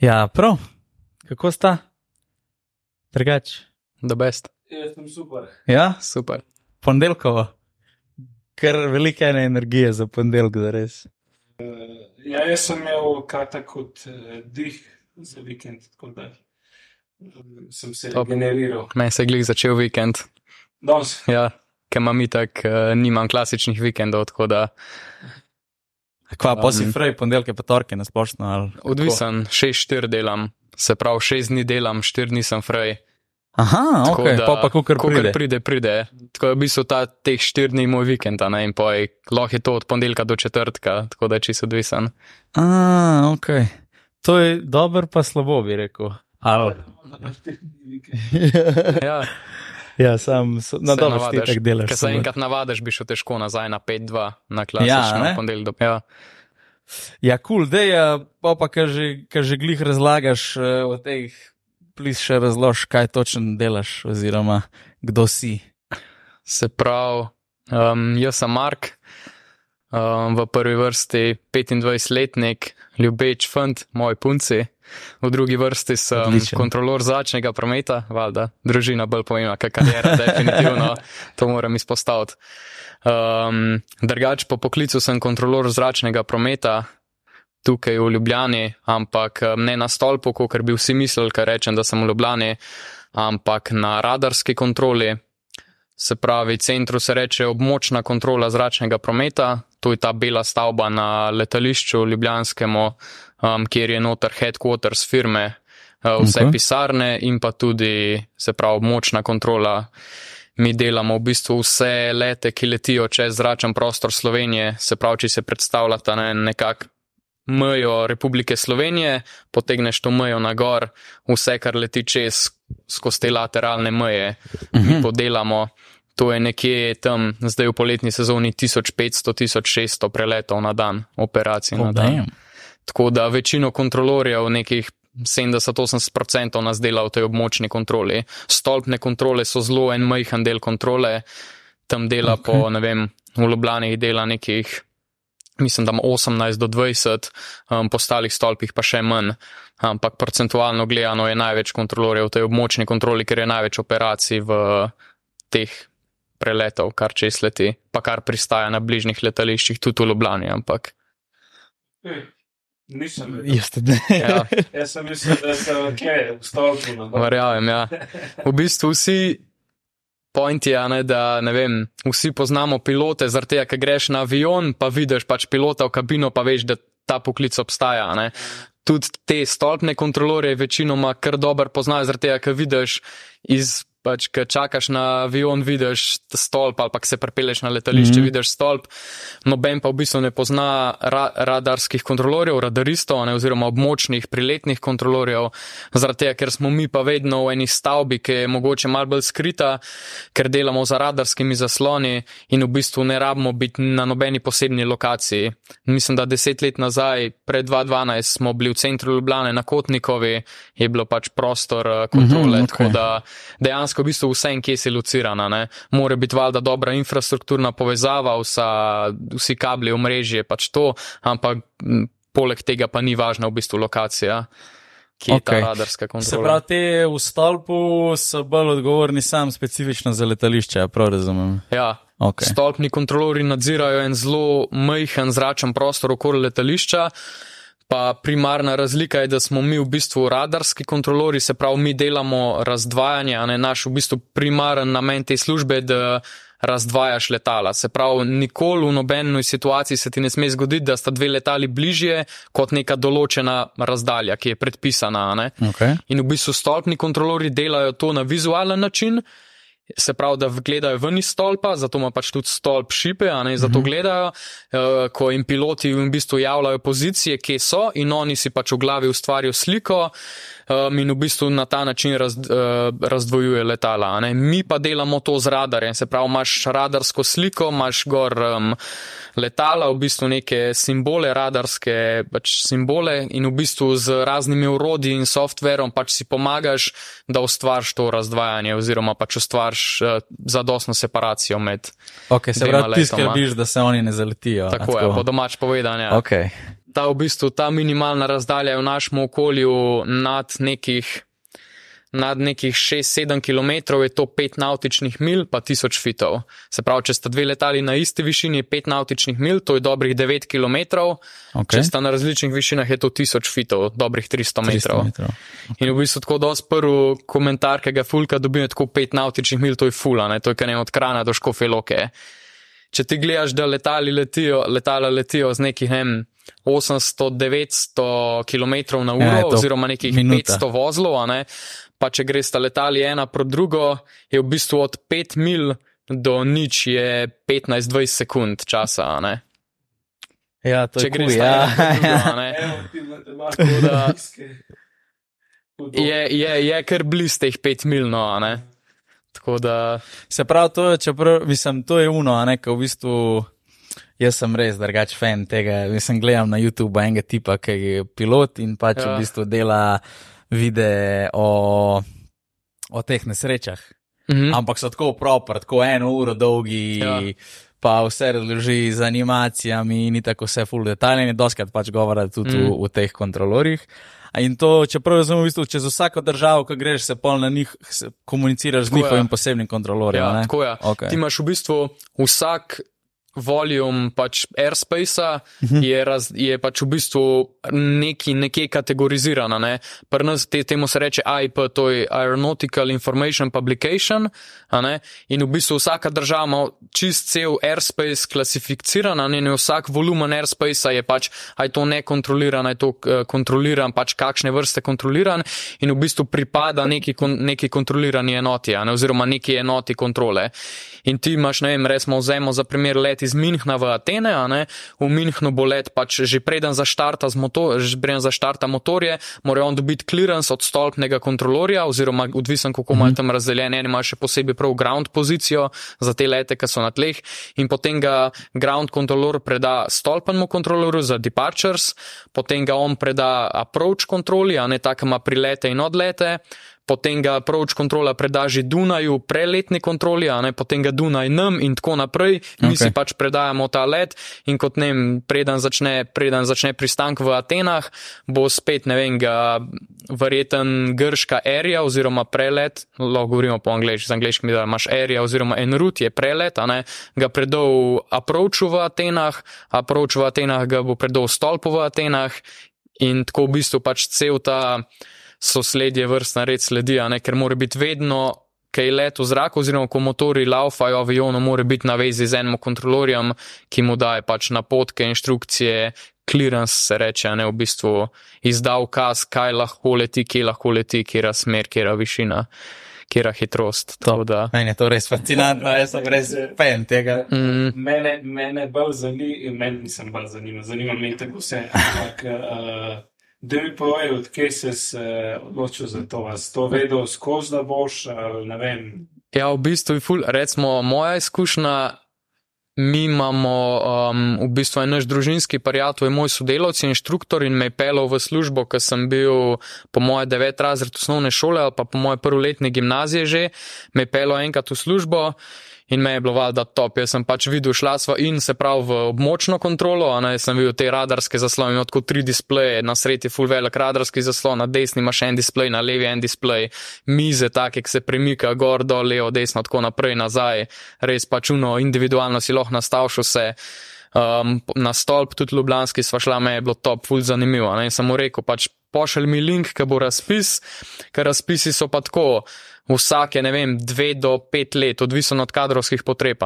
Ja, prav. Kako sta? Drugač. The best. Jaz sem super. Ja, Super. ponedeljkovo. Ker velike ene energije za ponedeljek, da res. Ja, jaz sem imel kata kot uh, dih za vikend, tako da um, sem se Top. generiral. Meni se je glih začel vikend. Danes, Ja, ker imam itak, uh, nimam klasičnih vikendov, tako da Kva, pa si Um, frej, ponedeljke pa torke na splošno. odvisen, 6-4 delam, se pravi 6 dni delam, 4 dni sem frej. Aha, Tako ok, da, pa pa kukar pride. pride, pride. Tako da v bistvu ta teh 4 dni moj vikend, a ne in poj, lahko je to od ponedeljka do četrtka, tako da je čisto odvisen. A, ok. To je dober, pa slabo, bi rekel. Ali. Ja, ja, sam so, na dobro, ti tako delaš. ker se enkrat navadiš, bi šel težko nazaj na 5-2 na Ja, klasično ja, ponedeljek. Ja. Ja, kul, cool, da je, pa pa kar že, kar že glih razlagaš uh, o teh, plis še razlož, kaj točno delaš, oziroma kdo si. Se pravi, um, jaz sem Mark, um, v prvi vrsti 25-letnik, ljubeč fant, moj punci. V drugi vrsti sem Odličen. kontrolor zračnega prometa, valjda, družina bolj pomembna, kot karijera, definitivno, to moram izpostaviti. Um, drugač po poklicu sem kontrolor zračnega prometa tukaj v Ljubljani, ampak um, ne na stolpu, kot bi vsi mislili, kar rečem, da sem v Ljubljani, ampak na radarski kontroli. Se pravi, centru se reče območna kontrola zračnega prometa, to je ta bela stavba na letališču Ljubljanskemu, um, kjer je noter headquarters firme, uh, vse Ok. okay. pisarne in pa tudi, se pravi, območna kontrola. Mi delamo v bistvu vse lete, ki letijo čez zračen prostor Slovenije, se pravi, če se predstavljata ne, nekako mejo Republike Slovenije, potegneš to mejo na gor, vse, kar leti čez, skozi te lateralne meje, mi podelamo. To je nekje tam, zdaj v poletni sezoni, 1500-1600 preletov na dan, operacij na Oh, dan. damn. Tako da večino kontrolorjev, nekih 70-80% nas dela v tej območni kontroli. Stolpne kontrole so zelo en majhen del kontrole, tam dela okay. po, ne vem, v Ljubljani dela nekih, mislim, da ima 18 do 20, um, po ostalih stolpih pa še manj. Ampak procentualno gledano je največ kontrolorjev v tej območni kontroli, ker je največ operacij v teh preletov, kar čez leti, pa kar pristaja na bližnjih letališčih, tudi v Ljubljani. Ampak, Ej, nisem vedel. Jaz ja. Jaz sem mislil, da sem kje, v stolpu. Verjamem, ja. V bistvu vsi point je, a ne, da ne vem, vsi poznamo pilote, zaradi tega, ker greš na avion, pa vidiš pač pilota v kabino, pa veš, da ta poklic obstaja. a Ne. Tudi te stolpne kontrolorje večinoma kar dobro poznajo, zaradi tega, ker vidiš iz. Pač, ko čakaš na avion, vidiš stolp, ali pa se prepeleš na letališče, mm. -hmm. vidiš stolp. Noben pa v bistvu ne pozna ra radarskih kontrolorjev, radaristov, ne, oziroma območnih priletnih kontrolorjev, zaradi tega, ker smo mi pa vedno v eni stavbi, ki je mogoče malo bolj skrita, ker delamo za radarskimi zasloni in v bistvu ne rabimo biti na nobeni posebni lokaciji. Mislim, da deset let nazaj, pred 2012, smo bili v centru Ljubljane na Kotnikovi, je bilo pač prostor eh, kontrole, mm -hmm, okay. tako da dejansko v bistvu vse en kje si locirana. Ne. Mora biti valjda dobra infrastrukturna povezava, vsa, vsi kabli, omrežje, pač to, ampak poleg tega pa ni važna v bistvu lokacija, ki je okay. Ta radarska Se kontrola. pravi, te v stolpu so bolj odgovorni sam specifično za letališče, a prav razumem. Ja, Okay. Okay. Stolpni kontrolori nadzirajo en zelo majhen zračen prostor okoli letališča. Pa primarna razlika je, da smo mi v bistvu radarski kontrolori, se pravi, mi delamo razdvajanje, a ne naš v bistvu primaren namen te službe, je, da razdvajaš letala. Se pravi, nikoli v nobeni situaciji se ti ne sme zgoditi, da sta dve letali bližje kot neka določena razdalja, ki je predpisana. Ne? Okay. In v bistvu stolpni kontrolori delajo to na vizualen način. Se pravi, da gledajo ven iz stolpa, zato ima pač tudi stolp šipe, a ne zato gledajo, uh, ko jim piloti v bistvu javljajo pozicije, kje so, in oni si pač v glavi ustvarijo sliko um, in v bistvu na ta način raz, uh, razdvojuje letala. Ne. Mi pa delamo to z radarjem, se pravi, imaš radarsko sliko, imaš gor um, letala, v bistvu neke simbole, radarske pač simbole in v bistvu z raznimi urodji in softverom pač si pomagaš, da ustvariš to razdvajanje oziroma pač ustvariš uh, zadostno separacijo med. Okay, se pravi, ti skrbiš, da se oni ne zaletijo. a Tako je, po domač povedano. Ja. Okay. Ta v bistvu ta minimalna razdalja je v našem okolju nad nekih nad nekih 6-7 km je to 5 nautičnih mil, pa 1000 fitov. Se pravi, če sta dve letali na isti višini, 5 nautičnih mil, to je dobrih 9 km, Okay. če sta na različnih višinah, je to 1000 fitov, dobrih 300 metrov. 300 metrov. In v bistvu tako dosti prvi komentar, ki ga fulka dobim, je tako 5 nautičnih mil, to je fula, ne? to je kaj ne od krana do škofe loke. Če ti gledaš, da letali letijo, letala letijo z nekih ne, 800-900 km na uro, Ja, je ja, to oziroma nekih minuta. 500 vozlov, a ne, pa če greš ta letali ena proti drugo, je v bistvu od 5 mil do nič je 15-20 sekund časa. a Ne? Ja, to Če je greš cool, ja. drugo, a ne. Evo da-. Je, je, je kar blizu teh 5 mil, no, a ne. Tako da, Se pravi, to je, čeprav, mislim, to je uno, a ne, ko v bistvu. Jaz sem res drugač fan tega. Mislim, gledam na YouTube enega tipa, ki je pilot in pač ja. V bistvu dela videe o, o teh nesrečah. mhm. Ampak so tako proper, tako eno uro dolgi. Ja. Pa vse razloži z animacijami in tako vse full detaljni, doskrat pač govora tudi mm. v, Mm. v teh kontrolorjih. A In to, čeprav razumem, v bistvu, čez vsako državo, ko greš, se pol na njih komuniciraš z Tako je. njihovim posebnim kontrolorjem. Ja, ne? tako je. Okay. Ti imaš v bistvu vsak volume pač airspace Mhm. je, raz, je pač v bistvu neki, nekje kategorizirana. Ne? Pri nas te, temu se reče AIP, to je Aeronautical Information Publication. In v bistvu vsaka država ima čist cel airspace klasificiran, in vsak volumen airspace je pač, aj to nekontroliran, aj to eh, kontroliran, pač kakšne vrste kontroliran in v bistvu pripada neki, kon, neki kontrolirani enoti, a ne, oziroma neki enoti kontrole. In ti imaš, ne vem, resmo vzemo za primer let iz Minhna v Atene, ne, v Minhnu bo let pač že preden zaštarta, motor, že preden zaštarta motorje, mora on dobiti clearance od stolpnega kontrolorja, oziroma odvisen, kako imajo tam razdeljen, eni imajo še posebej prav ground pozicijo za te lete, ki so na tleh, in potem ga ground kontrolor preda stolpenemu kontrolorju za departures, potem ga on preda approach kontroli, a ne tako ima prilete in odlete, potem ga approach kontrola preda že Dunaju, preletni kontroli, a ne potem ga Dunaj nam in tako naprej. Mi Ok. si pač predajamo ta let in kot ne vem, preden začne, preden začne pristank v Atenah, bo spet, ne vem, ga verjeten grška area oziroma prelet, lahko govorimo po angliški, z angliškim, da imaš area oziroma en route je prelet, a ne, ga predal approachu v Atenah, approach v Atenah ga bo predal stolpu v Atenah in tako v bistvu pač cel ta sosledje vrstna red sledi, a ne, ker mora biti vedno, kaj je let v zraku, oziroma ko motori laufajo avionu, mora biti na vezi z enim kontrolorjem, ki mu daje pač napotke, inštrukcije, clearance se reče, a ne v bistvu izda ukaz, kaj lahko leti, kje lahko leti, kjera smer, kjera višina, kjera hitrost. Da. Meni je to res fascinantno, jaz sem res fan tega. Mm, Mene, mene bolj zanima, meni nisem bolj zanima, zanima me tako vse. Ampak, uh, da mi povej, odkje si se odločil za to. Si to vedel skozi, da boš, ne vem. Ja, v bistvu je ful, recimo moja izkušnja. Mi imamo um, v bistvu naš družinski prijatelj, je moj sodelavec, in inštruktor in me je pelal v službo, ker sem bil po moje devet razred osnovne šole ali pa po moje prvoletne gimnazije že, me je pelal enkrat v službo in me je bilo valjda top. Jaz sem pač videl, šla sva in se prav v območno kontrolo, a ne sem videl te radarske zaslone, imel tako tri displeje, na sredi full velik radarski zaslon, na desni imaš en displej, na levi en displej, mize take, ki se premika gor, dol, levo, desno, tako naprej, nazaj, res pač uno, individualno si lahko nastavil se. Um, na stolp, tudi Ljubljanski sva šla, me je bilo top, ful zanimivo. Ne? In sem mu rekel, pač pošelj mi link, ki bo razpis, ker razpisi so pa tako, vsake, ne vem, dve do pet let, odvisno od kadrovskih potreb.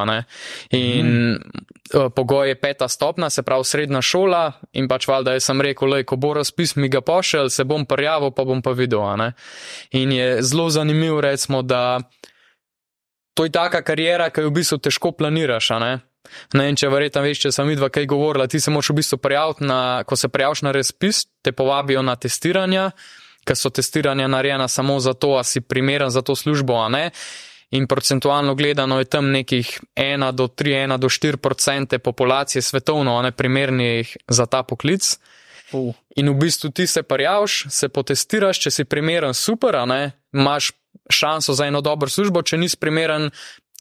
In mm. pogoj je peta stopna, se pravi srednja šola, in pač valjda jaz sem rekel, lej, ko bo razpis, mi ga pošelj, se bom prijavil, pa bom pa videl. In je zelo zanimivo, recimo, da to je taka karijera, ki jo v bistvu težko planiraš. Ne vem, če verjetno veš, če sem vidva kaj govorila, ti se moraš v bistvu prijaviti na, ko se prijaviš na razpis, te povabijo na testiranja, ker so testiranja narejena samo zato, a si primeren za to službo, a ne. In procentualno gledano je tam nekih 1 do 3, 1 do 4 odstotke populacije svetovno, ne primernih za ta poklic. Uh. In v bistvu ti se prijaviš, se potestiraš, če si primeren, super, a ne, imaš šanso za eno dobro službo, če nisi primeren,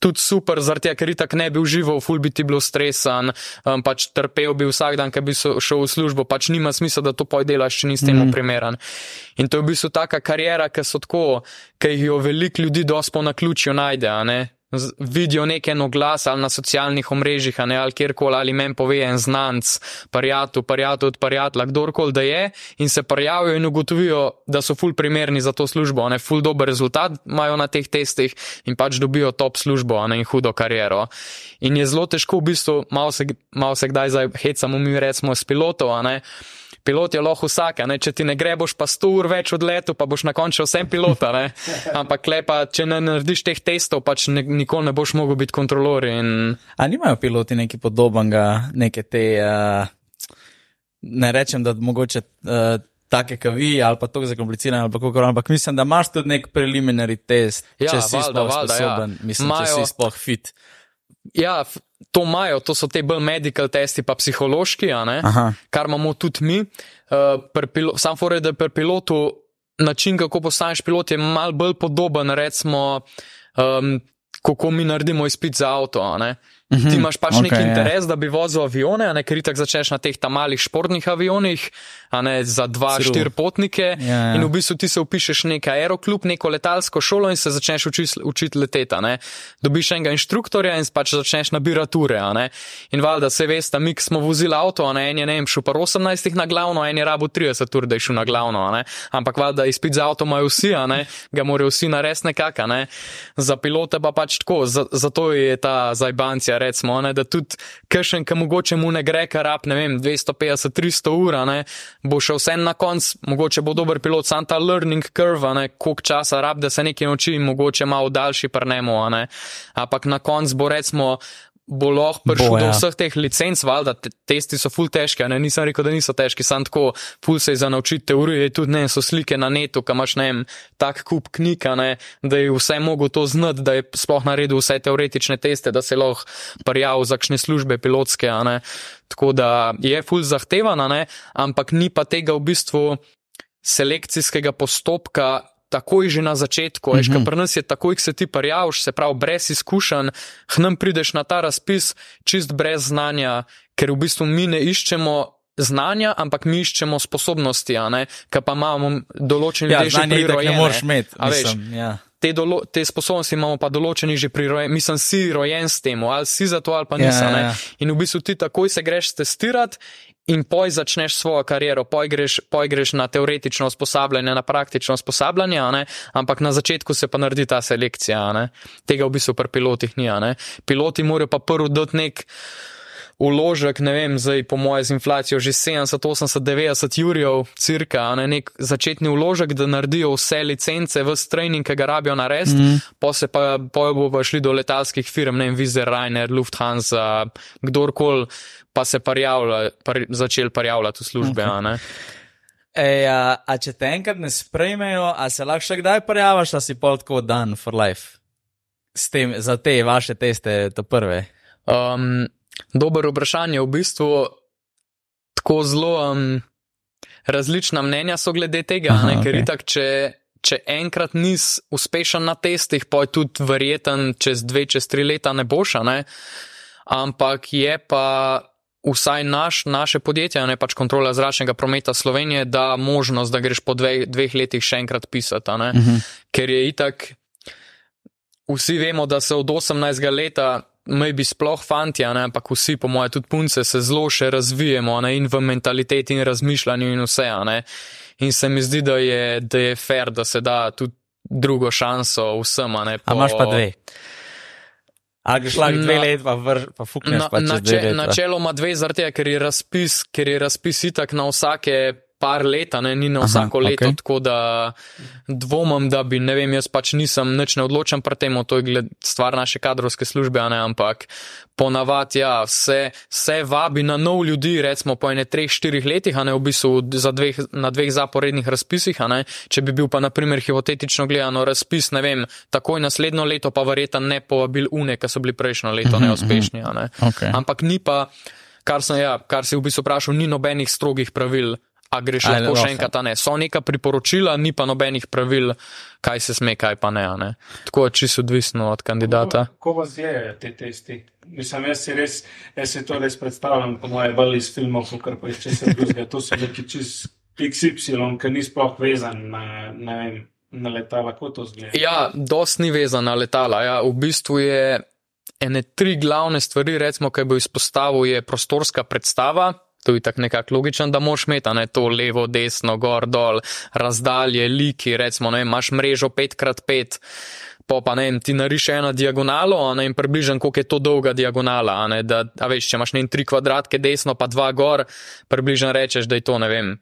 tudi super, zaradi tega, ker itak ne bi užival, ful bi ti bil stresan, um, pač trpel bi vsak dan, ker bi so, šel v službo, pač nima smisla, da to poj delaš, če nisi temu mm. primeren. In to je v bistvu taka karijera, ki so tako, ki jo veliko ljudi dospo na ključju najde, a ne? Vidijo nekaj oglas ali na socialnih omrežjih, ali, ali kjerkoli, ali meni pove en znanc, parijatu, parijatu od parijatla, kdorkoli da je, in se prijavijo in ugotovijo, da so ful primerni za to službo, ne ful dober rezultat imajo na teh testih in pač dobijo top službo, ne in hudo kariero. In je zelo težko v bistvu, malo se, mal se kdaj zdaj hecamo mi recimo s pilotov, ne pilot je lahko vsak, če ti ne gre, boš pa 100 ur več odletel, pa boš na koncu vsem pilota. Ne? Ampak lepa, če ne narediš teh testov, pač ne, nikoli ne boš mogel biti kontrolor. In... A nimajo piloti nekaj podobnega, neke te, uh, ne rečem, da mogoče. Uh, Take kavi ali pa to zakomplicirane, ali pa kako, ampak mislim, da imaš tudi nek preliminary test, ja, če si valda, sploh valda, ja. sposoben, ja. mislim, Majo, če si sploh fit. Ja, to imajo, to so te bolj medical testi, pa psihološki, kar imamo tudi mi. Uh, sam fore, da pri pilotu način, kako postaneš pilot, je mal bolj podoben, recimo, um, kako mi naredimo izpit za avto. Mm -hmm. Ti imaš pač okay, neki interes, ja. da bi vozil avione, ne ker tako začneš na teh tam malih športnih avionih, a ne za dva, True. štiri potnike. Ja, ja. In v bistvu ti se upišeš nek aeroklub, neko letalsko šolo in se začneš učiti učit leteti. Dobiš enega inštruktorja in pač začneš nabirati ure. In valjda se veste, mi smo vozili avto, ne? en je ne vem, šel pa 18 na glavno, en je rabo 30 ur, da je šel na glavno. Ampak valjda izpit za avto imajo vsi, ga morajo vsi narediti nekako. Ne? Za pilote pa pač tako, zato je ta zajbancija recimo, ne, da tudi kršen, ki mogoče mu ne gre, kar rab, ne vem, 250-300 ur, ne, bo šel vse na konc, mogoče bo dober pilot, sam ta learning curve, ne, koliko časa rab, da se nekaj nauči, mogoče malo daljši prnemo, ne, ampak na konc bo recimo bo lahko prišel Bo, ja. do vseh teh licenc, valjda, te, testi so full težki, ne, nisem rekel, da niso težki, sam tako, full se je za naučiti teorije, tudi ne, so slike na netu, kam imaš, ne vem, tak kup knjig, ne, da je vse mogo to znati, da je sploh naredil vse teoretične teste, da se lahko prijavil za kakšne službe pilotske, ne, tako da je full zahtevana, ne, ampak ni pa tega v bistvu selekcijskega postopka, takoj že na začetku. Mm -hmm. Pri nas je takoj, ko se ti prijaviš, se pravi, brez izkušenj, hnem prideš na ta razpis, čist brez znanja, ker v bistvu mi ne iščemo. Znanja, ampak mi iščemo sposobnosti, ki pa imamo določene ja, že pri rojeni. Ne moreš imeti, mislim, ja. te, dolo, te sposobnosti imamo pa določene že pri rojeni. Mislim, si rojen s tem, ali si za to, ali pa nisem. Ja, ja, ja. In v bistvu ti takoj se greš testirati in poj začneš svojo kariero, poj greš, poj greš na teoretično usposabljanje, na praktično usposabljanje, ampak na začetku se pa naredi ta selekcija. Tega v bistvu pri pilotih ni. Piloti morajo pa prvo dati nek. Uložek, ne vem, zdaj po mojem z inflacijo že 70, 80, 90 jurjev, cirka, ne nek začetni uložek, da naredijo vse licence, vse trening, ki ga rabijo narediti, mm. pa se pa bojo pa šli do letalskih firm, ne vem, Vizer, Rainer, Lufthansa, kdorkoli pa se parjavlja, par, začel parjavljati v službe. Okay. Ej, a, a če te enkrat ne sprejmejo, a se lahko še kdaj parjavaš, da si pol tako dan for life? Tem, za te vaše teste, to prve. Um, dober vprašanje, v bistvu tako zelo um, različna mnenja so glede tega, Aha, ker okay. itak, če, če enkrat nisi uspešen na testih, pa je tudi verjeten, čez dve, čez tri leta ne boš, ne? ampak je pa vsaj naš, naše podjetje, ne pač kontrola zračnega prometa Slovenije, da možnost, da greš po dveh, dveh letih še enkrat pisati. Uh mhm. -huh. Ker je itak, vsi vemo, da se od 18. leta. Mi bi sploh fanti, ampak vsi, po mojem, tudi punce, se zelo še razvijamo ne, in v mentaliteti in razmišljanju in vse. Ne. In se mi zdi, da je, da je fair, da se da tudi drugo šanso vsem. Po... A imaš pa dve. Ali greš lahko dve leti, pa, pa fukneš pa čez na, Načeloma dve, zaradi tega, ker je razpis, ker je razpis itak na vsake par leta, ne, ni na vsako Aha, leto, okay. tako da dvomim, da bi, ne vem, jaz pač nisem nič ne odločen pri tem, to je gled, stvar naše kadrovske službe, ne, ampak ponavadi, ja, se, se vabi na nov ljudi, recimo po ene treh, štirih letih, a ne v bistvu dveh, na dveh zaporednih razpisih, ne, če bi bil pa naprimer hipotetično gledano razpis, ne vem, takoj naslednjo leto pa verjetno ne povabil une, ki so bili prejšnjo leto mhm, neuspešni, a ne. Okay. Ampak ni pa, kar sem, ja, kar si v bistvu vprašal, ni nobenih strogih pravil A greš A, lahko še enkrat, ne. So neka priporočila, ni pa nobenih pravil, kaj se sme, kaj pa ne. a ne. Tako je čisto odvisno od kandidata. Kako vas je te testi? Mislim, jaz si res, jaz si to res predstavljam, po moje bolj iz filmov, kot pa iz česa drugega. To so neki čist XY, ki ni sploh vezan na, ne vem, na letala, kako to zgleda. Ja, dost ni vezan na letala. Ja. V bistvu je ene tri glavne stvari, recimo, ki bi izpostavil, je prostorska predstava. To je tako nekako logično, da moš imeti ne to levo, desno, gor, dol, razdalje, liki, recimo, ne imaš mrežo 5x5. Pa pa ne vem, ti nariše eno diagonalo, ne vem, približno koliko je to dolga diagonala, ne, da, a veš, če imaš ne tri kvadratke desno, pa dva gor, približno rečeš, da je to, ne vem,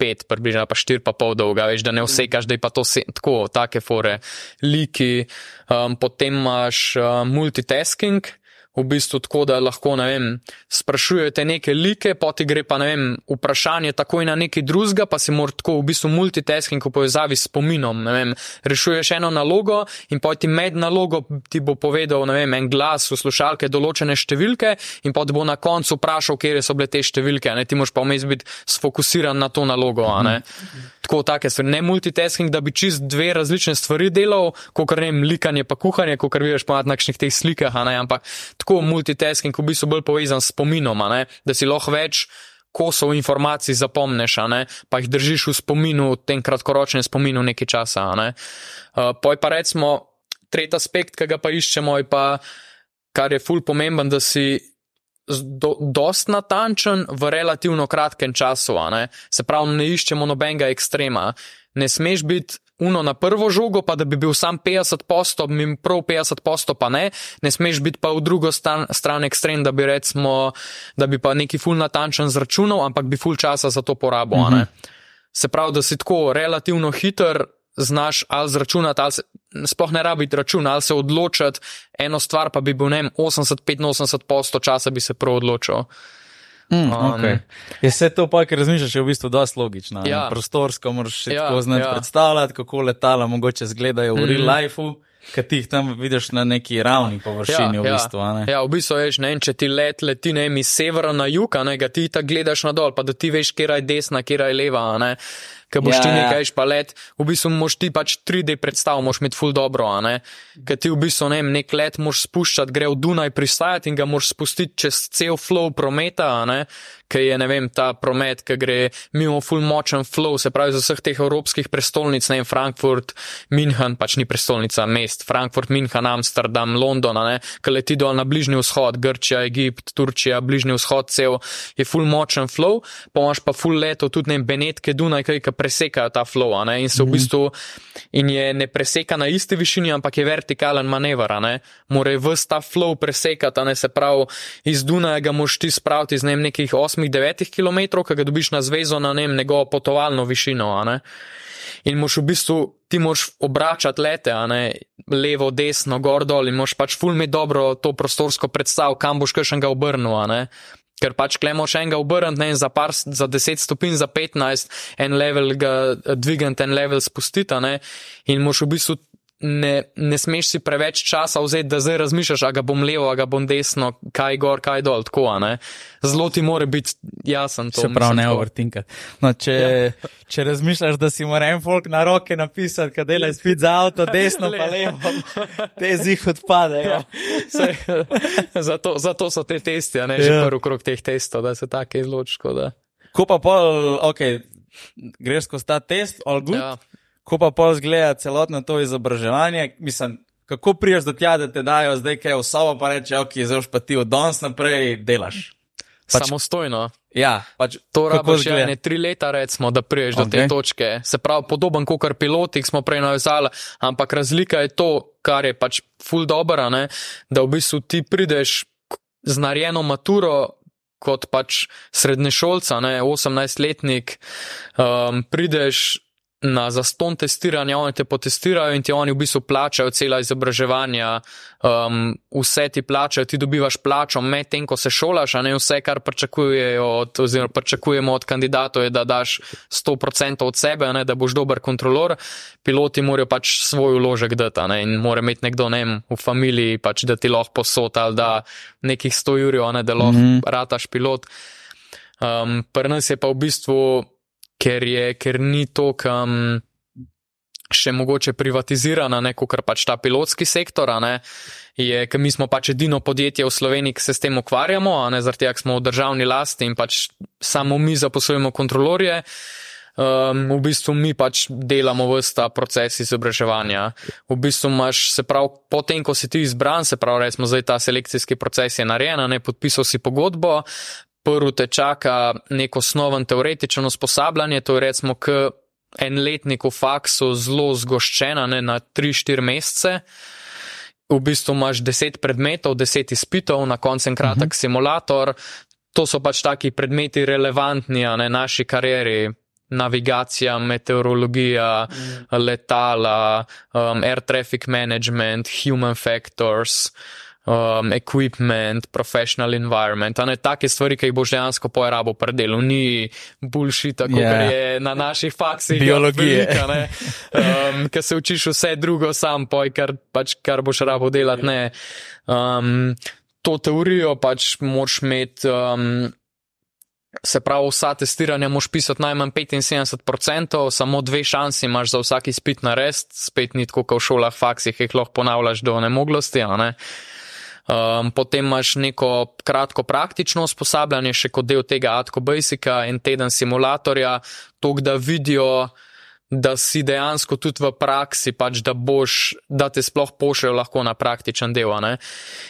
pet, približno pa štiri pa pol dolga, veš, da ne vsekaš, da je pa to se, tako, take fore, liki, um, potem imaš uh, multitasking, v bistvu tako, da lahko, ne vem, sprašujete neke like, poti gre pa, ne vem, vprašanje takoj na neki drugega, pa si mora tako v bistvu multitasking v povezavi s spominom, ne vem, rešuješ eno nalogo in poti med nalogo ti bo povedal, ne vem, en glas v slušalke določene številke in poti bo na koncu vprašal, kje so bile te številke, ne, ti moraš pa vmes biti sfokusiran na to nalogo, ne. Tako take stvari, ne multitasking, da bi čist dve različne stvari delal, kot ne vem, likanje pa kuhanje, kot vidiš pa na nekšnih teh slikah, ne, ampak tako multitasking v bistvu bolj povezan s spominom, a ne, da si lahko več kosov informacij zapomneš, ne, pa jih držiš v spominu, v tem kratkoročnem spominu nekaj časa, ne. Uh, poj pa recimo, tretji aspekt, ki ga pa iščemo, je pa, kar je ful pomemben, da si do, dost natančen v relativno kratkem času, ne. Se pravi, ne iščemo nobenega ekstrema. Ne smeš biti uno na prvo žogo, pa da bi bil sam 50 posto, mi prav 50 posto pa ne, ne smeš biti pa v drugo stran, stran ekstrem, da bi recimo, da bi pa neki ful natančen zračunal, ampak bi ful časa za to porabil, mm -hmm. Se pravi, da si tako relativno hiter, znaš ali zračunati, ali se, sploh ne rabi račun, ali se odločiti, eno stvar pa bi bil, ne vem, 80-85 posto časa bi se prav odločil. Mm, Um, okay. Je vse to, pa, kar razmišljaš, je v bistvu dosti logično. Ja. Ja. Prostorsko moraš še Ja, ja, tako znati ja. ja. predstavljati, kako letala mogoče izgledajo v mm. real lifeu, ki ti jih tam vidiš na neki ravni površini v bistvu. a ne. ja, v bistvu veš, ne, če ti let leti ne iz severa na jug, a ne ga ti tako gledaš na dol, pa da ti veš, kje je desna, kje je leva, a ne. Ker boš Ja, ti ja. nekaj pa let, v bistvu moš ti pač 3D predstav, moš imeti full dobro. Ker ti v bistvu ne vem, nek let moš spuščati, gre v Dunaj pristajati in ga moš spustiti čez cel flow prometa. Ker je, ne vem, ta promet, ki gre mimo full močen flow, se pravi, z vseh teh evropskih prestolnic, ne vem, Frankfurt, München, pač ni prestolnica mest, Frankfurt, München, Amsterdam, London, ki leti dol na bližnji vzhod, Grčija, Egipt, Turčija, bližnji vzhod, cel je full močen flow, pa imaš pa full leto tudi ne vem, Benetke, Dunaj, ki ki presekajo ta flow, ne, in se v bistvu, in je ne preseka na isti višini, ampak je vertikalen manever, ne, more vse ta flow presekati, ne, se pravi, iz Dunaja ga moš ti spraviti iz ne vem, nekih 8-9 km, ki ga dobiš na zvezo na ne vem, njegovo potovalno višino. In moš v bistvu, ti moš obračati lete, ne, levo, desno, gor, dol in moš pač ful imeti dobro to prostorsko predstav, kam boš kakšnega obrnil, a ne. Ker pač klemo še enega obrniti, in za par, za 10 stopinj, za 15, en level ga dvigant, en level spustiti, a ne, in moš v bistvu ne, ne smeš si preveč časa vzeti, da zdaj razmišljaš, a ga bom levo, a ga bom desno, kaj gor, kaj dol, tako, ne. Zelo ti mora biti jasen to. Se pravi, ne tako. overtinka. No, če, ja. če razmišljaš, da si mora en folk na roke napisati, kad dela spet za avto, desno pa levo, te zih odpadejo. Saj, zato, zato so te testi, ne že Ja. prvi krok teh testov, da se take da. Ko pa pol, ok, greš skozi ta test, all good, Ja. Ja. ko pa pol zgleda celotno to izobraževanje, mislim, kako priješ do tja, da te dajo zdaj kaj v sobo, pa reče, ok, zdaj boš pa ti od danes naprej delaš. Pač- Samostojno. Ja, pač To kako rabiš izgleda? ne tri leta, recimo, da priješ okay. do te točke. Se pravi, podoben kot kar piloti, ki smo prej navezali, ampak razlika je to, kar je pač full dobro, da v bistvu ti prideš z narejeno maturo. Kot pač srednješolca, ne, 18-letnik, um, prideš na zaston testiranja, oni te potestirajo in ti oni v bistvu plačajo cela izobraževanja, um, vse ti plačajo, ti dobivaš plačo medtem, ko se šolaš, a ne vse, kar pričakujejo od, oziroma pričakujemo od kandidatov, je, da daš 100% od sebe, ne, da boš dober kontrolor. Piloti morajo pač svoj uložek dati ne, in mora imeti nekdo ne vem, v familiji, pač, da ti lahko posota ali da nekih 100 jurjev, ne, da lahko mm -hmm. rataš pilot. Um, Pri nas je pa v bistvu ker, je, ker ni to, kam. Še mogoče privatizirana, ne, kot pač ta pilotski sektor, ne, je, ker mi smo pač edino podjetje v Sloveniji, ki se s tem ukvarjamo, a ne zaradi tega, ker smo v državni lasti in pač samo mi zaposlujemo kontrolorje. Um, v bistvu mi pač delamo vse ta proces izobraževanja. V bistvu imaš, se pravi, potem, ko si ti izbran, se pravi, recimo zdaj ta selekcijski proces je narejen, ne podpisal si pogodbo, prvo te čaka neko osnoven teoretično usposabljanje, to je recimo k en letnik v faksu zelo zgoščena, ne, na 3-4 mesece. V bistvu imaš 10 predmetov, 10 izpitov, na koncu en kratek uh -huh. simulator. To so pač taki predmeti relevantni na naši karieri. Navigacija, meteorologija, mm. letala, um, air traffic management, human factors, uh, um, equipment, professional environment, a ne take stvari, ki jih boš dejansko po Arabu predelal, ni boljši tako, yeah. kar je na naših faksih. Biologije. Um, ker se učiš vse drugo sam, poj, kar, pač, kar boš Arabu delati, ne. Um, to teorijo pač moš imeti. Um, Se pravi, vsa testiranja moš pisati najmanj 75%, samo dve šansi imaš za vsak izpit na res, spet ni tako, kot v šolah, faksih, jih lahko ponavljaš do nemoglosti. Ne? Um, potem imaš neko kratko praktično usposabljanje, še kot del tega Atko Basica in teden simulatorja, to, da vidijo, da si dejansko tudi v praksi, pač da boš, da te sploh pošljajo lahko na praktičen del. Ne?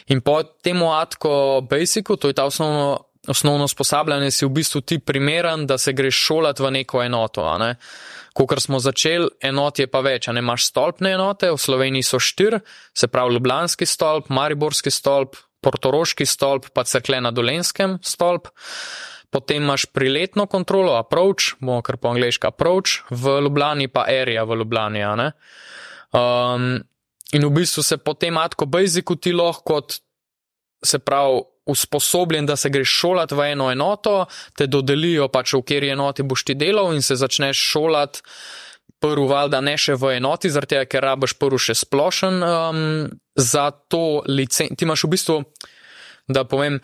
In po temu Atko Basicu, to je ta osnovno, osnovno usposabljanje, si v bistvu ti primeren, da se greš šolati v neko enoto. Ne? Ko smo začeli, enot je pa več, a ne imaš stolpne enote, v Sloveniji so štiri, se pravi Ljubljanski stolp, Mariborski stolp, Portoroški stolp, pa crkle na Dolenskem stolp. Potem imaš priletno kontrolo, approach, bomo kar po angliško approach, v Ljubljani pa area v Ljubljani. Um, in v bistvu se potem atko basicu ti lahko kot, se pravi, usposobljen, da se greš šolati v eno enoto, te dodelijo pač v kjer enoti boš ti delal in se začneš šolati. Prvo, valjda ne še v enoti, zaradi tega, ker rabiš prvo še splošen um, za to licenco. Ti imaš v bistvu, da povem,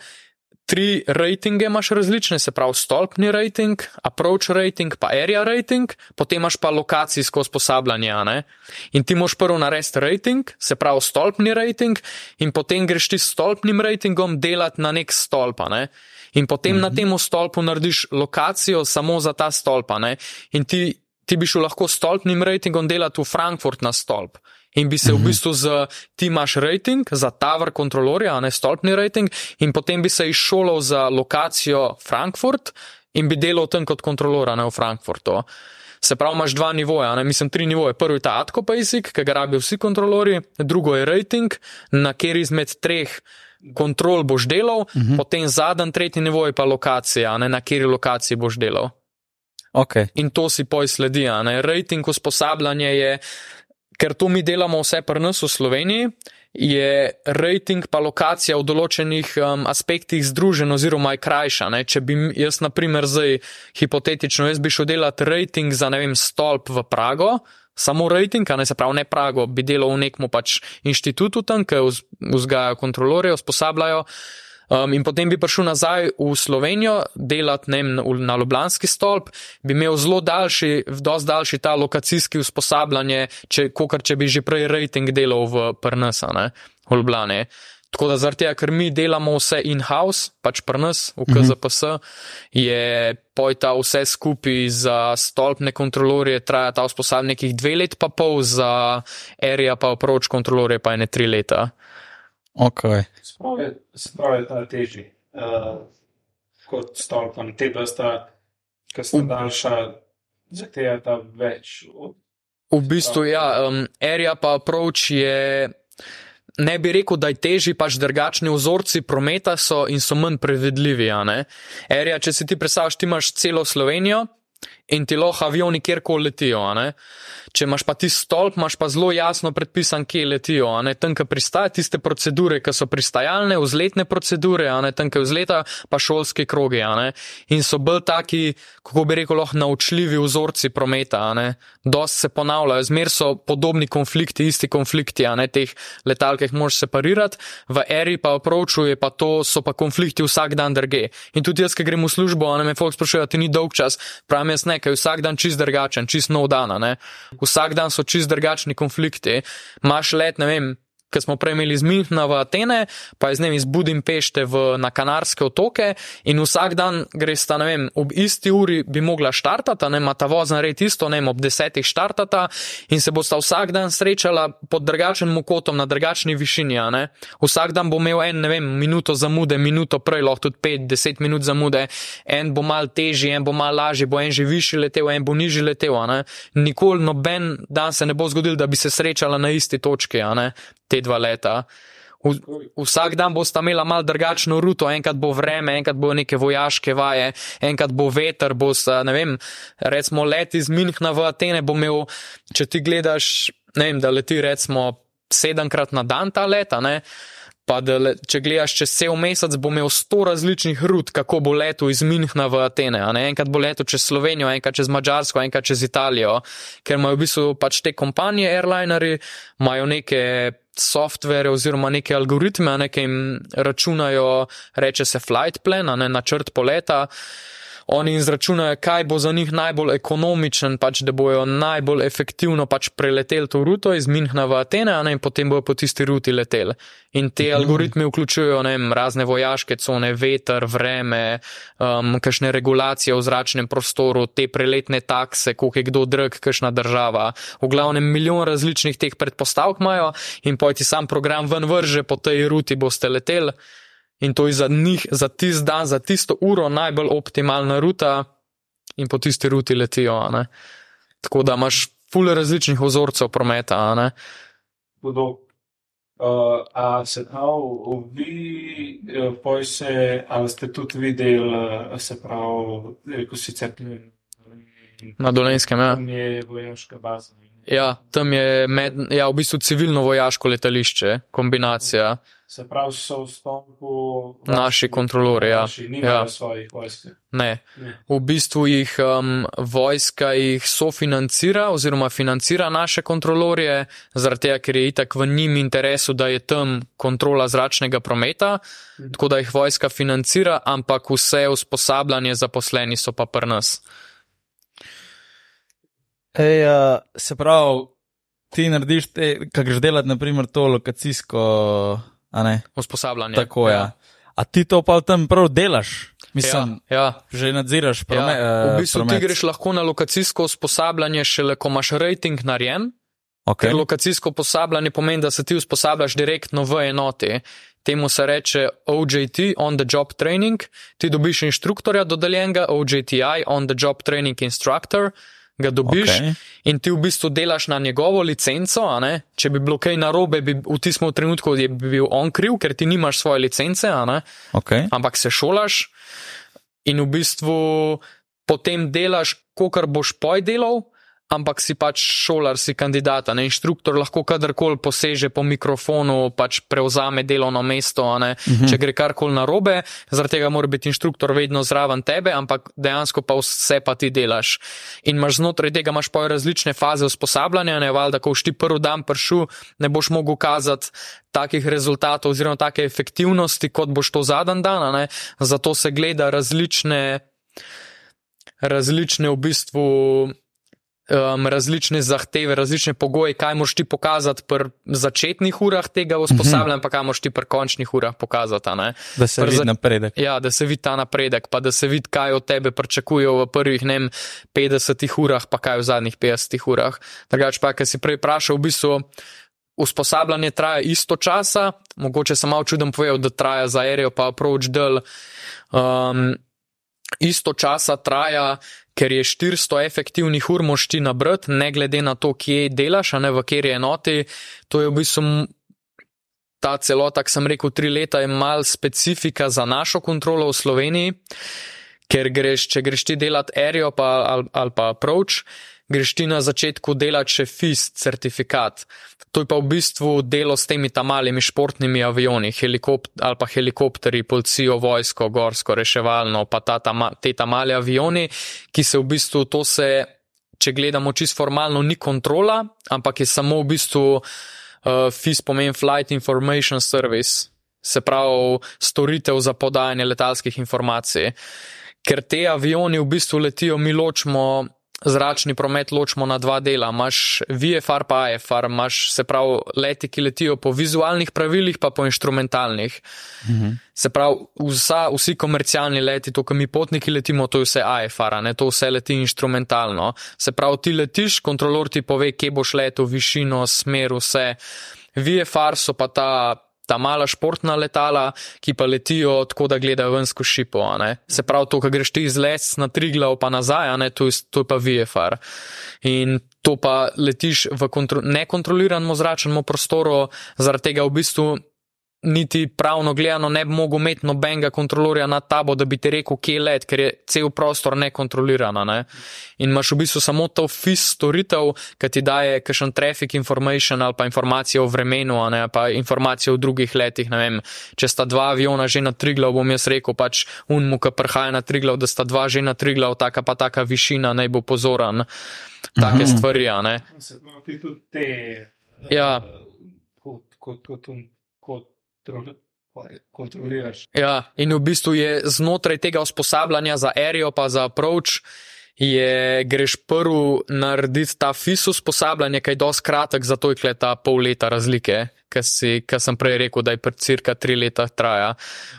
tri ratinge imaš različne, se pravi stolpni rating, approach rating, pa area rating, potem imaš pa lokacijsko usposabljanje. In ti moš prvo narediti rating, se pravi stolpni rating, in potem greš ti s stolpnim ratingom delati na nek stolpa. Ne? In potem -hmm. na tem stolpu narediš lokacijo samo za ta stolpa. Ne? In ti, ti bi šel lahko s stolpnim ratingom delati v Frankfurt na stolp in bi se v mhm. bistvu z ti imaš rating za tower kontrolorja, a ne stolpni rating, in potem bi se izšolal za lokacijo Frankfurt in bi delal tam kot kontrolor, a ne v Frankfurtu. Se pravi, imaš dva nivoja, ne mislim tri nivoje. Prvi je ta ATKO basic, ki ga rabijo vsi kontrolori, drugo je rating, na kjer izmed treh kontrol boš delal, uh mhm. -huh. potem zadnji, tretji nivo je pa lokacija, ne na kjeri lokaciji boš delal. Okay. In to si poj sledi. Rating usposabljanje je ker to mi delamo vse pri nas v Sloveniji, je rating pa lokacija v določenih um, aspektih združen oziroma je krajša. Ne? Če bi jaz, na primer, zdaj hipotetično, jaz bi šel delati rating za ne vem, stolp v Prago, samo rating, a ne se pravi ne Prago, bi delal v nekem pač inštitutu tam, ki vzgajajo kontrolorje, usposabljajo. Um, in potem bi prišel nazaj v Slovenijo delati ne, na Ljubljanski stolp, bi imel zelo daljši, dosti daljši ta lokacijski usposabljanje, če, kot če bi že prej rating delal v Prnesa, ne, v Ljubljani. Tako da zaradi tega, ker mi delamo vse in-house, pač prnas v KZPS, mm -hmm. je pojta vse skupaj za stolpne kontrolorje, traja ta usposabljanje nekih dve let pa pol, za area pa approach kontrolorje pa ene tri leta. Okay. Spravi ta težji uh, kot stolpam, te pa sta, ki sta daljša, zahtevata več. Od, v bistvu, ja, um, area pa approach je. Ne bi rekel, da je težji, pač drugačni vzorci prometa so in so manj prevedljivi. Erija, če si ti predstavljaš, ti imaš celo Slovenijo in ti lahko avioni kjerkoli letijo. Če imaš pa ti stolp, imaš pa zelo jasno predpisan, kje letijo, a ne tam, ki pristajajo tiste procedure, ki so pristajalne, vzletne procedure, a ne ki vzleta, pa šolski krogi, a ne. In so bolj taki, kako bi rekel, lahko naučljivi vzorci prometa, a ne. Dost se ponavljajo, zmer so podobni konflikti, isti konflikti, a ne teh letal, ki jih moraš separirati, v eri pa opročuje, pa to so pa konflikti vsak dan drge. In tudi jaz, ki grem v službo, a ne me folk sprašujejo, ti ni dolg čas, pravim jaz ne, ker je vsak dan čist drugačen, čist nov dan, a ne. Vsak dan so čist drugačni konflikti. Maš let, ne vem, ki smo prej imeli iz Münchna v Atene, pa iz, ne vem, iz Budimpešte v, na Kanarske otoke in vsak dan greš ne vem, ob isti uri bi mogla štartata, ne, ima ta vozna red isto, ne vem, ob desetih štartata in se bosta vsak dan srečala pod drugačnim kotom na drugačni višini. Vsak dan bo imel en, ne vem, minuto zamude, minuto prej, lahko tudi pet, deset minut zamude, en bo mal težji, en bo mal lažji, bo en že višji letel, en bo nižji letel. Nikoli noben dan se ne bo zgodil, da bi se srečala na isti točki, te dva leta. V, vsak dan boste imeli malo drugačno ruto, enkrat bo vreme, enkrat bo neke vojaške vaje, enkrat bo veter, bo se, ne vem, recimo let iz Münchna v Atene bo imel, če ti gledaš, ne vem, da leti recimo sedemkrat na dan ta leta, ne. Pa da, le, če gledaš čez cel mesec, bo imel sto različnih rut, kako bo letel iz Münchna v Atene. Enkrat bo letel čez Slovenijo, enkrat čez Mačarsko, enkrat čez Italijo, ker imajo v bistvu pač te kompanije, airlineri, imajo neke softvere oziroma neke algoritme, neke jim računajo, reče se flight plan, ne načrt poleta. Oni izračunajo, kaj bo za njih najbolj ekonomičen, pač, da bojo najbolj efektivno pač preleteli to ruto iz Münchna v Atene, ne, in potem bojo po tisti ruti leteli. In te algoritmi vključujejo ne, razne vojaške cone, veter, vreme, um, kakšne regulacije v zračnem prostoru, te preletne takse, koliko je kdo drug, kakšna država. V glavnem milijon različnih teh predpostavk imajo in pojti sam program ven vrže, po tej ruti boste leteli in to je za njih, za tisti dan, za tisto uro najbolj optimalna ruta, in po tisti ruti letijo. Tako da imaš fule različnih vzorcev prometa. Bodo. Uh, a se pravi, vi, uh, poj se, ali ste tudi videli, uh, se pravi, ko si cepili na Dolenskem, ja. Tam je vojaška baza. Ja, tam je med, ja, v bistvu civilno-vojaško letališče, kombinacija. Se pravi, so v stopu naši kontrolori. Ja. Naši, ja. svojih vojsk. Ne. ne. V bistvu jih um, vojska jih sofinancira oziroma financira naše kontrolorje, zaradi tega, ker je itak v njim interesu, da je tam kontrola zračnega prometa, mhm. tako da jih vojska financira, ampak vse usposabljanje zaposleni so pa pri nas. Ej, uh, se pravi, ti narediš, kaj greš delati, naprimer, to lokacijsko usposabljanje. Tako je. Ja. A ti to pa tam prav delaš? Mislim, ja, ja. že nadziraš prome, ja. V bistvu promet. ti greš lahko na lokacijsko usposabljanje, šele ko imaš rating narejen. Okay. Ker lokacijsko usposabljanje pomeni, da se ti usposabljaš direktno v enoti. Temu se reče OJT, on the job training. Ti dobiš inštruktorja dodeljenega, OJTI, on the job training instructor ga dobiš okay. in ti v bistvu delaš na njegovo licenco. Če bi bilo kaj narobe, bi v tistem trenutku bi bil on kriv, ker ti nimaš svoje licence, okay. ampak se šolaš in v bistvu potem delaš, kot boš poj delal ampak si pač šolar, si kandidat, ne inštruktor, lahko kadarkoli poseže po mikrofonu, pač prevzame delovno mesto, uh -huh. če gre karkoli narobe, zaradi tega mora biti inštruktor vedno zraven tebe, ampak dejansko pa vse pa ti delaš. In imaš znotraj tega imaš pa različne faze usposabljanja, ne valjda, ko ti prvi dan pršu, ne boš mogel kazati takih rezultatov oziroma take efektivnosti, kot boš to zadnji dan, ne, zato se gleda različne, različne v bistvu um, različne zahteve, različne pogoje, kaj moš ti pokazati pri začetnih urah tega usposabljanja, uh -huh. pa kaj moš ti pri končnih urah pokazati. Da se vidi napredek. Ja, da se vidi ta napredek, pa da se vidi, kaj od tebe pričakujejo v prvih ne, 50 urah, pa kaj v zadnjih 50 urah. Drugač pa, kar si prej vprašal, v bistvu. Usposabljanje traja isto časa, mogoče sem malo čuden povedal, da traja za aerijo, pa approach del. Um, isto časa traja, ker je 400 efektivnih ur mošti nabrati, ne glede na to, kje delaš, a ne v kateri enoti. To je v bistvu ta celota, ki sem rekel, tri leta je mal specifika za našo kontrolo v Sloveniji, ker greš, če greš ti delati aerijo pa, ali, ali pa approach, greš ti na začetku delati še FIST certifikat. To je pa v bistvu delo s temi tam malimi športnimi avioni, helikopt ali pa helikopteri, policijo, vojsko, gorsko, reševalno, pa ta, ta, te tam mali avioni, ki se v bistvu to se, če gledamo čisto formalno, ni kontrola, ampak je samo v bistvu uh, FIS pomeni Flight Information Service, se pravi storitev za podajanje letalskih informacij. ker te avioni v bistvu letijo, mi ločimo. Zračni promet ločimo na dva dela. Imáš VFR, pa AFR, imaš se pravi leti, ki letijo po vizualnih pravilih, pa po instrumentalnih. Mhm. Se pravi, vsa, vsi komercialni leti, to, kar mi potniki letimo, to je vse AFR, ne to vse leti instrumentalno. Se pravi, ti letiš, kontrolor ti pove, kje boš letel, višino, smer, vse. VFR so pa ta ta mala športna letala, ki pa letijo tako, da gledajo vensko šipo. Se pravi, to, kar greš ti iz les na tri glav pa nazaj, to je, to je pa VFR. In to pa letiš v kontro nekontroliranem zračnem prostoru, zaradi tega v bistvu niti pravno gledano ne bi mogel imeti nobenega kontrolorja nad tabo, da bi ti rekel, kje je let, ker je cel prostor nekontroliran. Ne? In imaš v bistvu samo to FIS storitev, ki ti daje kakšen traffic information ali pa informacije o vremenu, ne? pa informacije o drugih letih. Če sta dva aviona že na triglav, bom jaz rekel, pač unmu, ki prihaja na triglav, da sta dva že na triglav, taka pa taka višina, naj bo pozoren. Take mhm. stvari. Se pravi, tudi te. Ja. Kot, kot, kot, kot kontroliraš. Ja, in v bistvu je znotraj tega usposabljanja za aerijo, pa za approach, je greš prvi narediti ta FIS usposabljanje, kaj je dosti kratek, zato je ta pol leta razlike kar sem prej rekel, da je pred cirka tri leta traja.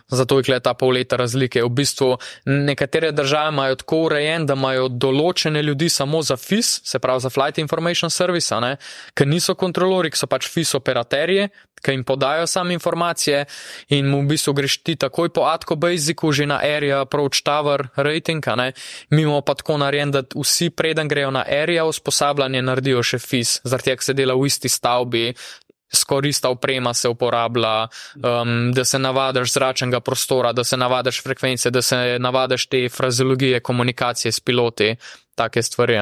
Zato je ta pol leta razlike. V bistvu nekatere države imajo tako urejen, da imajo določene ljudi samo za FIS, se pravi za Flight Information Service, ker niso kontrolori, so pač FIS operaterje, ki jim podajo same informacije in mu v bistvu greš ti takoj po Atko Basicu, že na Area Approach Tower rating, mi imamo pa tako narejen, da vsi preden grejo na Area usposabljanje naredijo še FIS, zaradi tega se dela v isti stavbi, skorista oprema se uporablja, um, da se navadiš zračnega prostora, da se navadiš frekvence, da se navadiš te frazeologije komunikacije s piloti, take stvari.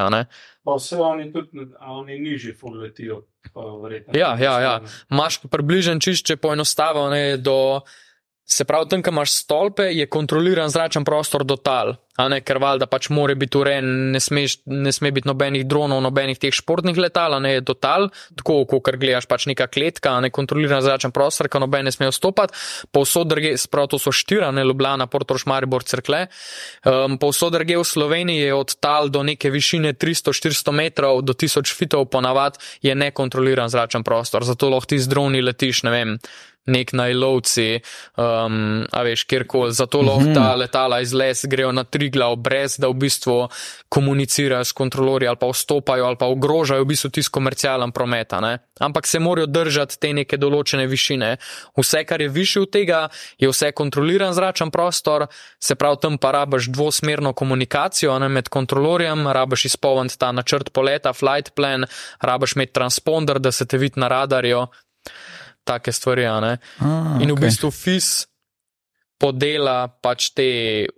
Pa vse oni tudi, oni nižji fulletijo. Ja, ja, ja. Imaš približen čišče poenostavljeno do. Se pravi, tam, ko imaš stolpe, je kontroliran zračen prostor do tal, a ne ker valjda pač mora biti urejen, ne, ne sme biti nobenih dronov, nobenih teh športnih letal, a ne je do tal, tako kot gledaš pač neka kletka, a ne kontroliran zračen prostor, ko noben ne sme vstopati. Povsod druge, sprav to so štira, ne Ljubljana, Portoroš, Maribor, Cerkle. Um, Povsod druge v Sloveniji je od tal do neke višine 300-400 metrov do 1000 fitov ponavad je nekontroliran zračen prostor, zato lahko ti z droni letiš, ne vem nek najlovci, um, a veš, kjerkoli, zato lahko mm -hmm. ta letala iz les grejo na tri glav, brez da v bistvu komunicirajo s kontrolori ali pa vstopajo ali pa ogrožajo v bistvu tisto komercialen promet. Ampak se morajo držati te neke določene višine. Vse, kar je više od tega, je vse kontroliran zračen prostor, se pravi, tam pa rabaš dvosmerno komunikacijo ne, med kontrolorjem, rabaš izpolniti ta načrt poleta, flight plan, rabaš imeti transponder, da se te vidi na radarju take stvari. A, in v bistvu FIS podela pač te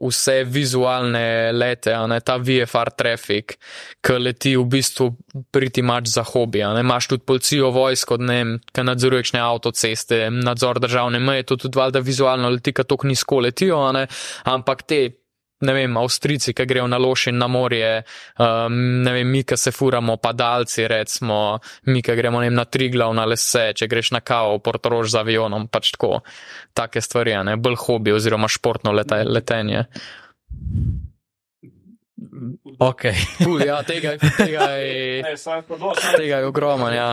vse vizualne lete, ne, ta VFR trafik, ki leti v bistvu priti mač za hobi. Imáš tudi policijo, vojsko, ki nadzoruješ ne avtoceste, nadzor državne meje, to tudi valjda vizualno leti, ki tako nizko letijo, ampak te ne vem, Avstrijci, ki grejo na loš in na morje, um, ne vem, mi, ki se furamo, padalci, recimo, mi, ki gremo vem, na Triglav, na lese, če greš na kavo, portorož z avionom, pač tako, take stvari, ne, bolj hobi oziroma športno leta, letenje. Ok. Puh, ja, tega, tega je, tega je ogromno, ja.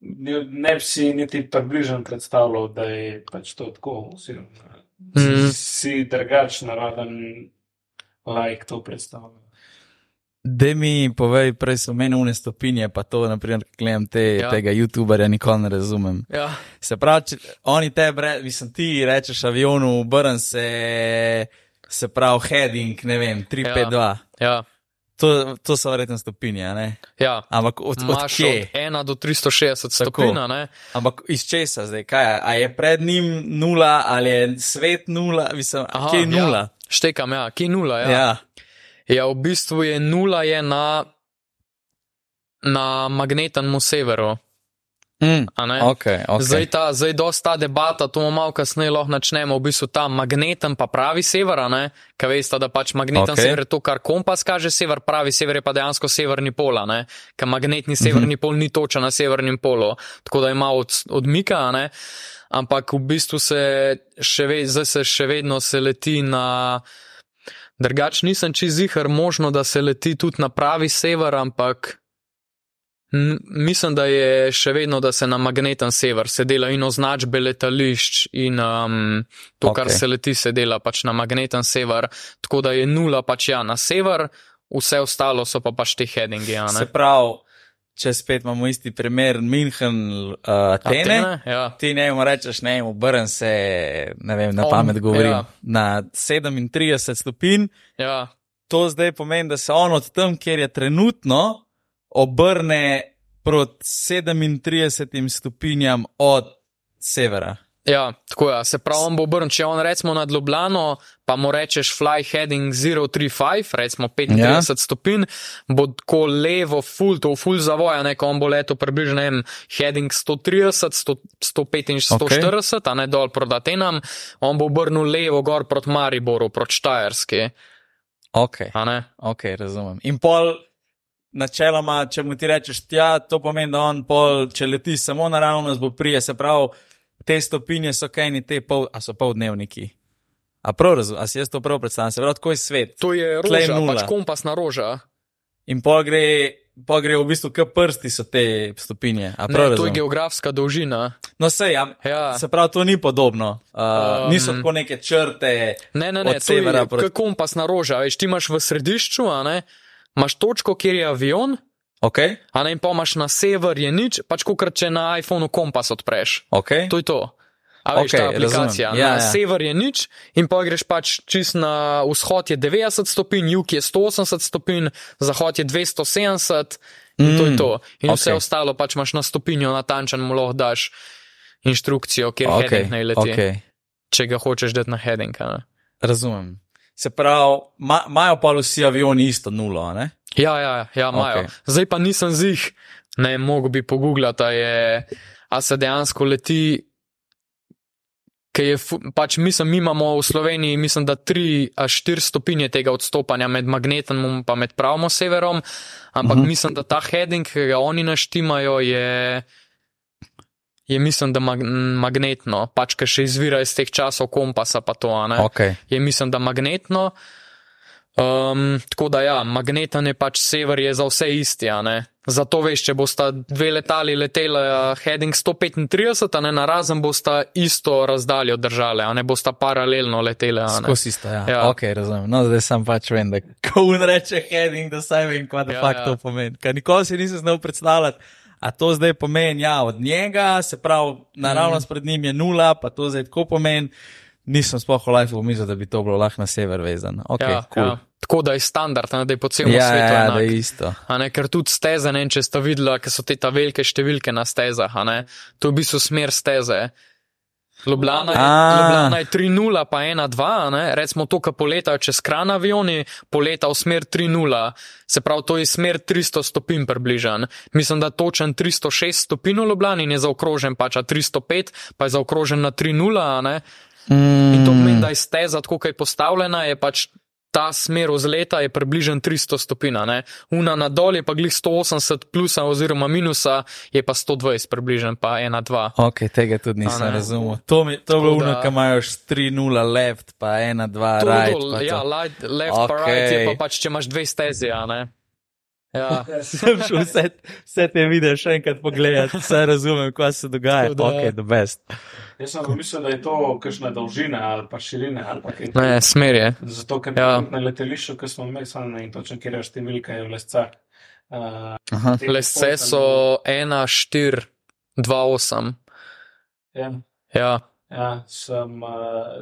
Ne bi si niti približno predstavljal, da je pač to tako, oziroma mm. si drugačen, naraven like to predstavlja. Da mi povej, prej so meni une stopinje, pa to, naprimer, gledam te, ja. tega YouTuberja, nikoli ne razumem. Ja. Se pravi, če, oni te, mislim, ti rečeš avionu, obrn se, se pravi, heading, ne vem, 352. Ja. ja. To, to so verjetno stopinje, ne? Ja. Ampak od, od kje? Od 1 do 360 stopinj, ne? Ampak iz česa zdaj? Kaj, a je pred njim nula ali je svet nula? Mislim, Aha, kje je nula? Ja. Štekam, ja, kje je nula? Ja. ja. ja, v bistvu je nula je na, na magnetnem severu. Mm, okay, okay. Zdaj, ta, zdaj dosta debata, to bomo malo kasneje lahko načnemo, v bistvu ta magneten pa pravi sever, kaj veste, da pač magneten okay. sever je to, kar kompas kaže sever, pravi sever je pa dejansko severni pol, ker magnetni severni mm -hmm. pol ni točen na severnem polu, tako da ima od, odmika, ne? Ampak v bistvu se še, ve, zdaj se še vedno se leti na Drugač nisem čizihar možno, da se leti tudi na pravi sever, ampak mislim, da je še vedno, da se na magneten sever se dela in označbe letališč in um, to, okay. kar se leti, se dela pač na magneten sever, tako da je nula pač ja na sever, vse ostalo so pa pač te headingi. a ne. Se pravi, če spet imamo isti primer, München, uh, Atene. Atene, ja. Ti ne mu rečeš, ne, obrn se, ne vem, na On, pamet govorim, ja. na 37 stopinj. Ja, To zdaj pomeni, da se on od tam, kjer je trenutno, obrne proti 37 stopinjam od severa. Ja, tako je. Se pravi, on bo obrnil, če on recimo nad Ljubljano, pa mu rečeš fly heading 035, recimo 35 Ja. stopinj, bo tako levo, full, to full zavoja, neko on bo leto približno, ne vem, heading 130, 100, 145, 140, okay. a ne dol proti Atenam, on bo obrnil levo gor proti Mariboru, proti Štajerski, Ok, ok, razumem. In pol, načeloma, če mu ti rečeš, ja, to pomeni, da on pol, če leti samo naravnost, bo prije, se pravi, te stopinje so kaj ni te pol, a so poldnevniki. A prav razumem, a si jaz to prav predstavljam, se pravi, tako je svet. To je roža, pač kompasna roža. In pol gre, pol gre v bistvu, k prsti so te stopinje. Prav Ne, to je geografska dolžina. No, sej, ja, Ja. se pravi, to ni podobno. Uh, um, niso tako neke črte. Ne, ne, ne, to je proti- kot kompasna roža. Veš, ti imaš v središču, imaš točko, kjer je avion, Okay, a ne, in pa imaš na sever je nič, pač kot če na iPhonu kompas odpreš. okay. To je to. A veš, Okej, ta aplikacija. razumem. Ja, na ja. sever je nič, in pa greš pač čist na vzhod je 90 stopinj, jug je 180 stopinj, zahod je 270 in to je to. In vse okej. ostalo pač imaš na stopinjo natančen, mu lahko daš inštrukcijo, kjer Okay, heading naj leti, okay. če ga hočeš dati na heading. ne. Razumem. Se pravi, ma- imajo pa vsi avioni isto nulo, ne? Ja, ja, ja, imajo. Okay. Zdaj pa nisem zih, ne mogo bi pogooglati, a, je, a se dejansko leti. Je, pač mislim, mi imamo v Sloveniji, mislim, da 3 až 4 stopinje tega odstopanja med magnetom in pa med pravim severom, ampak uh Mhm. -huh. mislim, da ta heading, ki ga oni naštimajo, je, je mislim, da mag, magnetno, pač ker še izvira iz teh časov kompasa, pa to, ne Okay. je mislim, da magnetno. Um, tako da ja, magneten je pač sever, je za vse isti. Zato veš, če bosta dve letali letela heading 135, a ne na razen bosta isto razdaljo držale, a ne bosta paralelno letele. a ne. Skozi isto, ja. ja. Ok, razumem. No, zdaj sem pač vem, da ko un reče heading, da saj vem, kaj da Ja, ja, fakt ja. to pomeni. Ker nikoli si nisem znal predstavljati. A to zdaj pomeni, ja, od njega, se pravi, naravnost Mhm. pred njim je nula, pa to zdaj tako pomeni. Nisem sploh v life pomislil, da bi to bilo lahko na sever vezano. Okay, ja, cool. ja. Tako da je standard, ne, da je po celem ja, svetu. ja, enak. isto. Ne, ker tudi steze, ne če ste videli, ker so te ta velike številke na stezah, ne, to je v bistvu smer steze. Ljubljana je, A. Ljubljana je 3-0, pa 1-2, a ne, recimo to, kar poletajo čez kran avioni, poleta v smer 3-0, se pravi, to je smer 300 stopinj približan. Mislim, da točen 306 stopinj v Ljubljani in je zaokrožen pač, a 305, pa je zaokrožen na 3-0, a ne. Mm, In to pomeni, da je steza, tako kot je postavljena, je pač ta smer vzleta je približno 300 stopinj. Una na dol je pa glih 180 plusa oziroma minusa, je pa 120 približno, pa 1-2. Ok, tega tudi nisem razumel. To, mi, to je bilo uno, ki imajo 3-0 left, pa 1-2 To right. dol, pa ja, light, left okay. pa right je pa pač, če imaš dve stezi, ne. Ja. Sem šel vse, vse te videe še enkrat pogledati, vse razumem, kaj se dogaja. Da- Ok, the best. Jaz sem mislil, da je to kakšna dolžina ali pa širina ali pa kaj. Ne, smer je. Zato, ker Ja. na letališču, ki smo imeli, samo ne vem točno, kje je številka, je v lescah. Uh, Aha. Lesce so 1-4-2-8. Ja, Ja. ja sem, uh,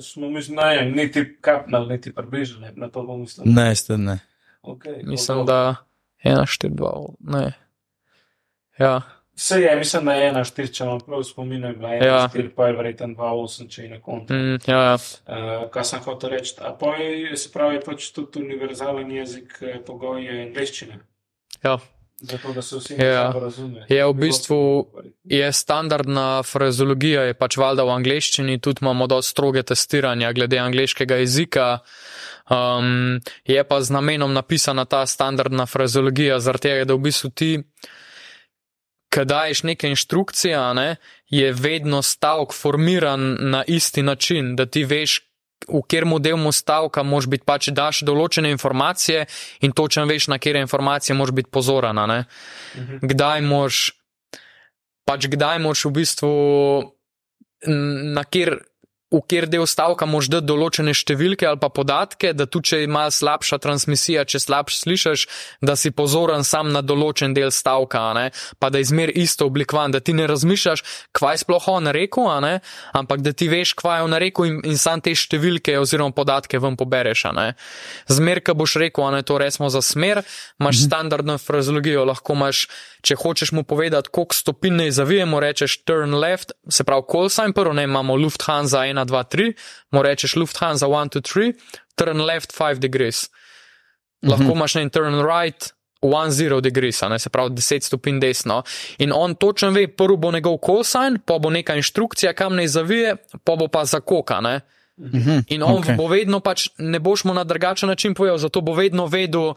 smo ne, vem, niti kapnali, niti približali, ne, na to bom mislil. Ne, ste ne. Okay, Mislim, da 1-4-2, ne. Ja. Vse je, mislim, da je ena štiri, če imam prav spomin, je bila ena Ja. štiri, pa je verjetno dva osem, če je na koncu. Mm, ja, ja. Uh, kaj sem hotel reči? A pa je, se pravi, pač tudi univerzalen jezik, eh, pogoj je angliščina. ja. Zato, da se vsi Ja. razumejo. Je v bistvu je standardna frazeologija, je pač valjda v angleščini, tudi imamo dosti stroge testiranja glede angleškega jezika. Um, je pa z namenom napisana ta standardna frazeologija, zaradi tega, da v bistvu ti, ko daješ neke inštrukcije, ne, je vedno stavek formiran na isti način, da ti veš, v katerem delu stavka moraš biti pač daš določene informacije in točno veš, na kere informacije moraš biti pozoren. a ne. Kdaj moraš, pač kdaj moraš v bistvu, na kjer. V kjer del stavka moš dati določene številke ali pa podatke, da tudi če ima slabša transmisija, če slabš slišiš, da si pozoren sam na določen del stavka, ne? pa da je zmer isto oblikovan, da ti ne razmišljaš, kvaj sploh on rekel, ampak da ti veš, kvaj je on rekel in, in sam te številke oziroma podatke ven pobereš. Zmer, ko boš rekel, ne to resmo za smer, imaš mhm. standardno frazeologijo, lahko imaš, če hočeš mu povedati, koliko stopinj naj zavijemo, rečeš turn left, se pravi call sign prvo, ne imamo Lufthansa 1, 2, 3, mu rečeš Lufthansa 1, 2, 3, turn left 5 degrees. Lahko imaš na turn right 1, 0 degrees, ne se pravi 10 stopinj desno. In on točno ve, prvo bo njegov call sign, pa bo neka inštrukcija, kam naj zavije, pa bo pa zakoka, ne. In on okay. bo vedno pač, ne boš mu na drugačen način povedal, zato bo vedno vedel,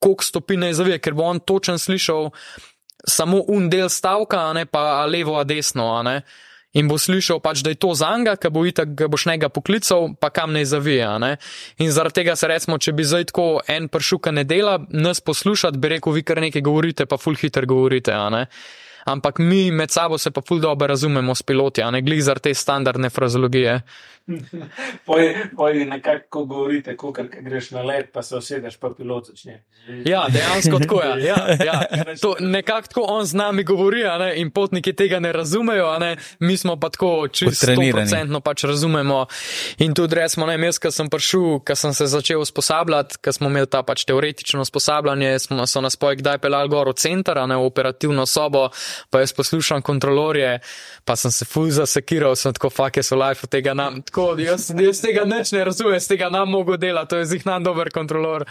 koliko stopinj naj zavije, ker bo on točen slišal samo un del stavka, a ne pa levo, a desno, a. In bo slišal pač, da je to za njega, ki bo itak, boš njega poklical, pa kam ne zavija. Ne? In zaradi tega se recimo, če bi zdaj tako en pršuka ne dela, nas poslušati, bi rekel, vi kar nekaj govorite, pa ful hiter govorite. Ampak mi med sabo se pa ful dobro razumemo s piloti, a ne glih zaradi te standardne frazeologije. Poj, poj nekako, ko govorite, ko greš na let, pa se usedeš, pa pilot začne. Ja, dejansko tako je. Ja, ja. To Nekako tako on z nami govori, a ne, in potniki tega ne razumejo, a ne, mi smo pa tako čisto. 100% pač razumemo. In tudi recimo, ne, jaz, ko sem prišel, ko sem se začel usposabljati, ko smo imeli ta pač teoretično usposabljanje, smo, so nas poj kdaj peljali gor v center, a ne v operativno sobo, pa jaz poslušam kontrolorje, pa sem se ful zasekiral, sem tako fake so life od tega nam. Tako, jaz, jaz tega nič ne razumem, z tega nam mogo delati, to je zihnan dober kontrolor.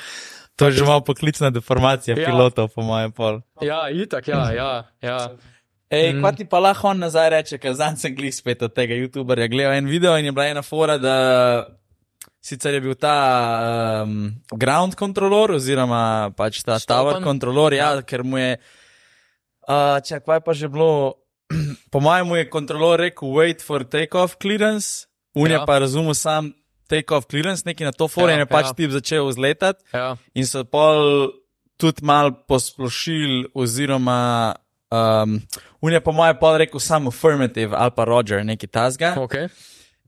To je že malo poklicna deformacija Ja. pilotov, po mojem pol. Ja, itak, ja, ja. ja. Ej, Mm. kva ti pa lahko on nazaj reče, ker zdaj sem glih spet od tega youtuberja gledal en video in je bila ena fora, da sicer je bil ta um, ground controller oziroma pač ta Stopen. tower controller, ja. ker mu je, uh, če kva je pa že bilo, po mojem je kontrolor rekel wait for takeoff clearance, unja Ja. pa razumel sam takeoff clearance, neki na to fora Ja, je pač ja. ja. tip začel vzletati ja. in so pol tudi mal posplošili, oziroma um, je po mojem pol rekel samo affirmative ali pa Roger, neki tasga. Okay.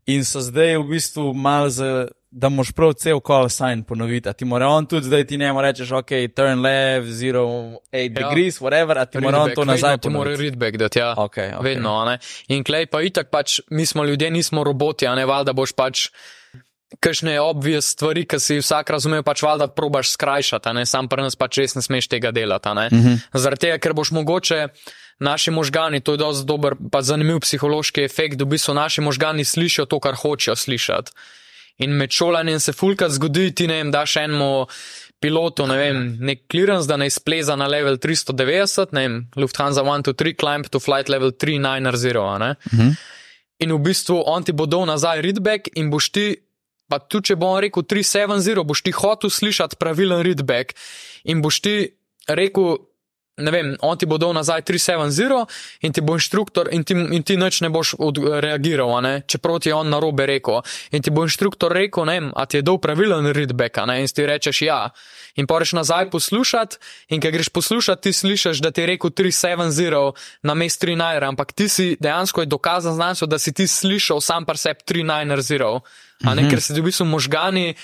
In so zdaj v bistvu mal za. Da moš prav cel call sign ponoviti. A ti mora on tudi zdaj ti njemu rečeš, ok, turn left, 0, 8 Ja. degrees, whatever, a ti mora on Readback, to nazaj vedno Ti mora readback dati, ja. Okay, okay. Vedno, ne. In klej pa itak pač, mi smo ljudje, nismo roboti, a ne valjda boš pač kakšne obvious stvari, ki si vsak razume, pač valjda probaš skrajšati, ne, sam pri nas pač res ne smeš tega delati, ne. Mm -hmm. Zaradi tega, ker boš mogoče naši možgani, to je dosti dober, pa zanimiv psihološki efekt, da v bistvu naši možgani slišijo to, kar hočejo slišati. In med šolanjem se fulka zgodi, ti ne vem, daš enemu pilotu, ne vem, nek clearance, da ne spleza na level 390, ne vem, Lufthansa 1, 2, 3, climb to flight level 390, a ne. Mhm. In v bistvu on ti bo dal nazaj readback in boš ti, pa tudi če bo on rekel 370, boš ti hotel slišati pravilen readback in boš ti rekel, ne vem, on ti bo dal nazaj 370 in ti bo inštruktor in ti, in ti nič ne boš od, reagiral, ne, čeprav ti je on narobe rekel. In ti bo inštruktor rekel, ne vem, a ti je dal pravilen readback, ne, in ti rečeš ja. In poreš nazaj poslušati, in ker greš poslušati, ti slišiš, da ti je rekel 370 na mest 39, ampak ti si dejansko je dokazan znanstvo, da si ti slišal sam par sebi 390, a ne, ker se ti v bistvu možgani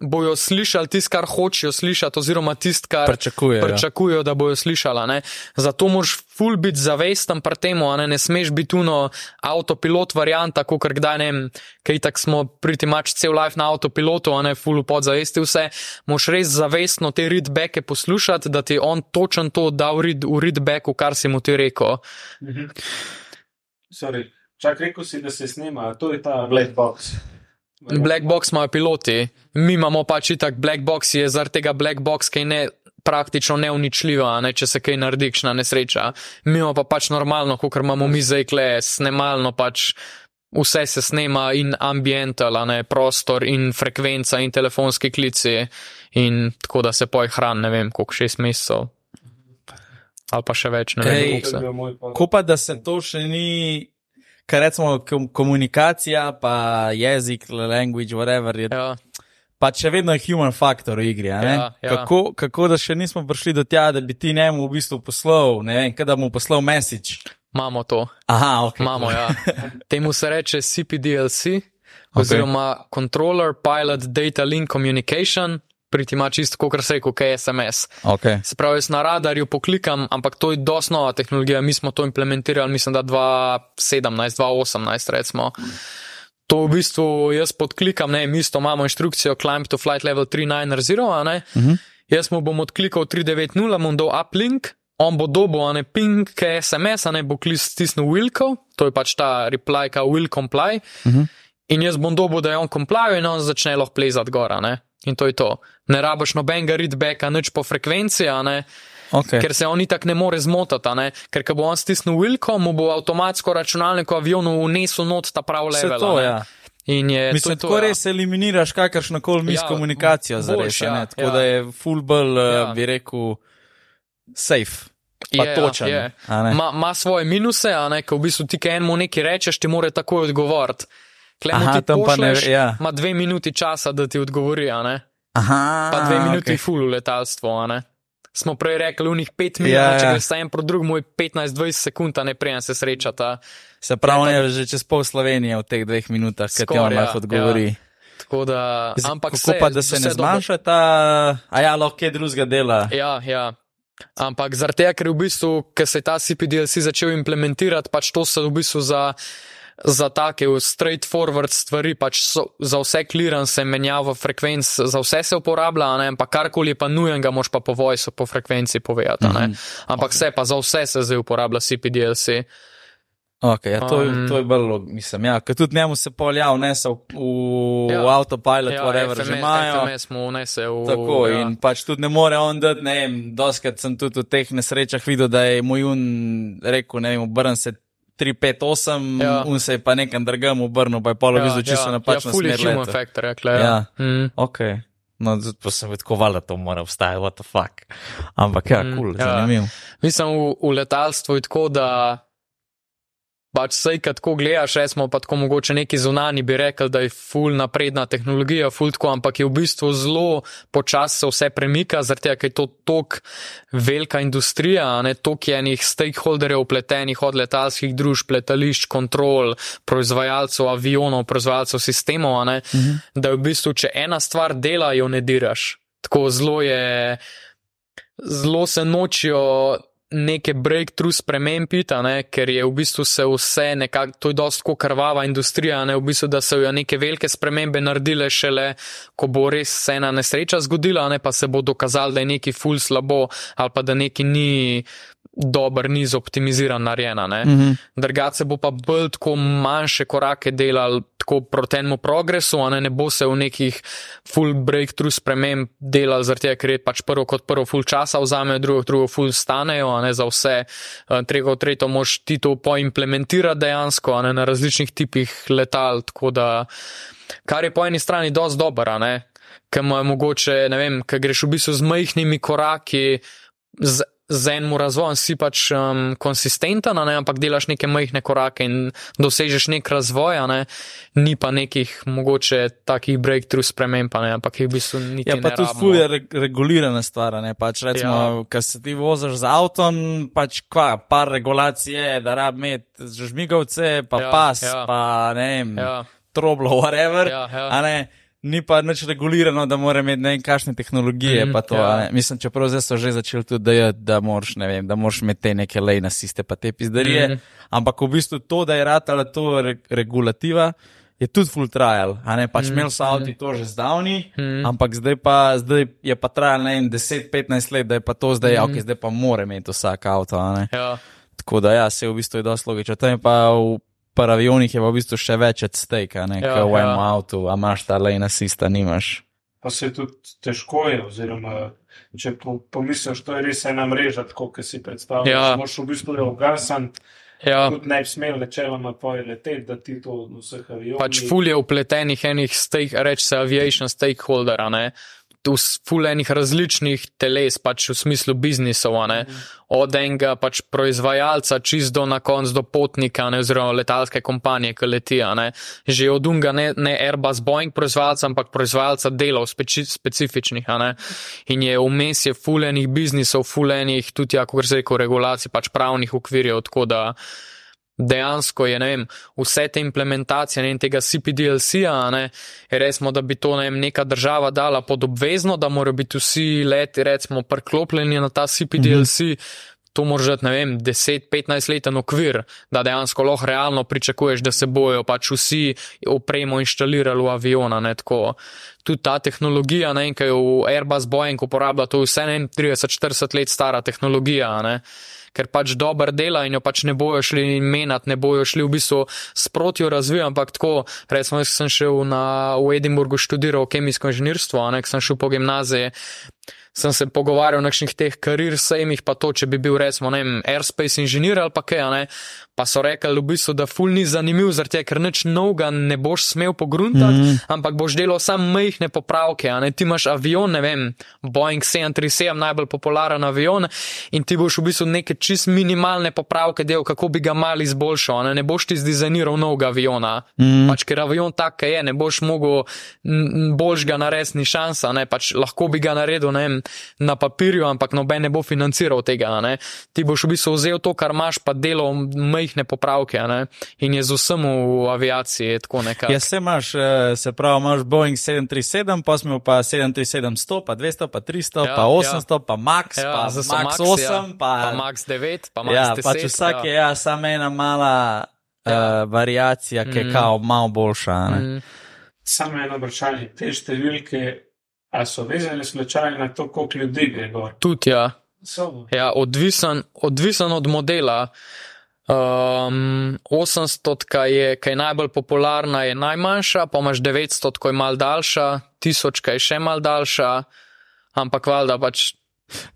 bojo slišali tisto, kar hočejo slišati, oziroma tisto, kar Pričakujejo. pričakujejo, da bojo slišali. a Ne? Zato moraš ful biti zavesten pri tem, ne? ne smeš biti tuno avtopilot varianta, kot kdaj ne vem, kaj tak smo priti mač cel life na avtopilotu, a ne ful podzavesti vse. Moš res zavestno te readbacke poslušati, da ti on točen to dal read, v readbacku, kar si mu ti rekel. Sorry. Čak rekel si, da se snema, to je ta black box. Black box imajo piloti, mi imamo pač itak black box, je zaradi tega black box, ki je ne, praktično neuničljiva, a ne, če se kaj naredi, kakšna nesreča. Mi imamo pa pač normalno, kot imamo mi zdaj kle, snemalno pač. Vse se snema in ambiental, a ne prostor in frekvenca in telefonski klici in tako da se poj hran, ne vem, koliko šest mesecev. Ali pa še več, ne vem, Ej. Ko pa da se to še ni. Kar recimo kom- komunikacija, pa jezik, language, whatever, je Ja, pa še vedno je human factor v igri. Ja, ja. Kako, kako da še nismo prišli do tja, da bi ti njemu v bistvu poslal, ne vem, kaj da mu poslal message. imamo to. Aha, ok. Imamo, ja. Temu se reče CPDLC, oziroma Controller Pilot Data Link Communication, priti ima čisto, kot se reče, kaj je SMS. Okay. Se pravi, jaz na radarju poklikam, ampak to je dosti nova tehnologija. Mi smo to implementirali, mislim, da 2017, 2018, recimo. To v bistvu jaz podklikam, ne, mi isto imamo inštrukcijo Climb to Flight Level 390, a ne. Mhm. Jaz mu bom odklikal 390, bom dal uplink, on bo dobil, a ne ping, kaj je SMS, a ne bo klis stisnil Wilko, to je pač ta reply, ka will comply. Mhm. In jaz bom dobil, da je on comply in on začne lahko plezati gora, ne. In to je to. Ne rabiš nobenega readbacka, nič po frekvenci, a ne Okay. ker se on itak ne more ne? ker ko bo on stisnil Wilko, mu bo avtomatsko računalnik v avionu unesel not ta prav level. to, ja. In je Mislim, to, je to, tako ja. res eliminiraš kakršno koli miskomunikacijo Ja, za res. ja, Tako ja. da je full bolj, Ja. ja. bi rekel, safe. Pa Je, ja, točen. je. Ma, ma svoje minuse, a ne, ko v bistvu ti enemu nekaj rečeš, ti mora takoj odgovoriti. Aha, tam pa ne- pošleš, ja. ima dve minuti časa, da ti odgovori, a ne. Aha, Pa dve minuti okay. full v letalstvo, a ne. Smo prej rekli, v njih pet minut, Ja, ja, če ja. greš ja. en pro drugemu, je 15-20 sekund, a ne prejem se srečata. Se pravi, on je že čez pol Slovenije v teh dveh minutah, ker ti on ja, lahko odgovori. Ja. Tako da, ampak Kako se, pa, da se ne dobro- zmanjša ta, a ja, lahko kaj drugega dela. Ja, ja. Ampak zaradi tega, ker v bistvu, ker se je ta CPDLC začel implementirati, pač to se v bistvu za, za take straightforward stvari, pač so, za vse clearance, menjavo frekvenc, za vse se uporablja, a ne, ampak karkoli pa nujen, ga moš pa po voice, po frekvenci povedati. a ne. Ampak vse pa za vse se zdaj uporablja CPDLC. Okay, ja, to, Um, to je log- mislim, ja, ker tudi njemu se polja vnese v, v Ja. ja. autopilot, ja, whatever FMS, že imajo. FMS mu vnese v. Tako ja. in pač tudi ne more on dati, ne vem, doskrat sem tudi v teh nesrečah videl, da je moj un rekel, ne vem, obrn se 3-5-8, Ja. ja. un se je pa nekam drugam obrnil, pa je polo ja, videl čisto ja, napačno ja, full je smer. human letel. factor, rekla. Ja. Ja. Mm. Ok. No, zdaj pa sem tako valjda, to mora obstajati, what the fuck. Ampak ja, Mm, kul, cool, ja. ja. zanimivo. Mislim, v, v letalstvu je tako, da pač sej, kad tako gledaš, resmo pa tako mogoče neki zunani bi rekel, da je full napredna tehnologija, full tako, ampak je v bistvu zelo počasi se vse premika, zaradi tega, ker je to tok velika industrija, ne tok je enih stakeholderjev upletenih od letalskih družb, letališč, kontrol, proizvajalcev avionov, proizvajalcev sistemov, ne, mhm. da je v bistvu, če ena stvar dela, jo ne diraš. Tako zelo je, zelo se nočijo neke breakthrough spremembita, ne, ker je v bistvu se vse nekako, to je dosti krvava industrija, ne, v bistvu, da so jo neke velike spremembe naredile šele, ko bo res se ena nesreča zgodila, ne pa se bo dokazalo, da je neki ful slabo ali pa da neki ni dober, ni zoptimiziran, narejena. Mm -hmm. Drugače bo pa bolj tako manjše korake delal tako proti enemu progresu, a ne, ne bo se v nekih full breakthrough sprememb delal, zaradi tega, ker je pač prvo kot prvo full časa vzamejo, drugo, drugo full stanejo, ne za vse, tretje, tretjo moš ti to poimplementirati dejansko, ne na različnih tipih letal, tako da, kar je po eni strani dosti dobro, a ne, ker ima mogoče, ne vem, ker greš v bistvu z majhnimi koraki, z z enim razvojem si pač um, konsistenten, ne, ampak delaš neke majhne korake in dosežeš nek razvoj, ne, ni pa nekih mogoče takih breakthrough sprememb, ne, ampak je v bistvu niti Ja, pa tudi ful je re regulirana stvar, ne, pač recimo, Ja. ko se ti voziš z avtom, pač kva, par regulacij je, da rab imeti žmigovce, pa Ja, pas, ja. pa ne vem, ja. troblo, whatever, Ja, ja. a ne. Ni pa nič regulirano, da mora imeti ne vem kakšne tehnologije. Mm, to, ja. Mislim, čeprav zdaj so že začeli tudi, je, da moraš, ne vem, da moraš imeti te neke lejne asiste, pa te pizdarije. Mm. Ampak v bistvu to, da je ratala to re regulativa, je tudi full trial. A ne pač mm. imeli so avti to že zdavni, mm. ampak zdaj, pa, zdaj je pa trajalo ne vem 10-15 let, da je pa to zdaj, mm. ok, zdaj pa mora imeti vsak avto. Ja, Tako da ja, se v bistvu je dosti logično. Tam je pa v par avionih je pa v bistvu še več od steka, ne, Ja, ja, v ja. enem avtu, a imaš ta lejna asista, nimaš. Pa se tudi težko je, oziroma če po, pomisliš, to je res ena mreža, tako kot si predstavljaš. Ja. Moš v bistvu le ugasan, ja. tudi ne bi smel načeloma poje leteti, da ti to v vseh avionih. pač ful je upletenih enih stake, reč se aviation stakeholder, a ne. Fulejnih različnih teles, pač v smislu biznisov, ne? od enega pač proizvajalca, čist do na konc do potnika, ne? oziroma letalske kompanije, ki letijo. Ne? Že od unga ne, ne Airbus Boeing proizvajalca, ampak proizvajalca delov speci, specifičnih. ne. In je vmes je fulejnih biznisov, fulejnih tudi, ja, kako se reče, regulacij, pač pravnih okvirjev, tako da dejansko je, vem, vse te implementacije in tega CPDLC-a, ne, resmo, da bi to ne vem, neka država dala pod obvezno, da morajo biti vsi leti, recimo, priklopljeni na ta CPDLC. -hmm. To može biti, ne vem, 10-15 leten okvir, da dejansko lahko realno pričakuješ, da se bojo pač vsi opremo inštalirali v aviona. Ne, Tudi ta tehnologija, ne, ki jo Airbus Boeing uporablja, to je vse ne 30-40 let stara tehnologija. Ne ker pač dober dela in jo pač ne bojo šli menjati, ne bojo šli v bistvu sproti razvijati, ampak tako, recimo, jaz sem šel na, v Edinburgu študiral kemijsko inženirstvo, a ne, sem šel po gimnaziji sem se pogovarjal o nekšnih teh karir sejmih, pa to, če bi bil recimo, ne vem, airspace inženir ali pa kaj, ne, pa so rekli v bistvu, da ful ni zanimiv, tega, ker nič novega ne boš smel pogruntati, mm -hmm. ampak boš delal samo majhne popravke, ti imaš avion, ne vem, Boeing 737, najbolj popularen avion in ti boš v bistvu neke čist minimalne popravke del, kako bi ga mal izboljšal, ne, ne boš ti zdizajniral novega aviona, mm -hmm. pač ker avion tak je, ne boš mogel boljš ga narediti, ni šansa, ne, pač lahko bi ga naredil, vem, na papirju, ampak noben ne bo financiral tega. Ne? Ti boš v bistvu vzel to, kar imaš, pa delo majhne popravke ne? in je z vsem v aviaciji tako nekaj. Ja, se imaš, eh, se pravi, imaš Boeing 737, pa smo pa 737-100, pa 200, pa 300, ja, pa 800, ja. pa Max, ja, pa Max, Max 8, ja. pa, pa Max 9, pa Max ja, 10. Pač vsak je ja. ja, samo ena mala ja. uh, variacija, ki je mm. kao malo boljša. Mm. Samo eno vprašanje, te številke A so vezani slučajno na to, koliko ljudi gre gor? Tudi, ja. ja odvisen, odvisen od modela. Um, 800, kaj je, kaj je najbolj popularna, je najmanjša, pa imaš 900, ko je mal daljša, 1000, kaj je še mal daljša, ampak valjda pač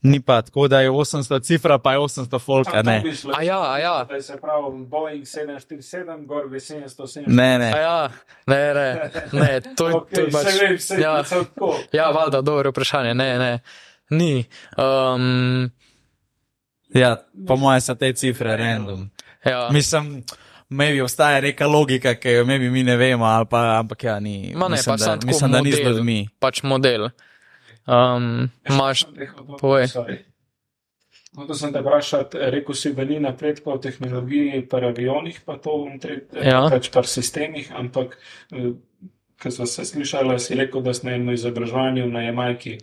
Ni pa tako, da je 800 cifra, pa je 800 folka. Ne, a ja, a ja. Se pravi, Boeing 747, gor bi 770. Ne, ne. A ja, ne, ne, ne, to je okay, pač. Se vem, se ja, tako. Ja, valjda, dobro vprašanje, ne, ne. Ni. Um, ja, po mojem so te cifre random. Ja. Mislim, maybe obstaja neka logika, ki jo maybe mi ne vemo, ali pa, ampak ja, ni. Ma ne, mislim, pa da, mislim, da ni z ljudmi. Pač model. Um, Máš, povej. No, to sem te vprašal, rekel si, ni napredka v tehnologiji, pa avionih, pa to v ja. pač par sistemih, ampak, eh, ko so se slišali, si rekel, da si na enem izobraževanju na Jamajki.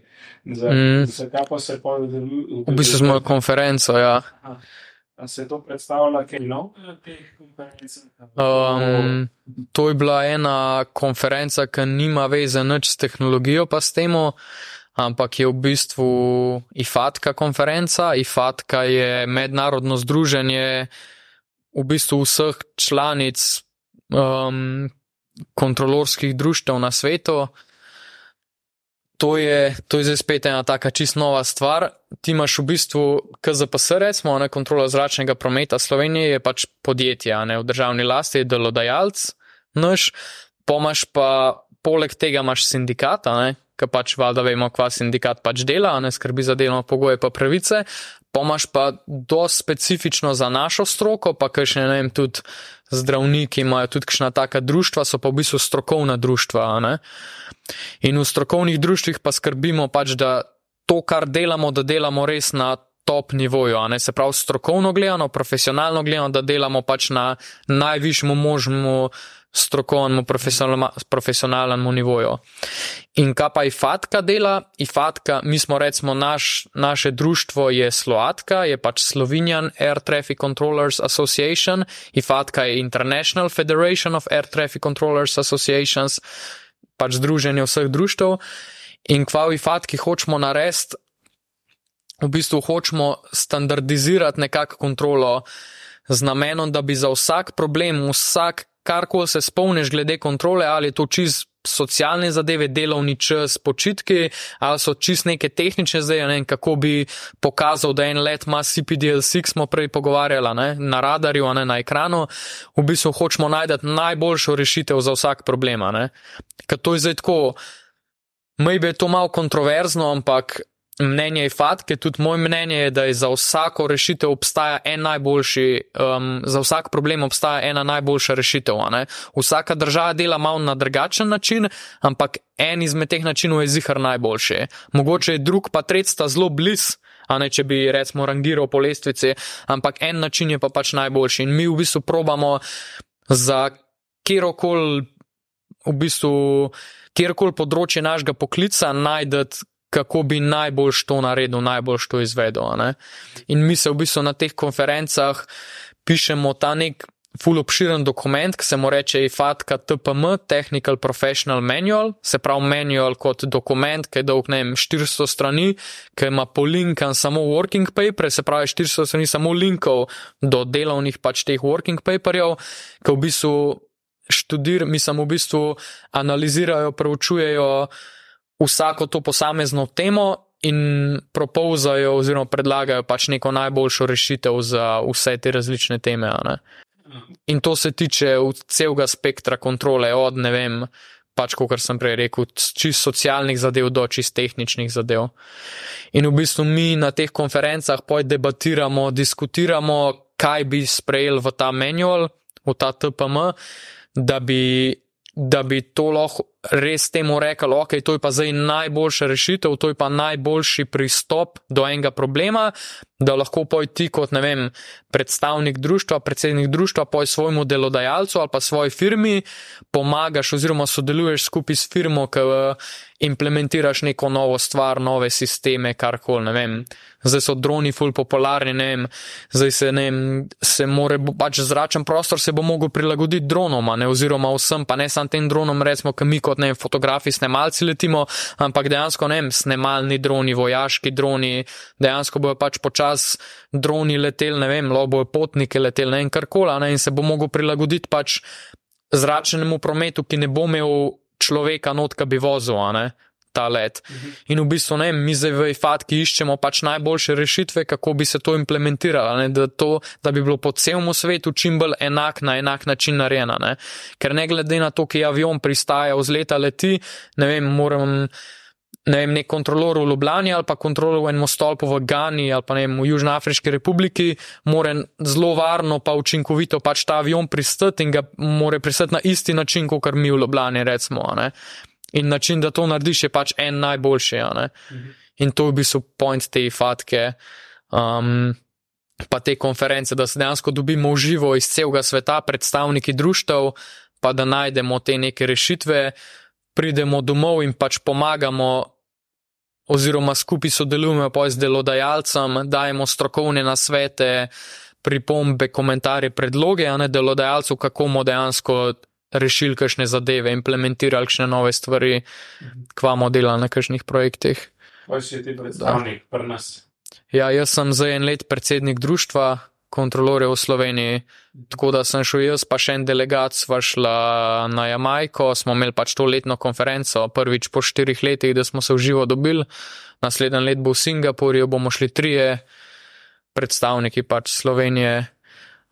Mm. Zakaj pa se povedal? V bistvu smo konferenco, ja. A se to predstavlja, kaj je nov na teh konferencah? Um, to je bila ena konferenca, ki nima veze nič s tehnologijo, pa s temo ampak je v bistvu IFATKA konferenca. IFATKA je mednarodno združenje v bistvu vseh članic um, kontrolorskih društev na svetu. To je, to je zdaj spet ena taka čist nova stvar. Ti imaš v bistvu KZPS, recimo, ne kontrola zračnega prometa Slovenije, je pač podjetje, ne v državni lasti, je delodajalec, nož, pomaš pa poleg tega imaš sindikata, ne, ki pač valjda vemo, kva sindikat pač dela, ne skrbi za delovno pogoje pa pravice, pomaš pa dosti specifično za našo stroko, pa kaj še ne vem, tudi zdravniki imajo tudi kakšna taka društva, so pa v bistvu strokovna društva. In v strokovnih društvih pa skrbimo pač, da to, kar delamo, da delamo res na top nivoju, a ne se pravi strokovno gledano, profesionalno gledano, da delamo pač na najvišjemu možnemu strokovnemu, profesionalnemu nivoju. In kaj pa IFATKA dela? IFATKA, mi smo recimo naš, naše društvo je Slovatka, je pač Slovenian Air Traffic Controllers Association, IFATKA je International Federation of Air Traffic Controllers Associations, pač združenje vseh društv. In kva v IFATKI hočemo narediti? V bistvu hočemo standardizirati nekako kontrolo z namenom, da bi za vsak problem, vsak karkoli se spomniš glede kontrole, ali je to čist socialne zadeve, delovni čas, počitki, ali so čist neke tehnične zdaj, ne kako bi pokazal, da en let ima CPDL6, smo prej pogovarjali, ne, na radarju, ne, na ekranu, v bistvu hočemo najti najboljšo rešitev za vsak problem, ne. Ker to je zdaj tako, Maybe je to malo kontroverzno, ampak mnenje je fakt, ker tudi moj mnenje je, da je za vsako rešitev obstaja en najboljši, um, za vsak problem obstaja ena najboljša rešitev. Vsaka država dela malo na drugačen način, ampak en izmed teh načinov je zihar najboljši. Mogoče je drug pa tretji sta zelo bliz. A ne, če bi recimo rangiral po lestvici, ampak en način je pa pač najboljši. In mi v bistvu probamo za kjerkoli, v bistvu, kjerkoli področje našega poklica najti, kako bi najboljš to naredil, najboljš to izvedel. ne. In mi se v bistvu na teh konferencah pišemo ta nek full obširen dokument, ki se mu reče IFATKA TPM, Technical Professional Manual, se pravi manual kot dokument, ki je dolg, ne vem, 400 strani, ki ima polinkan samo working paper, se pravi 400 strani samo linkov do delovnih pač teh working paperjev, ki v bistvu študir, mislim, v bistvu analizirajo, preučujejo vsako to posamezno temo in propozajo oziroma predlagajo pač neko najboljšo rešitev za vse te različne teme. In to se tiče celega spektra kontrole, od ne vem, pač kot sem prej rekel, čist socialnih zadev do čist tehničnih zadev. In v bistvu mi na teh konferencah poj debatiramo, diskutiramo, kaj bi sprejeli v ta manual, v ta TPM, da bi, da bi to lahko res temu rekli, ok, to je pa zdaj najboljša rešitev, to je pa najboljši pristop do enega problema, da lahko poj ti kot, ne vem, predstavnik društva, predsednik društva, poj svojemu delodajalcu ali pa svoji firmi pomagaš oziroma sodeluješ skupaj s firmo, ki implementiraš neko novo stvar, nove sisteme, karkoli, ne vem. Zdaj so droni ful popularni, ne vem, zdaj se, ne vem, se more, pač zračen prostor se bo mogel prilagoditi dronom, a ne, oziroma vsem, pa ne samo tem dronom, recimo, ki mi kot, ne vem, fotografi, snemalci letimo, ampak dejansko, ne vem, snemalni droni, vojaški droni, dejansko bojo pač počas droni letel, ne vem, lahko bojo potnike letel, ne vem, karkoli, a ne, in se bo mogel prilagoditi pač zračnemu prometu, ki ne bo imel človeka not, ki bi vozil, ne. Ta let. In v bistvu ne, mi zdaj v IFATki iščemo pač najboljše rešitve, kako bi se to implementiralo, ne, da, to, da bi bilo po celem svetu čim bolj enak na enak način narejeno. Ne. Ker ne glede na to, ki avion pristaja, vzleta leti, ne vem, moram. Ne vem, nek kontrolor v Ljubljani ali pa kontrolor v enem stolpu v Gani ali pa ne vem, v Južnoafriški republiki, mora zelo varno pa učinkovito pač ta avion pristati in ga mora pristati na isti način, kot kar mi v Ljubljani recimo. Ne? In način, da to narediš, je pač en najboljši. ne. In to je v bistvu point te fatke. Um, pa te konference, da se dejansko dobimo v živo iz celega sveta, predstavniki društev, pa da najdemo te neke rešitve, pridemo domov in pač pomagamo, oziroma skupaj sodelujemo pa z delodajalcem, dajemo strokovne nasvete, pripombe, komentarje, predloge, a ne delodajalcev, kako bomo dejansko rešili kakšne zadeve, implementirali kakšne nove stvari, kvamo delali na kakšnih projektih. Kaj si ti predstavnik pri nas? Ja, jaz sem za en let predsednik društva kontrolorjev v Sloveniji, tako da sem šel jaz, pa še en delegat, sva šla na Jamajko, smo imeli pač to letno konferenco, prvič po štirih letih, da smo se v živo dobili, naslednji let bo v Singapurju, bomo šli trije predstavniki pač Slovenije.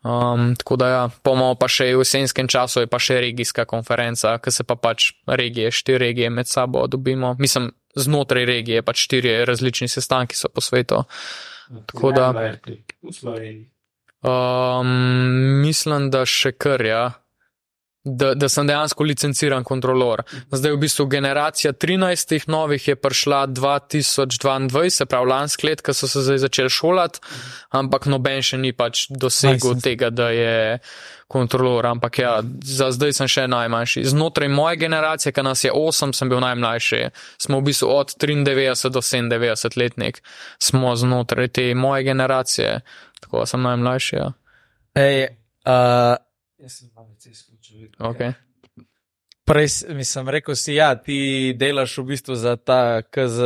Um, tako da, ja, bomo pa še v jesenskem času, je pa še regijska konferenca, ki se pa pač regije, štiri regije med sabo dobimo. Mislim, znotraj regije, pač štiri različni sestanki so po svetu. Tako da- V Sloveniji. Um, mislim, da še kar, ja. Da, da sem dejansko licenciran kontrolor. Zdaj, v bistvu, generacija 13 novih je prišla 2022, se pravi lansko let, ko so se zdaj začeli šolati, ampak noben še ni pač dosegel License. tega, da je kontrolor. Ampak ja, za zdaj sem še najmanjši. Znotraj moje generacije, ki nas je 8, sem bil najmlajši. Smo v bistvu od 93 do 97 letnik, smo znotraj te moje generacije, tako da sem najmlajši. Ja. Ej, uh, Jaz sem malo izključil. Okay. prej s- mislim, rekel si, ja, ti delaš v bistvu za ta KZ.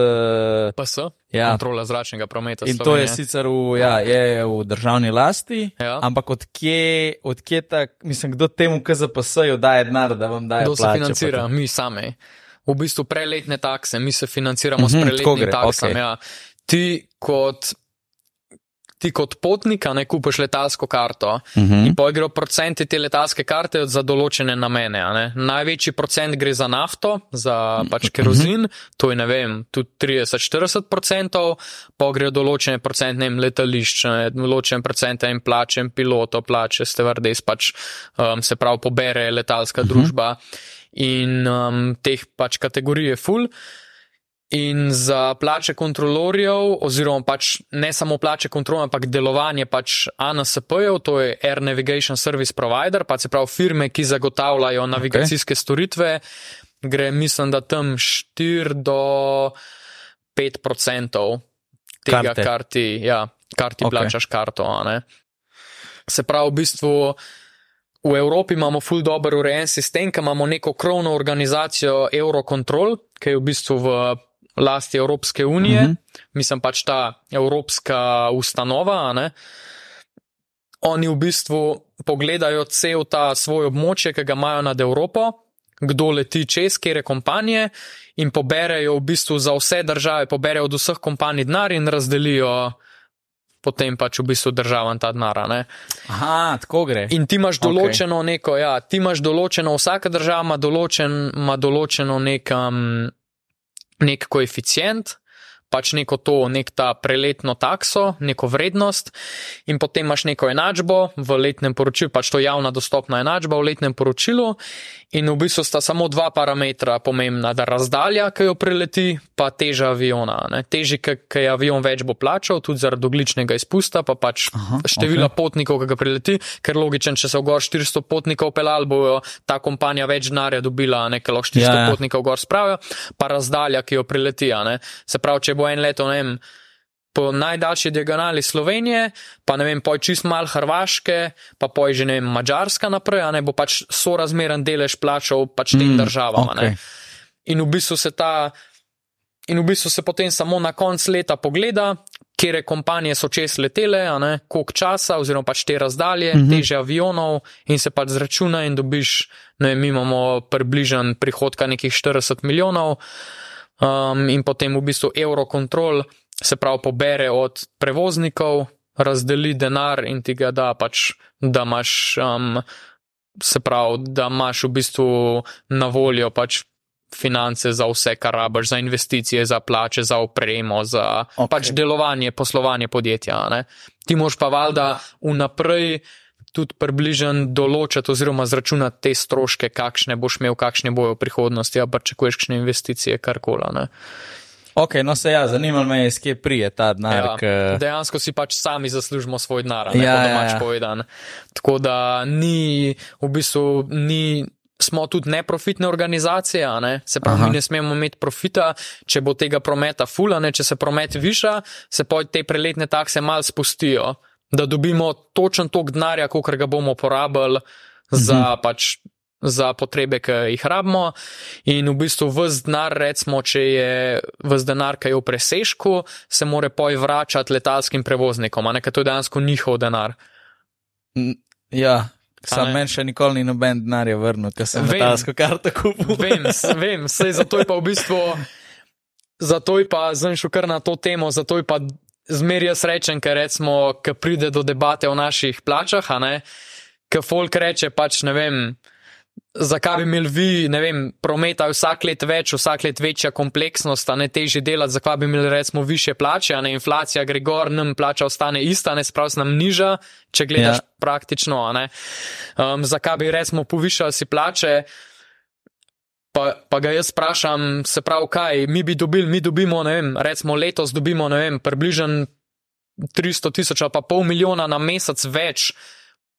PS, Ja. kontrola zračnega prometa. In to je Slovenije. sicer v, ja, je v državni lasti, Ja. ampak odkje, odkje ta, mislim, kdo temu KZPS-ju daje denar, da vam daje Kdo se financira? pa Mi sami. V bistvu preletne takse, mi se financiramo s Mhm, preletnimi taksami. okej. Ja. Ti kot ti kot potnik, a ne kupiš letalsko karto Mhm. uh -huh. in pojgrejo procenti te letalske karte za določene namene. Največji procent gre za nafto, za pač kerozin, uh -huh. to je ne vem, tudi 30-40 procentov, pa grejo določene procent, ne vem, letališč, ne, določene procente in plače in pilotov, plače, stevardes, pač um, se pravi pobere letalska uh -huh. družba in um, teh pač kategorij je full. In za plače kontrolorjev, oziroma pač ne samo plače kontrolorjev, ampak delovanje pač ANSP-jev, to je Air Navigation Service Provider, pa se pravi firme, ki zagotavljajo navigacijske okay. storitve, gre mislim, da tam 4 do 5 odstotkov tega, Karte. kar ti, ja, kar ti Ok. okay. plačaš karto. Se pravi, v bistvu. V Evropi imamo ful dobro urejen sistem, ker imamo neko krovno organizacijo Eurocontrol, ki je v bistvu v lasti Evropske unije, mm Mhm. -hmm. mislim pač ta evropska ustanova. ne. Oni v bistvu pogledajo cel ta svoj območje, ki ga imajo nad Evropo, kdo leti čez, kere kompanije in poberejo v bistvu za vse države, poberejo od vseh kompanij denar in razdelijo potem pač v bistvu državam ta denar. Aha, tako gre. In ti imaš določeno okay. neko, ja, ti imaš določeno, vsaka država ima, določen, ima določeno nek, um, nek koeficient, pač neko to, nek ta preletno takso, neko vrednost, in potem imaš neko enačbo v letnem poročilu, pač to javna dostopna enačba v letnem poročilu, in v bistvu sta samo dva parametra pomembna, da razdalja, ki jo preleti, pa teža aviona. Ne. Teži, ki je avion več bo plačal, tudi zaradi ogličnega izpusta, pa pač Aha, števila ok. okay. potnikov, ki ga prileti, ker logičen, če se v gor 400 potnikov pelal, bo ta kompanija več denarja dobila, nekaj lahko 400 Ja, ja, potnikov gor spravijo, pa razdalja, ki jo prileti. a Ne. Se pravi, če bo en leto, ne vem. Po najdaljši diagonali Slovenije, pa ne vem, poj čist mal Hrvaške, pa poj že ne vem, Mačarska naprej, a ne bo pač sorazmeren delež plačal pač tem Mm, državam. okej. In v bistvu se ta, in v bistvu se potem samo na konc leta pogleda, kere kompanije so čez letele, koliko časa, oziroma pač te razdalje, mm. -hmm. teže avionov in se pač zračuna in dobiš, ne vem, imamo približen prihodka nekih 40 milijonov um, in potem v bistvu Eurocontrol se pravi pobere od prevoznikov, razdeli denar in ti ga da pač, da imaš, um, se pravi, da imaš v bistvu na voljo pač finance za vse, kar rabiš, za investicije, za plače, za opremo, za Ok. okay. pač delovanje, poslovanje podjetja. Ne? Ti moš pa valjda vnaprej tudi približen določiti oziroma zračunati te stroške, kakšne boš imel, kakšne bojo v prihodnosti, a pa čakuješ kakšne investicije, karkoli. a ne. Ok, no se ja, zanimalo me je, iz kje prije ta denar. Ja, k- dejansko si pač sami zaslužimo svoj denar, ne Ja, ja, ja, domač ja. povedan. Tako da ni, v bistvu ni. Smo tudi neprofitne organizacije, ne? se pravi, Aha. mi ne smemo imeti profita, če bo tega prometa fula, ne? če se promet viša, se pa te preletne takse mal spustijo, da dobimo točen tok denarja, koliko ga bomo porabili za, Mhm. pač, za potrebe, ki jih rabimo. In v bistvu vse denar, recimo, če je vse denar, ki je v presežku, se more poj vračati letalskim prevoznikom, a ne, ker to je dejansko njihov denar. Ja, sam meni še nikoli ni noben denar vrnil, ker sem Vem. letalsko karto kupil. Vem, vem, sej zato je pa v bistvu, zato je pa zdaj šel kar na to temo, zato je pa zmeraj jaz rečem, ker recimo, ker pride do debate o naših plačah, a ne, ker folk reče pač ne vem. Zakaj bi imeli vi, ne vem, prometa vsak let več, vsak let večja kompleksnost, a ne težje delati, zakaj bi imeli recimo više plače, a ne inflacija gre gor, nam plača ostane ista, ne sprav se nam niža, če gledaš Ja. ja. praktično, a ne. Um, zakaj bi recimo povišali si plače, Pa, pa ga jaz vprašam, se pravi, kaj mi bi dobili, mi dobimo, ne vem, recimo letos dobimo, ne vem, približno 300 tisoč ali pa pol milijona na mesec več,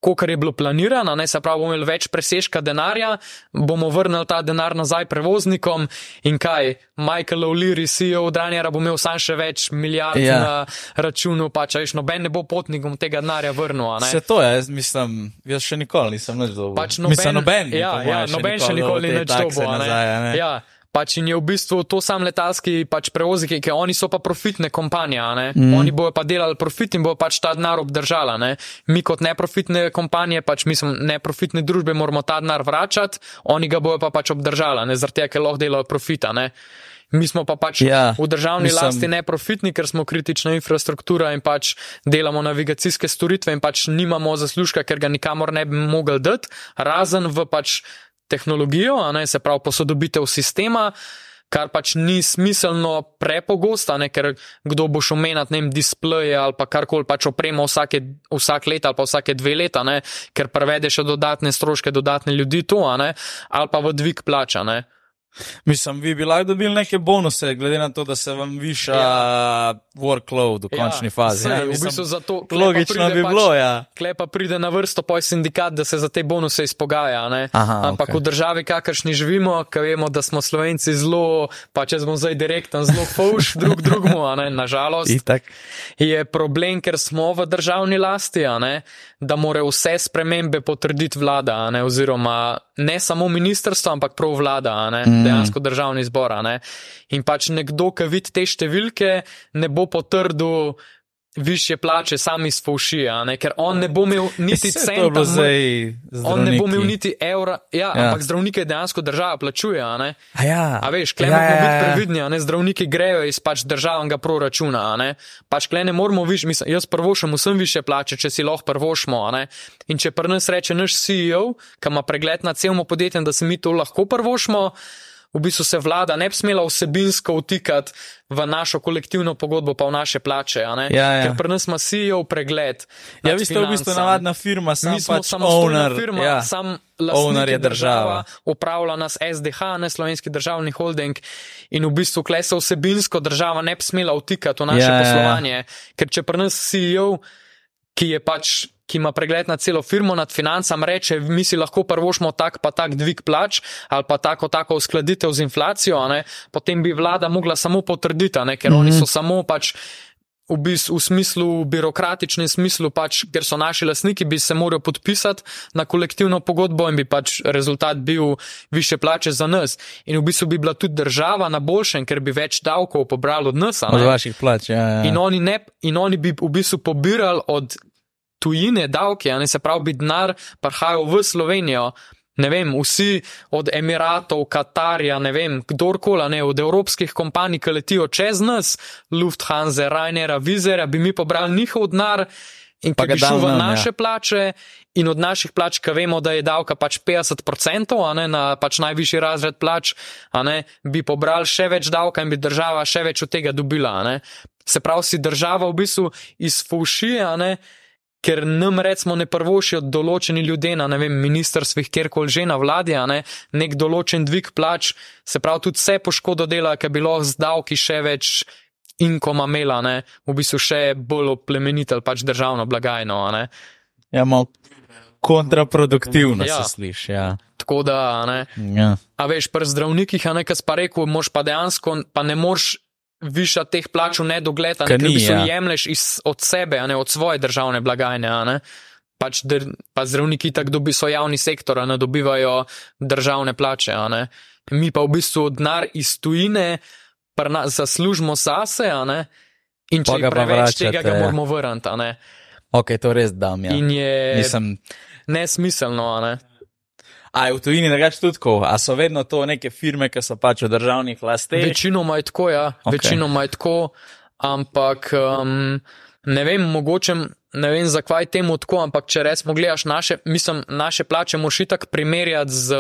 kot je bilo planirano, ne se pravi, bomo imeli več presežka denarja, bomo vrnili ta denar nazaj prevoznikom in kaj, Michael O'Leary, CEO Dranjera, bo imel sam še več milijard Ja. na računu, pa če veš, noben ne bo potnikom tega denarja vrnil. Vse to je, jaz mislim, jaz še nikoli nisem nič dobil. Pač noben, mislim, noben, ja, ja, noben še nikoli dobil ni te več takse dobil. nazaj. Ja, pač in je v bistvu to sam letalski pač prevozniki, ki oni so pa profitne kompanije. Mm. Oni bojo pa delali profit in bojo pač ta denar obdržala, ne. Mi kot neprofitne kompanije, pač mislim, neprofitne družbe moramo ta denar vračati, oni ga bojo pa pač obdržala, ne, zaradi tega, ker lahko delajo profita, ne. Mi smo pa pač Ja, v državni mislim- lasti neprofitni, ker smo kritična infrastruktura in pač delamo navigacijske storitve in pač nimamo zaslužka, ker ga nikamor ne bi mogli dati, razen v pač tehnologijo, ne se pravi posodobitev sistema. Kar pač ni smiselno prepogosto, ne, ker kdo boš omenjati, ne vem, displeje ali pa karkoli pač opremo vsake, vsak let ali pa vsake dve leta, ne, ker prevede še dodatne stroške, dodatne ljudi to, ne, ali pa v dvig plača, ne. Mislim, vi bi lahko dobili neke bonuse, glede na to, da se vam viša ja. workload v končni fazi. saj, ja, v mislim, bistvu zato, Logično bi pač- bilo, ja. Klej pa pride na vrsto poj sindikat, da se za te bonuse izpogaja. Ne? Aha, Ampak okej. v državi, kakršni živimo, ki vemo, da smo slovenci zelo, pa če smo zdaj direktno, zelo fauš drug drugmu, a ne, nažalost, Itak. je problem, ker smo v državni lasti, ne, da more vse spremembe potrditi vlada, ne, oziroma ne samo ministrstvo, ampak prav vlada, ne, Mm. Dejansko državni zbor. Ne. In pač nekdo, ki vidi te številke, ne bo potrdil više plače sami iz faušija, ker on ne bo imel niti centa. zdaj On ne bo imel niti evra, ja, Ja. ja. ampak zdravnike dejansko država plačuje. a ne. A ja. A veš, klej ja, moramo ja, biti ja. previdni, a ne zdravniki grejo iz pač državnega proračuna, ne. Pač klej ne moramo viš, mislim, jaz prvošem vsem više plače, če si lahko prvošmo. In če pri nas reče naš CEO, ki ima pregled nad celim podjetjem, da se mi to lahko prvošmo, v bistvu se vlada ne bi smela vsebinsko vtikati v našo kolektivno pogodbo, pa v naše plače. Ja, ja. Ker pri nas ima CEO pregled. Ja, vi ste v bistvu navadna firma, sam Mi smo pač samostojna owner. firma, ja. sam Owner je država, država. upravlja nas SDH, ne slovenski državni holding in v bistvu kle se vsebinsko država ne bi smela vtikati v naše Ja, ja, ja. poslovanje, ker če pri nas CEO, ki je pač ki ima pregled nad celo firmo, nad financam, reče, mi si lahko prvošmo tak pa tak dvig plač ali pa tako, tako uskladitev z inflacijo, ne, potem bi vlada mogla samo potrditi, ne, ker mm -hmm. oni so samo pač v, bistvu, v smislu, birokratičnem smislu, pač, ker so naši lasniki, bi se morali podpisati na kolektivno pogodbo in bi pač rezultat bil više plače za nas. In v bistvu bi bila tudi država na boljšem, ker bi več davkov pobrali od nas. Od vaših plač, ja. ja. In oni, ne, in oni bi v bistvu pobirali od tujine davke, ne se pravi, bi denar prihajal v Slovenijo. Ne vem, vsi od Emiratov, Katarja, ne vem, kdorkoli, ne, od evropskih kompanij, ki letijo čez nas, Lufthansa, Rainera, Vizera, bi mi pobrali njihov denar in Pa ga šel v ja. naše plače in od naših plač, ki vemo, da je davka pač 50%, a ne na pač najvišji razred plač, a ne, bi pobrali še več davka in bi država še več od tega dobila, a ne. Se pravi, si država v bistvu izfušija, a ne, ker nam recimo ne prvošijo določeni ljudje na ne vem, ministrstvih, kjerkoli že na vladi, ne, nek določen dvig plač, se pravi, tudi vse poškodo dela, ker bi lahko z davki še več inkoma imela, ne, v bistvu še bolj oplemenitelj pač državno blagajno, ne. ja malo kontraproduktivno Ja. se sliši. Ja. Tako da, ne. Ja. A veš, pri zdravnikih, a nekaj pa rekel, moš pa dejansko, pa ne moreš viša teh plač v nedogled, ne, Ker ni, v bistvu ja. jemliš iz, od sebe, ne od svoje državne blagajne, ne. Pač der, pa zdravniki tako dobi so javni sektor, ne dobivajo državne plače. Mi pa v bistvu denar iz tujine nas zaslužimo zase. In če ga preveč tega, vračate, ga ja. moramo vrniti. Ok, to res dam. Ja. In je Mislim, nesmiselno, ne. A je v tujini drugače tudi tako, a so vedno to neke firme, ki so pač v državnih lasteh. Večinoma je tako, ja, Ok. okay. večinoma je tako, ampak um, ne vem, mogoče ne vem, zakaj temu tako, ampak če resmo gledaš naše, mislim, naše plače moš itak primerjati z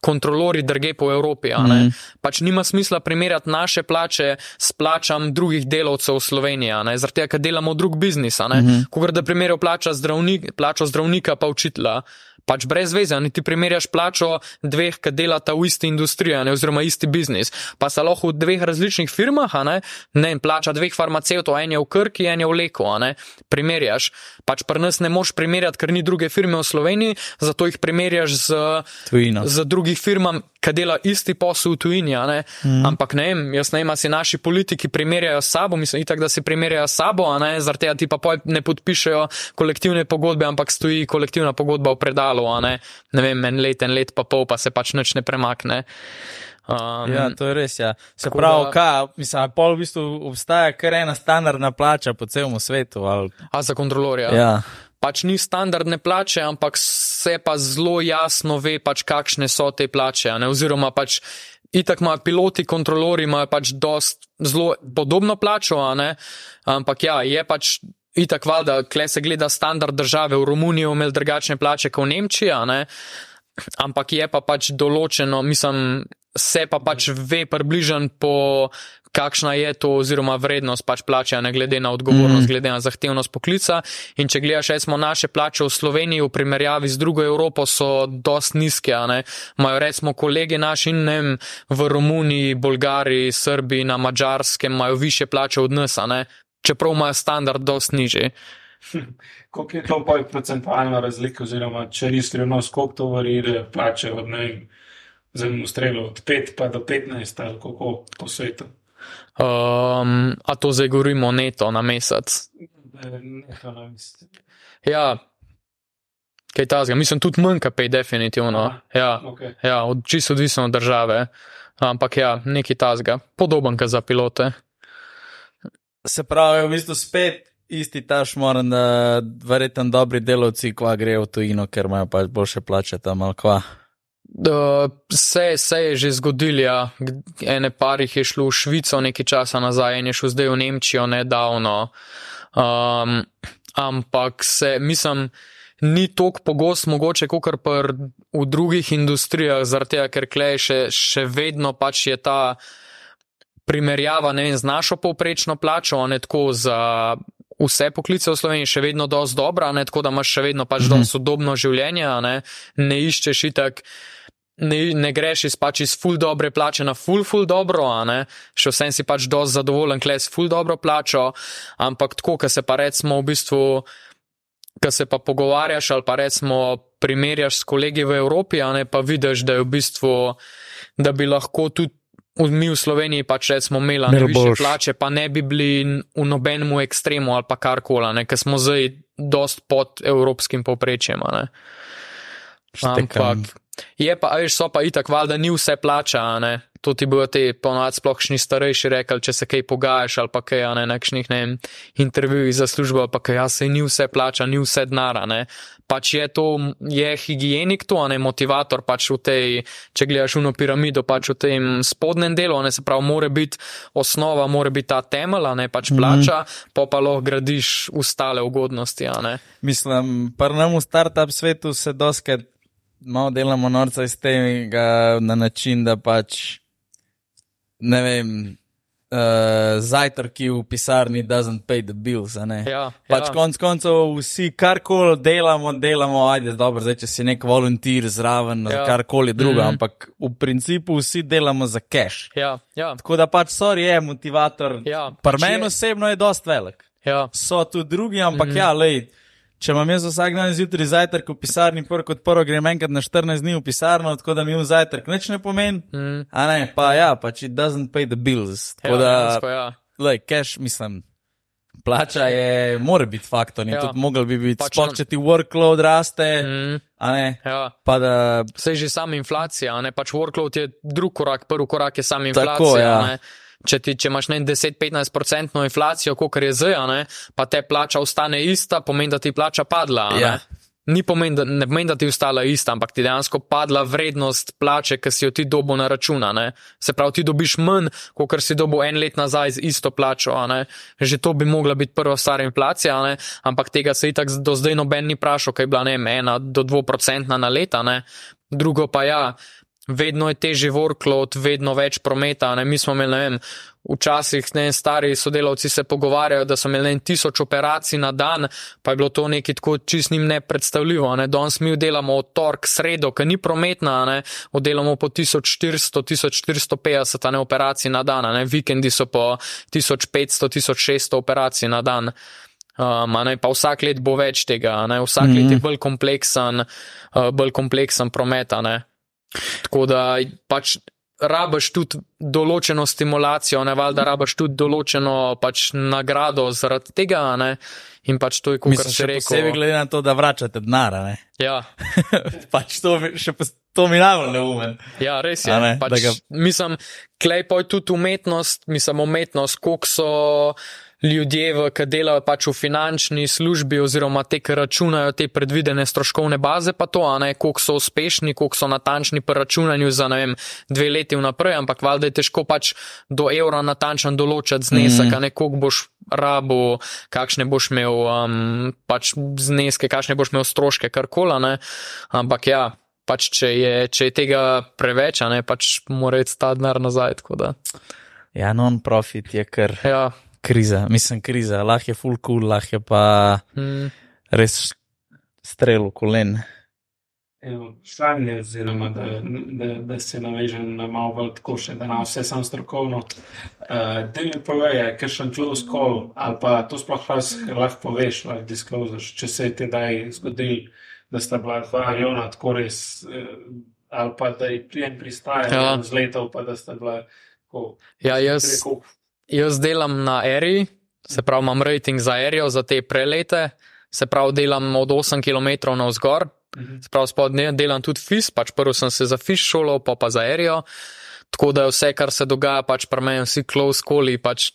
kontrolori drge po Evropi. a ne. Mhm. Pač nima smisla primerjati naše plače s plačam drugih delavcev v Sloveniji, zaradi tega, ker delamo drug biznis. Mm. Kogar da primerjal plača zdravnik, plačo zdravnika pa učitla. Pač brez veze, ne ti primerjaš plačo dveh, ki delata v isti industriji, a ne, oziroma isti biznis. Pa se lahko v dveh različnih firmah, ne, ne plača dveh farmacevtov, en je v Krki, en je v Leku, ne, primerjaš. Pač pri nas ne moš primerjati, ker ni druge firme v Sloveniji, zato jih primerjaš z Tujino. z drugih firmam, ki dela isti posel v tujini. Ne? Mm. Ampak ne vem, jaz ne vem, a si naši politiki primerjajo s sabo, mislim, itak, da si primerjajo s sabo, zaradi tega ti pa ne podpišejo kolektivne pogodbe, ampak stoji kolektivna pogodba v predalu, a ne, ne vem, en let, en let pa pol, pa se pač nič ne premakne. Um, Ja, to je res. Ja. Se pravi, da- kaj, mislim, pol v bistvu obstaja kar ena standardna plača po celem svetu. Ali, A za kontrolorja? ja. Pač ni standardne plače, ampak se pa zelo jasno ve, pač kakšne so te plače, oziroma pač. Itak imajo piloti, kontrolori imajo pač dost zelo podobno plačo, ampak ja, je pač itak valjda, kle se gleda standard države, v Romuniji imeli drugačne plače kot v Nemčiji, ne, ampak je pa pač določeno, mislim, se pa pač ve približen po kakšna je to oziroma vrednost pač plače, ne glede na odgovornost, mm. glede na zahtevnost poklica. In če gledaš, recimo, naše plače v Sloveniji v primerjavi z drugo Evropo so dost nizke, ne. Imajo recimo kolege naši, ne vem, v Romuniji, Bolgariji, Srbiji, na Mačarskem imajo više plače od nas, ne. Čeprav imajo standard dost nižji. Koliko je to pa procentualna razlika, oziroma če res skrivno, koliko to varira plače od ne vem, zelo strelo od 5 pa do 15 ali kako po svetu? Um, a to zdaj govorimo neto na mesec? Neto na mesec. Ja, kaj tazga, mislim tudi manj, kaj definitivno. Aha, Ja, Okay. ja od, čisto odvisno od države. Ampak ja, neki tazga, podoben kot za pilote. Se pravi, v bistvu spet isti ta šmoren, da verjetno dobri delavci kva grejo v tujino, ker imajo pač boljše plače tam ali kva. Uh, se, se je že zgodilo, ja. Ene parih je šlo v Švico nekaj časa nazaj, en je šel zdaj v Nemčijo nedavno. Um, ampak se, mislim, ni tako pogost mogoče, kot kar v drugih industrijah, zaradi tega, ker klej še, še vedno pač je ta primerjava vem, z našo povprečno plačo, ne tako za vse poklice v Sloveniji, še vedno dosti dobra, ne tako, da imaš še vedno pač Mhm. dosti sodobno življenje, ne, ne iščeš itak. Ne, ne greš iz pač iz full dobre plače na full, full dobro, a ne, še vsem si pač dosti zadovoljen, kles full dobro plačo, ampak tako, ker se pa recimo v bistvu, ker se pa pogovarjaš ali pa recimo primerjaš s kolegi v Evropi, a ne pa vidiš, da je v bistvu, da bi lahko tudi mi v Sloveniji pač recimo imeli ne Imeli više boljše. plače, pa ne bi bili v nobenemu ekstremu ali pa karkoli, a ne, ker smo zdaj dost pod evropskim povprečjem, a ne. Je pa, veš, so pa itak, valjda ni vse plača, ne. To ti bojo ti ponovadi splošni starejši rekli, če se kaj pogajaš ali pa kaj, ne, nekšnih, ne vem, intervjujih za službo, pa kaj, ja, se ni vse plača, ni vse denara, ne. Pač je to, je higienik to, ne motivator, pač v tej, če gledaš uno piramido, pač v tem spodnjem delu, ne se pravi, more biti osnova, more biti ta temelj, ne pač plača, mm. pa pa lahko gradiš ostale ugodnosti, ne. Mislim, pa nam v startup svetu se doskrat malo delamo norca iz tega na način, da pač ne vem. Uh, zajtrki v pisarni doesn't pay the bills. a ne. Ja, Pač ja. konc koncev vsi karkoli delamo, delamo, ajde, dobro, zdaj če si nek volunteer zraven, ja. Ja. karkoli druga, mm. -hmm. ampak v principu vsi delamo za cash. Ja, ja, Tako da pač sorry je motivator. Ja, Pri meni osebno je dost velik. ja. So tudi drugi, ampak mm -hmm. ja, lej. Če imam jaz vsak dan zjutraj zajtrk v pisarni, prvo kot prvo grem enkrat na 14 dni v pisarno, tako da mi v zajtrk nič ne pomeni. Mm. A ne, pa ja, pač it doesn't pay the bills. Tako Ja, da, ja. lej, cash, mislim, plača je, mora biti faktor in ja. Ja. tudi mogel bi biti, Pač sploh če ti workload raste, mm. A ne, Ja. pa da, Sej že sama inflacija, a ne pač workload je drug korak, prvi korak je sama Tako, inflacija. ja. a ne. Če, ti, če imaš ne 10-15% inflacijo, kot je zdaj, pa te plača ostane ista, pomeni, da ti plača padla. Ja. Ni pomeni, da, ne pomeni, da ti je ostala ista, ampak ti dejansko padla vrednost plače, ki si jo ti dobo na računa. Ne? Se pravi, ti dobiš manj, kot si dobil en let nazaj z isto plačo. Že to bi mogla biti prva stara inflacija, a ne? ampak tega se itak do zdaj noben ni vprašal, kaj je bila ne ena do dvoprocentna na leta. Ne? Drugo pa ja, vedno je težji workload, vedno več prometa. Ne? Mi smo imeli, ne vem, včasih ne stari sodelavci se pogovarjajo, da so imeli ne tisoč operacij na dan, pa je bilo to nekaj tako čist njim nepredstavljivo. Ne? Danes mi delamo od tork, sredo, ki ni prometna, ne? oddelamo po 1400-1450 operacij na dan, ne? vikendi so po 1500-1600 operacij na dan. Um, ne, pa vsak let bo več tega, ne, vsak mm -hmm. let je bolj kompleksen, uh, bolj kompleksen promet. ne. Tako da pač rabaš tudi določeno stimulacijo, ne valjda rabaš tudi določeno pač nagrado zaradi tega, ne. In pač to je, kot si še rekel. posebej glede na to, da vračate denar, ne. Ja, pač to, še pos- to mi najbolj neumen. ja, res je. Ne, pač, da ga- Mislim, klej pa je tudi umetnost, mislim, umetnost, koliko so ljudje, v, ki delajo pač v finančni službi oziroma te, ki računajo te predvidene stroškovne baze, pa to, a ne, koliko so uspešni, koliko so natančni pri računanju za, ne vem, dve leti vnaprej, ampak valjda je težko pač do evra natančen določati znesek, mm a ne, koliko boš rabo, kakšne boš imel um, pač zneske, kakšne boš imel stroške, karkoli, ne, ampak ja. Pač, če, je, če je tega preveč, ne, pač mora iti ta denar nazaj. Ja, non-profit je kar. Ja, kriza, mislim, kriza, lahko je full cool, lahko je pa mm. res strel v kolen. Vprašanje je, oziroma da, da, da se navežem na malo bolj tako še, da na vse sam strokovno. Uh, da mi povej, ker sem close call, ali pa to sploh lahko poveš, lahko discloseš, če se je tedaj zgodil, da sta bila dva aviona tako res, uh, ali pa da je prijem pristajal ja. z letov, pa da sta bila tako. Ja, jaz. Rekel, Jaz delam na Eri, se pravi, imam rating za Erijo, za te prelete, se pravi, delam od 8 km na vzgor, mhm. se pravi, spodnje delam tudi FIS, pač prvo sem se za FIS šolal, pa pa za Erijo. Tako da je vse, kar se dogaja, pač pri meni vsi close calli, pač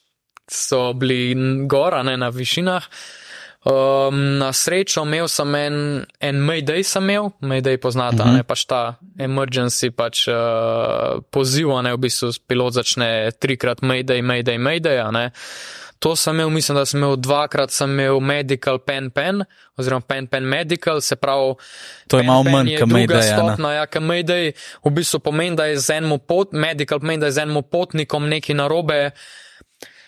so bili gora, ne na višinah. Um, na srečo imel sem en, en Mayday, sem imel, Mayday poznata, uh -huh. ne pač ta emergency pač, uh, poziv, ne v bistvu pilot začne trikrat Mayday, Mayday, Mayday. Ne. To sem imel, mislim, da sem imel dvakrat, sem imel medical pen pen, oziroma pen pen medical, se pravi. To je malo manj kot Mayday. Stopna, ja, ker Mayday v bistvu pomeni, da je z enim pot, medical pomeni, da je z enim potnikom neki narobe,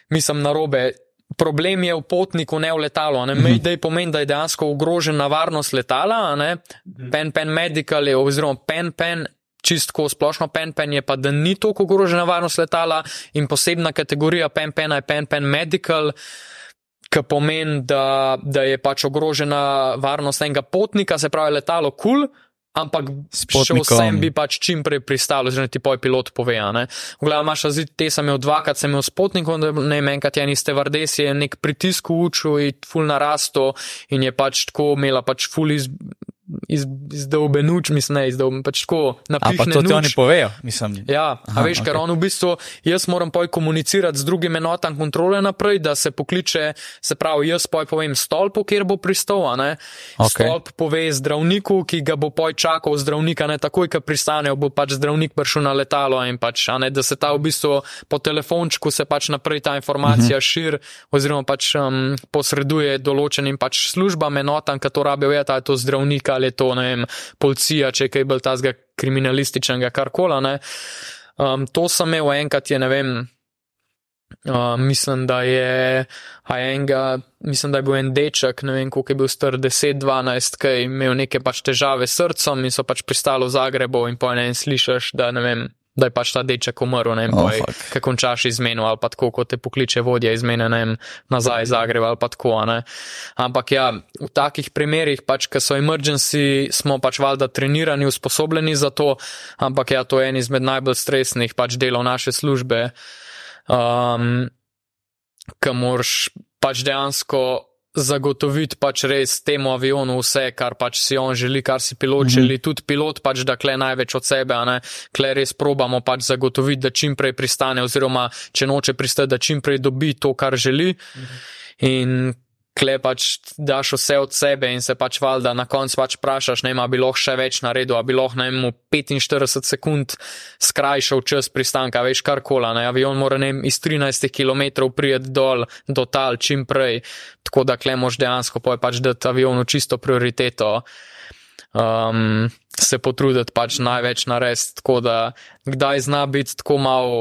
mislim narobe problem je v potniku, ne v letalu. Ne? Mhm. Mayday pomeni, da je dejansko ogrožena varnost letala, mhm. pen pen medical je, oziroma pen pen. Čistko splošno pen-pen je pa, da ni tako ogrožena varnost letala in posebna kategorija pen-pena je pen-pen medical, ki pomeni, da, da je pač ogrožena varnost enega potnika, se pravi letalo kul, cool, ampak še vsem bi pač čim prej pristal, oziroma ti poj pilot pove. V glavu imaš razvid, te sem imel dvakrat, sem imel s potnikom, da ne vem, enkrat je niste vardesi, je nek pritisk v uču in ful narasto in je pač tako imela pač ful iz, izdolbe nuč, mislim, ne izdolbe, pač tako napišeš. Pa to ti oni povejo, mislim. Ja, Aha, a veš, okay. ker on v bistvu, jaz moram poj komunicirati z drugim enotam kontrole naprej, da se pokliče, se pravi, jaz poj povem stolpu, kjer bo pristal, ne. Okay. Stolp pove zdravniku, ki ga bo poj čakal zdravnika, ne takoj, ko pristane, bo pač zdravnik prišel na letalo in pač, a ne, da se ta v bistvu po telefončku se pač naprej ta informacija uh mhm. -huh. šir oziroma pač um, posreduje določenim pač službam enotam, ki to rabijo, je ta to zdravnika ali je to, ne vem, policija, če je kaj bolj tazga kriminalističnega, kar kola. Um, to sem imel enkrat, je ne vem. Uh, mislim, da je, enga, mislim, da je bil en deček, ne vem, koliko je bil star 10-12, ki je imel neke pač težave s srcem in so pač pristali v Zagrebu in po enem slišiš, da ne vem, da je pač ta deček umrl, ne vem, oh, kaj končaš izmeno ali pa tako, kot te pokliče vodja izmene, ne vem, nazaj iz Zagreba ali pa tako, ne. Ampak ja, v takih primerih, pač, ker so emergency, smo pač valjda trenirani, usposobljeni za to, ampak ja, to je en izmed najbolj stresnih pač delov naše službe, um, ki moraš pač dejansko zagotoviti pač res temu avionu vse, kar pač si on želi, kar si pilot mm -hmm. želi, tudi pilot pač, da kle največ od sebe, a ne, kle res probamo pač zagotoviti, da čim prej pristane oziroma, če noče pristati, da čim prej dobi to, kar želi. Mm -hmm. In kle pač daš vse od sebe in se pač valjda na koncu pač vprašaš, ne, bi lahko še več naredil, bi lahko na emu 45 sekund skrajšal čas pristanka, veš kar kola, ne, avion mora ne, iz 13 km prijeti dol do tal čim prej, tako da kle moš dejansko poj pač dati avionu čisto prioriteto. Um, se potruditi pač največ narediti, tako da kdaj zna biti tako malo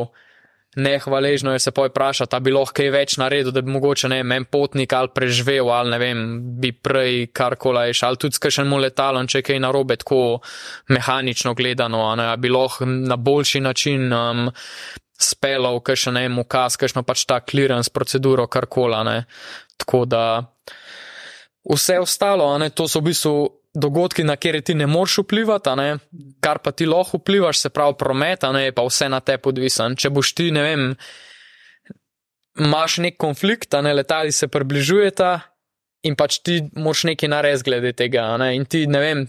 nehvaležno je se poj vprašati, da bi lahko kaj več naredil, da bi mogoče ne vem, potnik ali preživel ali ne vem, bi prej karkoli šel, ali tudi s kakšnim letalom, če je kaj narobe, tako mehanično gledano, ne, bi lahko na boljši način um, spelal, kakšen ne vem, ukaz, kakšno pač ta clearance proceduro, karkoli, ne. Tako da vse ostalo, ne, to so v bistvu dogodki, na kere ti ne moreš vplivati, ne? kar pa ti lahko vplivaš, se pravi promet, ne pa vse na te podvisen. Če boš ti, ne vem, imaš nek konflikt, ne letali se približujeta in pač ti moraš nekaj narediti glede tega. Ne? In ti, ne vem,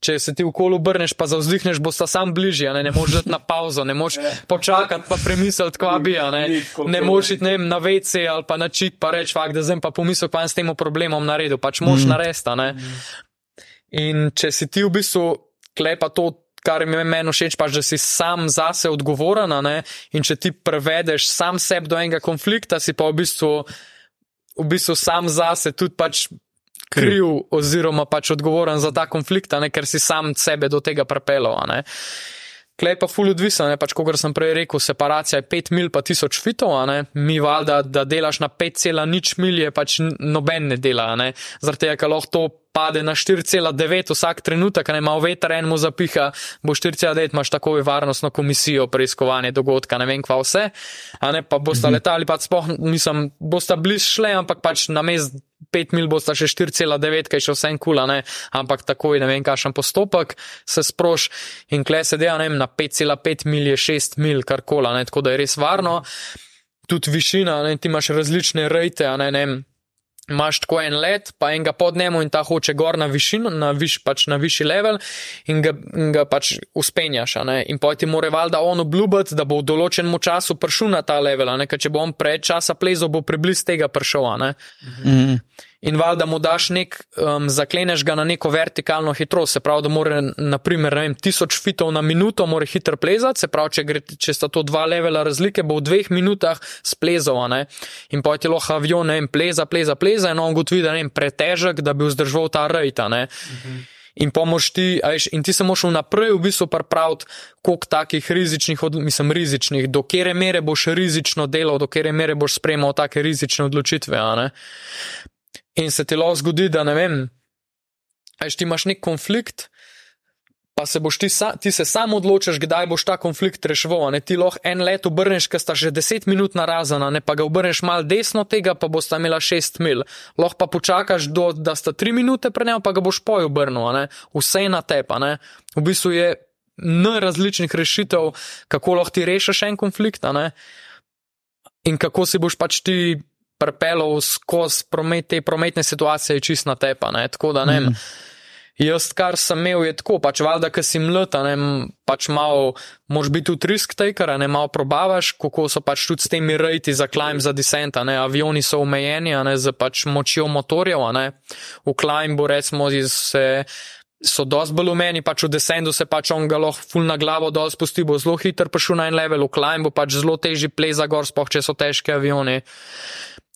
če se ti v kolu obrneš, pa zavzdihneš, bo sta sam bližje, ne, ne moreš dati na pauzo, ne moreš počakati, pa premisliti, kva bi, ne, ne moreš iti ne, vem, na WC ali pa na čip, pa reči, fakt, da zdaj pa pomisel, pa s tem problemom naredil, pač moš mm. narediti, ne. In če si ti v bistvu klepa to, kar mi je meni všeč, pač, da si sam zase odgovoren, in če ti prevedeš sam sebe do enega konflikta, si pa v bistvu, v bistvu sam zase tudi pač kriv oziroma pač odgovoren za ta konflikt, ne, ker si sam sebe do tega ne. Klej pa ful odvisen, ne pač, kot sem prej rekel, separacija je 5 mil pa 1000 fitov, mi valjda, da delaš na 5,0 mil je pač noben ne dela, ne, zaradi tega, ker lahko to pade na 4,9 vsak trenutek, ne ima veter en mu zapiha, bo 4,9 imaš takoj varnostno komisijo preiskovanje dogodka, ne vem kva vse, a ne pa bosta mhm. letali, pa spoh, mislim, bosta bliž šle, ampak pač na mest 5 mil bosta še 4,9, kaj še vsem kula, ne, ampak takoj ne vem, kakšen postopek se sproš. In kle se deja, ne vem, na 5,5 mil je 6 mil, kar kola, ne, tako da je res varno. Tudi višina, ne, ti imaš različne rejte, ne, ne, imaš tako en let, pa enega pod njemu in ta hoče gor na višino, na, viš, pač na višji level in ga, in ga pač uspenjaš. In pa ti mora valjda on obljubiti, da bo v določenem času prišel na ta level, ker če bo on pred časa plezal, bo približ tega prišel. Mhm in valjda mu daš nek, um, zakleneš ga na neko vertikalno hitrost, se pravi, da mora, naprimer, vem, tisoč fitov na minuto, mora hitro plezati, se pravi, če, gre, če sta to dva levela razlike, bo v dveh minutah splezal, ne? in pa ti lahko avion, ne vem, pleza, pleza, pleza, in on gotovi, da vem, pretežek, da bi vzdržal ta rejta, ne. Mhm. In pomoč ti, ajš, in ti se moraš vnaprej v bistvu pripraviti, koliko takih rizičnih, od, mislim, rizičnih, do kere mere boš rizično delal, do kere mere boš sprejemal take rizične odločitve. In se ti lahko zgodi, da ne vem, ajš ti imaš nek konflikt, pa se boš ti, sa, ti se sam odločiš, kdaj boš ta konflikt reševal. Ne ti lahko en let obrneš, ker sta že deset minut narazana, ne pa ga obrneš mal desno tega, pa boš tam imela šest mil. Lahko pa počakaš, do, da sta tri minute prenel, pa ga boš poj obrnil, vse na tepa. Ne? V bistvu je n različnih rešitev, kako lahko ti rešiš en konflikt. In kako si boš pač ti pripeljal skozi promet, te prometne situacije, čist na tepa. Ne? Tako da ne. Mm. Jaz, kar sem imel, je tako, pač valjda, ker si mlada, ne, pač malo, moš biti tudi risk taker, ne, malo probavaš, kako so pač tudi s temi rejti za climb, za descent, ne, avioni so omejeni, ne, z pač močjo motorjev, ne, v climbu recimo se, so dosti bolj umeni, pač v descentu se pač on ga lahko full na glavo dol spusti, bo zelo hiter prišel na en level, v climbu pač zelo teži pleza gor, spoh, če so težke avioni.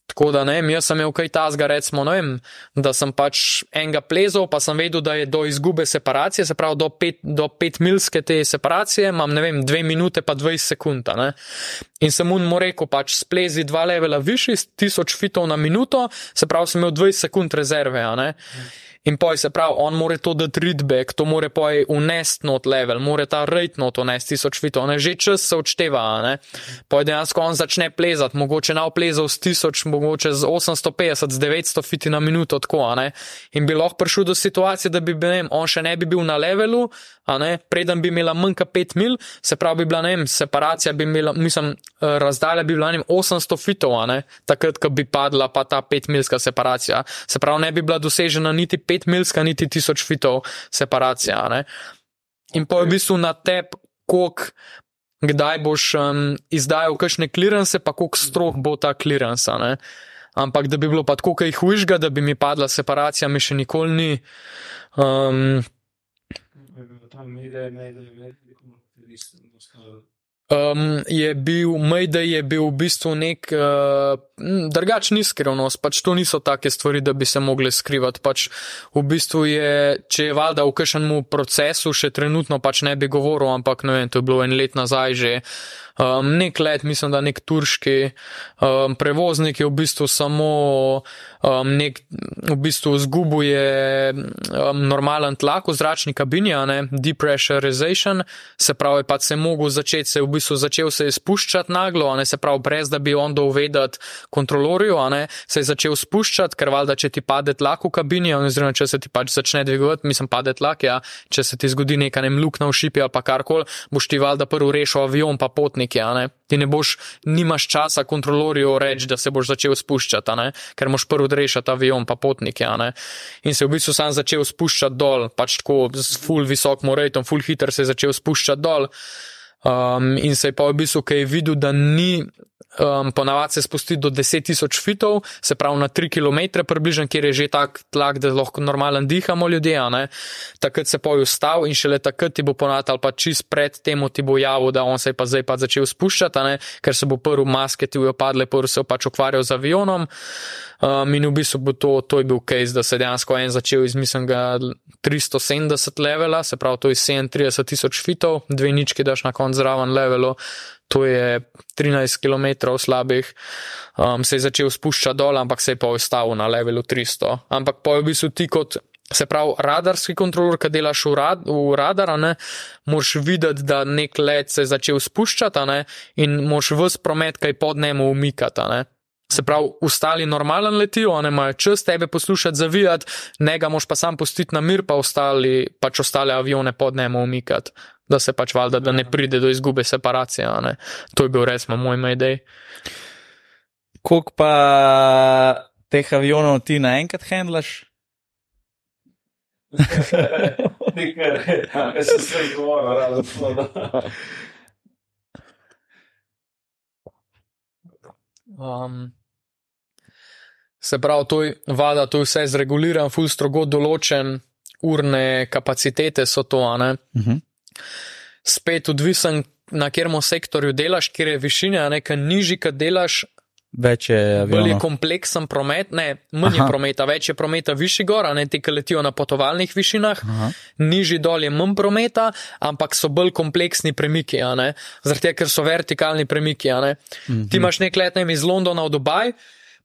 Tako da ne, jaz sem imel kaj tasga, recimo, ne da sem pač enega plezal, pa sem vedel, da je do izgube separacije, se pravi do, pet, do pet milske te separacije, imam ne vem, dve minute pa 20 sekund. Ne? In sem mu rekel, pač splezi dva levela višji, tisoč fitov na minuto, se pravi, sem imel 20 sekund rezerve. In poj se pravi, on more to dati readback, to more poj unest not level, more ta rate not unest tisoč fitov, ne, že čas se odšteva, ne. Poj dejansko on začne plezati, mogoče na oplezal s tisoč, mogoče z 850, z 900 fiti na minuto, tako, ne. In bi lahko prišel do situacije, da bi, ne vem, on še ne bi bil na levelu, preden bi imela manj kot 5 mil, se pravi, bi bila, ne vem, separacija bi imela, mislim, eh, razdalja bi bila, ne vem, 800 fitov, takrat, ko bi padla pa ta 5 milska separacija. Se pravi, ne bi bila dosežena niti 5 milska, niti 1000 fitov separacija, ne. In pa je v bistvu na tep, koliko, kdaj boš um, izdajal kakšne klirance, pa koliko strok bo ta kliransa, ne. Ampak da bi bilo pa tako, kaj hujšga, da bi mi padla separacija, mi še nikoli ni. Um, tam ide, ne ide, ne ide, Um, je bil, Mayday je bil v bistvu nek uh, drugačni skrivnost, pač to niso take stvari, da bi se mogli skrivati. Pač v bistvu je, če je valjda v kakšnem procesu, še trenutno pač ne bi govoril, ampak ne vem, to je bilo en let nazaj že. Um, nek let, mislim, da nek turški um, prevoznik je v bistvu samo um, nek, v bistvu zgubuje um, normalen tlak v zračni kabini, ne, depressurization, se pravi, pa se je mogel začeti, se je v bistvu začel se spuščati naglo, ne, se pravi, brez da bi on dol vedeti kontrolorju, ne, se je začel spuščati, ker valjda, če ti pade tlak v kabini, oziroma če se ti pač začne dvigovati, mislim, pade tlak, ja, če se ti zgodi neka ne mlukna v šipi ali pa karkoli, boš ti valjda prvo rešil avion pa potnik ne. Ti ne boš, nimaš časa kontrolorju reči, da se boš začel spuščati, ker moš prvo rešiti avion pa potniki. In se v bistvu sam začel spuščati dol, pač tako z full visok moretom, full hiter se je začel spuščati dol. Um, in se je pa v bistvu, ki je videl, da ni um, ponavadi se spusti do 10.000 fitov, se pravi na 3 km približno, kjer je že tak tlak, da lahko normalen dihamo ljudje. Takrat se poju stav in šele takrat ti bo ponavadi ali pa čist pred tem ti bo javil, da on se je pa zdaj pa začel spuščati, ker se bo prvi maske ti upadle, prvi se je pač ukvarjal z avionom. Um, in v bistvu bo to, to je bil case, da se dejansko en začel iz, mislim, 370 levela, se pravi, to je 37 tisoč fitov, dve nički daš na konc zraven levelu, to je 13 km slabih, um, se je začel spuščati dol, ampak se je pa ustavil na levelu 300. Ampak pa je v bistvu ti kot. Se pravi, radarski kontrolor, ki delaš v, rad, v radar, ne, moš videti, da nek let se je začel spuščati ne, in moš vse promet, kaj pod njemu umikati. Ne. Se pravi, ostali normalen letijo, ne imajo čas tebe poslušati, zavijati, ne ga moš pa sam pustiti na mir, pa ostali, pač ostale avione pod njemu umikati da se pač valjda, da ne pride do izgube separacije. To je bil res moj idej. Koliko pa teh avionov ti naenkrat handlaš? Nekaj, kar se vse govori, ali Um, se pravi, to je vada, to je vse zreguliran, ful strogo določen, urne kapacitete so to, a ne. Uh mhm. -huh spet odvisen, na katerem sektorju delaš, kjer je višina, nekaj nižji, kad delaš. Več je avionov. Bolj je kompleksen promet, ne, manj je prometa, več je prometa višji gor, ne ti, ki letijo na potovalnih višinah, Aha. nižji dol je manj prometa, ampak so bolj kompleksni premiki, zaradi tega, ker so vertikalni premiki. Mhm. Ti imaš nek let, ne iz Londona v Dubaj.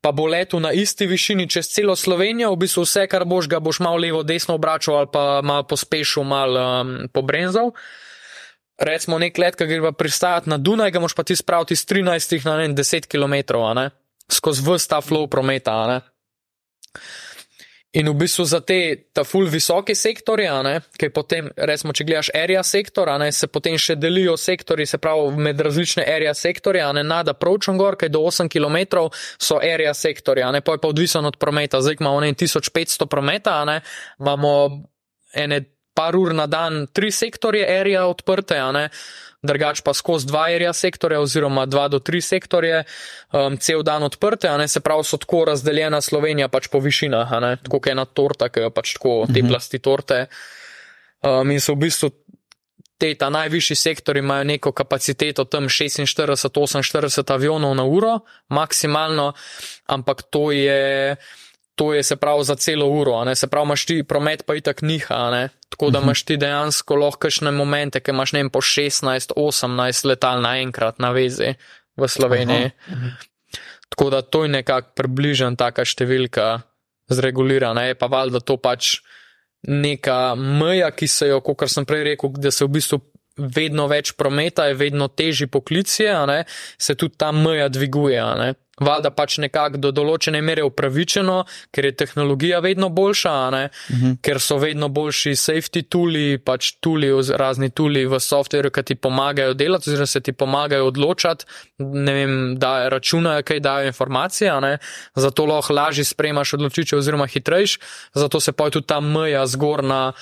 Pa bo letel na isti višini čez celo Slovenijo, v bistvu vse, kar boš, ga boš malo levo, desno obračal ali pa malo pospešil, malo um, pobrenzal recimo nek let, ki gre pristajati na Dunaj, ga moš pa ti spraviti iz 13 na ne, 10 km, skozi vse ta flow prometa. Ne. In v bistvu za te, ta full visoke sektorje, ki potem, recimo, če gledaš area sektor, ne, se potem še delijo sektori, se pravi, med različne area sektorje, ne, nada pročon gor, kaj do 8 km so area sektorje, ne, pa je pa odvisen od prometa, zdaj imamo ne 1500 prometa, ne, imamo ene par ur na dan tri sektorje erija odprte, drugač pa skozi dva erija sektorja oziroma dva do tri sektorje um, cel dan odprte, se pravi, so tako razdeljena Slovenija pač po višinah, tako kot ena torta, ki je pač tako te mhm. plasti torte. Um, in so v bistvu te ta najvišji sektori imajo neko kapaciteto tam 46-48 avionov na uro, maksimalno, ampak to je to je se pravi za celo uro, ne? se pravi, imaš ti promet pa itak niha, ne? tako da mhm. imaš ti dejansko lahko kakšne momente, ki imaš ne vem po 16-18 letal naenkrat na vezi v Sloveniji. Aha. Tako da to je nekako približen taka številka zregulirana, je pa valjda to pač neka meja, ki se jo, kot sem prej rekel, da se v bistvu vedno več prometa, je vedno težji poklicije, se tudi ta meja dviguje. Valjda pač nekako do določene mere upravičeno, ker je tehnologija vedno boljša, uh mhm. -huh. ker so vedno boljši safety tuli, pač tuli, razni tuli v softveru, ki ti pomagajo delati, oziroma se ti pomagajo odločati, ne vem, da računajo, kaj dajo informacije, ne? zato lahko lažje spremaš odločitve oziroma hitrejš, zato se pa tudi ta meja zgorna.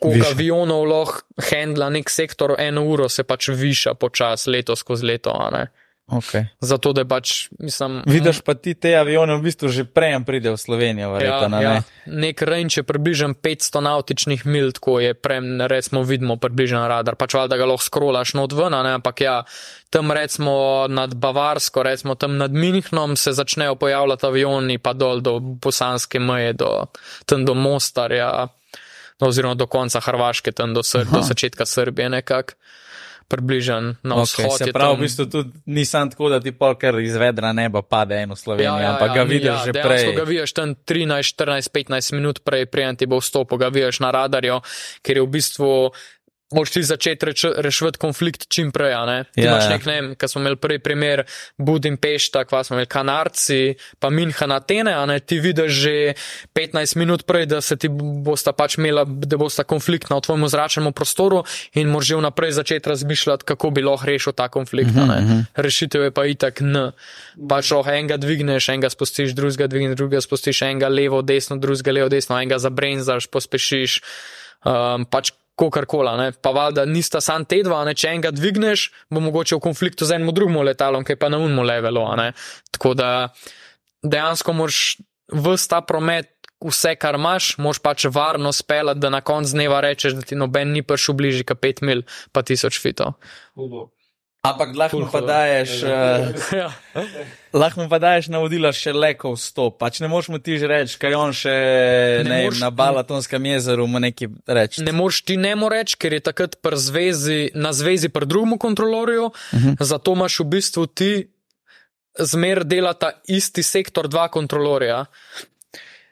Koliko avionov lahko handla nek sektor, eno uro se pač viša počas leto skozi leto. Okay. Zato, da pač, mislim. Vidiš pa ti te avione v bistvu že prej pride v Slovenijo, verjetno. Ja, ja. Nek range je približno 500 nautičnih mil, tako je prej, recimo, vidimo približno radar, pač valjda ga lahko skrolaš not ven, ne? ampak ja, tam recimo nad Bavarsko, recimo tam nad Minhnom se začnejo pojavljati avioni, pa dol do bosanske meje, do, tam do Mostarja no, oziroma do konca Hrvaške, tam do, Sr do začetka Srbije, nekako približen na okay, vzhod. Se pravi, tam... v bistvu tudi nisem tako, da ti polkar iz vedra neba pade eno Slovenijo, ja, ja, ampak ja, ga vidiš ja, že prej. Ja, ga vidiš tam 13, 14, 15 minut prej, preden ti bo vstopil, ga vidiš na radarju, ker je v bistvu. Moraš ti začeti reč, reševati konflikt čim prej. Ne? Ti Ja, imaš ja. nek, ne vem, kar smo imeli prvi primer, Budimpešta, kva smo imeli Kanarci, pa Minhan Atene, a ne ti vidiš že 15 minut prej, da se ti bosta pač imela, da bosta konfliktna v tvojem zračnem prostoru in moraš že vnaprej začeti razmišljati, kako bi lahko rešil ta konflikt. a ne. Rešitev je pa itak n. Pač lahko enega dvigneš, enega spustiš, drugega dvigneš, drugega spustiš, enega levo, desno, drugega levo, desno, enega zabrenzaš, pospešiš. Um, pač Kokarkola, ne? pa valjda nista sam te dva, ne? če enega dvigneš, bo mogoče v konfliktu z enim drugim letalom, ki je pa na unmu levelu. Tako da dejansko moraš vse ta promet, vse kar imaš, moraš pač varno spelati, da na koncu dneva rečeš, da ti noben ni prišel bližje kot 5 mil, pa 1000 fitov. Hudo. Ampak lahko mu pa daješ, uh, Ja. lahko mu pa daješ navodila še leko vstop. Pač ne moš mu ti že reči, kaj on še Ne ne, moreš- na Balatonskem jezeru mu nekaj reči. Ne moreš ti ne mo reči, ker je takrat pri zvezi, na zvezi pri drugemu kontrolorju, uh Mhm. -huh. zato imaš v bistvu ti zmer delata isti sektor, dva kontrolorja.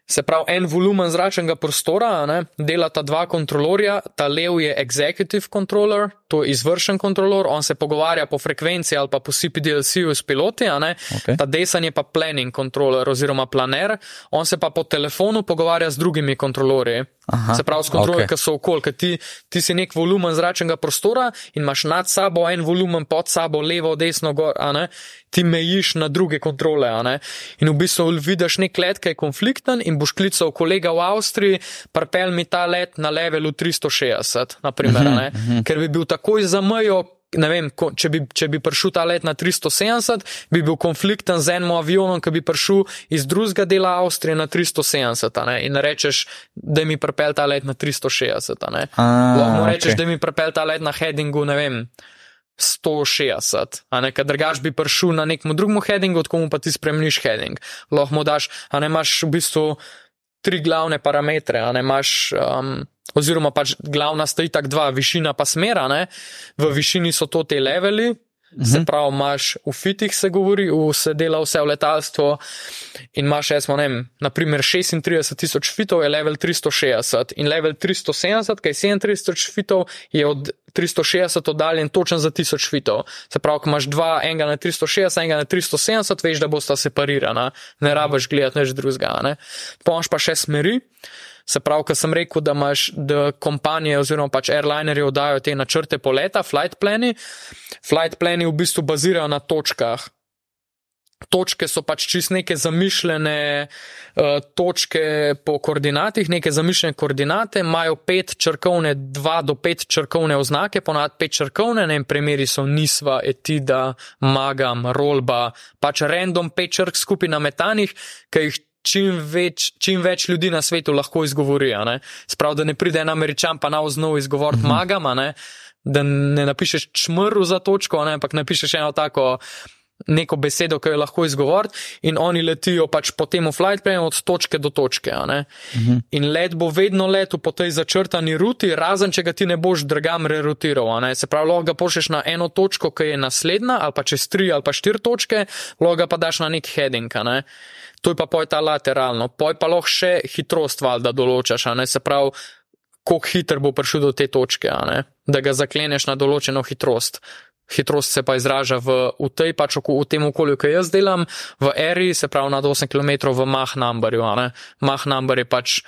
Se pravi, en volumen zračnega prostora, ne, delata dva kontrolorja, ta lev je executive controller, to je izvršen kontrolor, on se pogovarja po frekvenci ali pa po CPDLC-ju s piloti, Okej. ta desen je pa planning controller oziroma planer, on se pa po telefonu pogovarja z drugimi kontrolorji. Aha, Se pravi, s kontrolorji, okej. ki so okoli, ker ti, ti si nek volumen zračnega prostora in imaš nad sabo en volumen, pod sabo levo, desno, gor, a ne, ti mejiš na druge kontrole. In v bistvu vidiš nek let, ki je konflikten in boš klical kolega v Avstriji, prepel mi ta let na levelu 360, naprimer, a ne, ker bi bil takoj za mejo. Vem, ko, če, bi, če bi prišel ta let na 370, bi bil konflikten z enim avionom, ki bi prišel iz drugega dela Avstrije na 370. a ne, In rečeš, da mi prepel ta let na 360. a ne. A, Lahko rečeš, okej. da mi prepel ta let na headingu, ne vem, 160, a ne, ker drugač bi prišel na nekem drugem headingu, tako mu pa ti spremeniš heading. Lahko mu daš, a ne imaš v bistvu tri glavne parametre, a ne imaš. Um, Oziroma, pač glavna sta itak dva, višina pa smera. Ne? V višini so to te leveli, se pravi, imaš v fitih se govori, v, se dela vse v letalstvu in imaš, recimo, ne vem, naprimer 36 tisoč fitov je level 360 in level 370, kaj je 37 tisoč fitov, je od 360 oddaljen točen za 1000 fitov. Se pravi, ko imaš dva, enega na 360, enega na 370, veš, da bosta separirana, ne rabiš gledati nič drugega. Ne? Pomaš pa še smeri. Se pravi, ko sem rekel, da imaš, da kompanije oziroma pač airlinerji oddajo te načrte poleta, flight plani. Flight plani v bistvu bazirajo na točkah. Točke so pač čist neke zamišljene uh, točke po koordinatih, neke zamišljene koordinate, imajo pet črkovne, dva do pet črkovne oznake, ponad pet črkovne, ne vem, primeri so Nisva, Etida, Magam, Rolba, pač random pet črk skupaj na metanih, ki jih čim več, čim več ljudi na svetu lahko izgovori. Sprav, da ne pride en američan pa na oznov izgovoriti mm -hmm. Magam, a ne, da ne napišeš čmrl za točko, ne, ampak napišeš eno tako neko besedo, ki jo lahko izgovori, in oni letijo pač po tem flight planu od točke do točke. -huh. In let bo vedno letel po tej začrtani ruti, razen če ga ti ne boš drugam rerutiral. Se pravi, lahko ga pošleš na eno točko, ki je naslednja, ali pa čez tri ali pa štiri točke, lahko ga pa daš na nek heading. ne. To je pa poj ta lateralno, poj pa lahko še hitrost valjda določaš, ne se pravi, koliko hiter bo prišel do te točke, da ga zakleneš na določeno hitrost. Hitrost se pa izraža v, v tej pač oku- v tem okolju, ki jaz delam, v eri, se pravi nad 8 km v mah numberju. Mah number je pač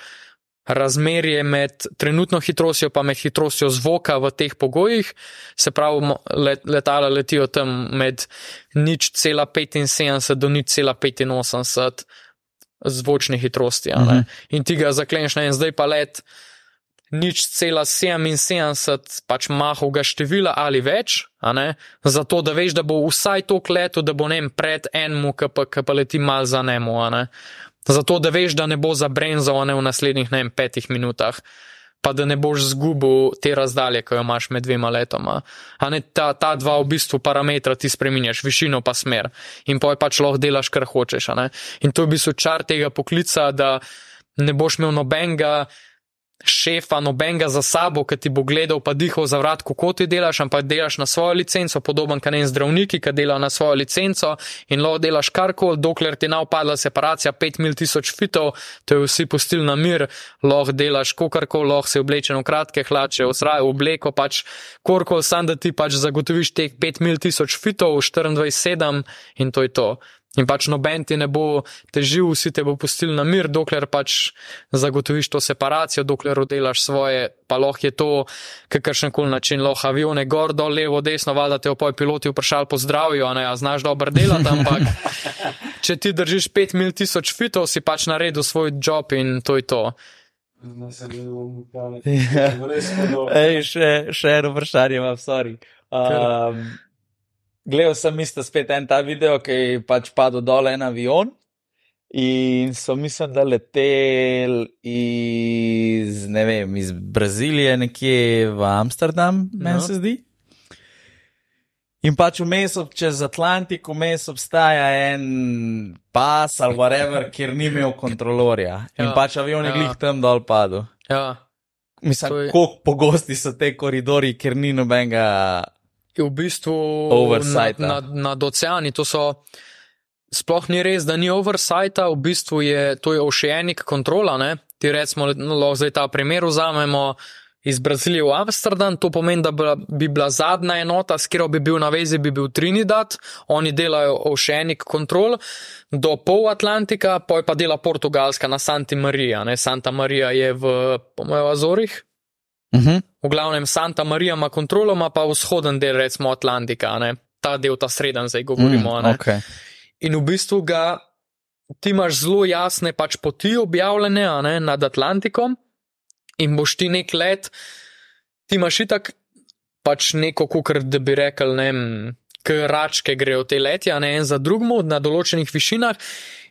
razmerje med trenutno hitrostjo pa med hitrostjo zvoka v teh pogojih, se pravi, let, letala letijo tam med nič cela 75 do nič cela 85 zvočne hitrosti. a ne. In ti ga zakleneš na en, zdaj pa let nič cela 77 pač mahovega števila ali več, zato da veš, da bo vsaj to leto, da bo ne pred enim, ki pa, ki pa leti mal za nemo, a ne. Zato da veš, da ne bo zabrenzal ne v naslednjih ne vem, petih minutah. Pa da ne boš zgubil te razdalje, ki jo imaš med dvema letoma. A ne ta, ta dva v bistvu parametra ti spreminjaš, višino pa smer. In poj pač lahko delaš, kar hočeš. In to je v bistvu čar tega poklica, da ne boš imel nobenega šefa, nobenega za sabo, ki ti bo gledal, pa dihal za vrat, kako ti delaš, ampak delaš na svojo licenco, podoben kot en zdravnik, ki dela na svojo licenco in lahko delaš karkoli, dokler ti ne upadla separacija 5000 fitov, te vsi pustili na mir, lahko delaš kokarkoli, lahko se oblečen v kratke hlače, v sraj, v obleko, pač korkoli, sam da ti pač zagotoviš teh 5000 fitov, 24-7 in to je to. In pač noben ti ne bo težil, vsi te bo pustili na mir, dokler pač zagotoviš to separacijo, dokler oddelaš svoje, pa lahko je to kakršen koli način, lahko avione gor, dol, levo, desno, valjda te opoj piloti vprašali po zdravju, a ne, a znaš dobro delati, ampak če ti držiš 5 mil tisoč fitov, si pač naredil svoj job in to je to. Ej, še, še eno vprašanje imam, sorry. Um, Gledal sem isto spet en ta video, ki je pač padel dol en avion in so mislim, da letel iz, ne vem, iz Brazilije nekje v Amsterdam, meni No. se zdi. In pač vmes, čez Atlantik, vmes obstaja en pas ali whatever, kjer ni imel kontrolorja. In Ja, pač avion je ja. glih tam dol padel. Ja. Mislim, je- koliko pogosti so te koridori, ker ni nobenega. Je v bistvu Oversighta. nad, nad, nad oceani. To so, sploh ni res, da ni oversighta, v bistvu je to je oceanic kontrola. Ne? Ti recimo, no, lahko zdaj ta primer vzamemo iz Brazilije v Amsterdam, to pomeni, da bi- bi bila zadnja enota, s katero bi bil na vezi, bi bil Trinidad, oni delajo oceanic control do pol Atlantika, poj pa dela Portugalska na Santa Maria. Ne? Santa Maria je v, po mojem, Azorih. Uh -huh. V glavnem Santa Maria ima kontrolo, ima pa vzhoden del, recimo Atlantika, ne? ta del, ta sreden, zdaj govorimo. ne. okay. In v bistvu ga ti imaš zelo jasne pač poti objavljene ne, nad Atlantikom, in boš ti nek let, ti imaš itak pač neko, kukr, da bi rekel, ne vem, k račke grejo te letje, ne en za drugmu na določenih višinah.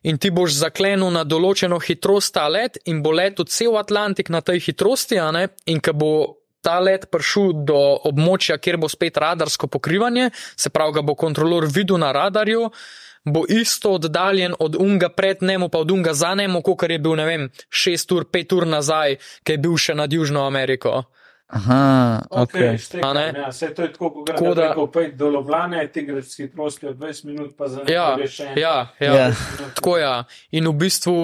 In ti boš zaklenil na določeno hitrost ta let, in bo letel cel Atlantik na tej hitrosti, ne, in ko bo ta let prišel do območja, kjer bo spet radarsko pokrivanje, se pravi, ga bo kontrolor videl na radarju, bo isto oddaljen od unga pred njemu, pa od unga za njemu, kot je bil, ne vem, 6 ur, 5 ur nazaj, ki je bil še nad Južno Ameriko. Aha, okay. Okay, A ne? ja, saj to je tako, kot Tako da- pet do Ljubljane, ti greš s hitrostjo 20 minut, pa za Ja, nekaj greš še en. ja, ja. Ja. Tako ja. In v bistvu.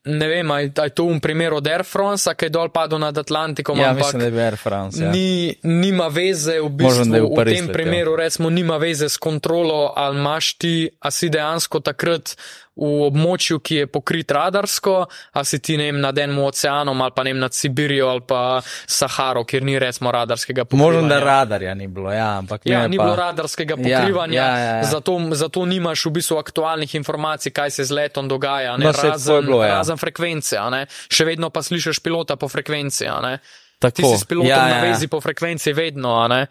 Ne vem, ali je to v primeru od Air France, ki je dol padel nad Atlantikom, Ja, mislim, da je Air France. Ja. ni, nima veze v Možem, je bistvu v v Pariz tem letel. primeru, recimo, nima veze s kontrolo, ali imaš ti, a si dejansko takrat v območju, ki je pokrit radarsko, a si ti ne vem nad enim oceanom ali pa ne vem nad Sibirijo ali pa Saharo, kjer ni recimo radarskega pokrivanja. Možem, da radarja ni bilo, ja, ampak Ja, ni pa... bilo radarskega Ja, pokrivanja, ja, ja, ja. Zato, zato nimaš v bistvu aktualnih informacij, kaj se z letom dogaja, ne, No, razen, bilo, ja. razen frekvence, ne. še vedno pa slišiš pilota po frekvenci. Tako, Ti si s pilotom ja, na ja, ja. vezi po frekvenci vedno, ne.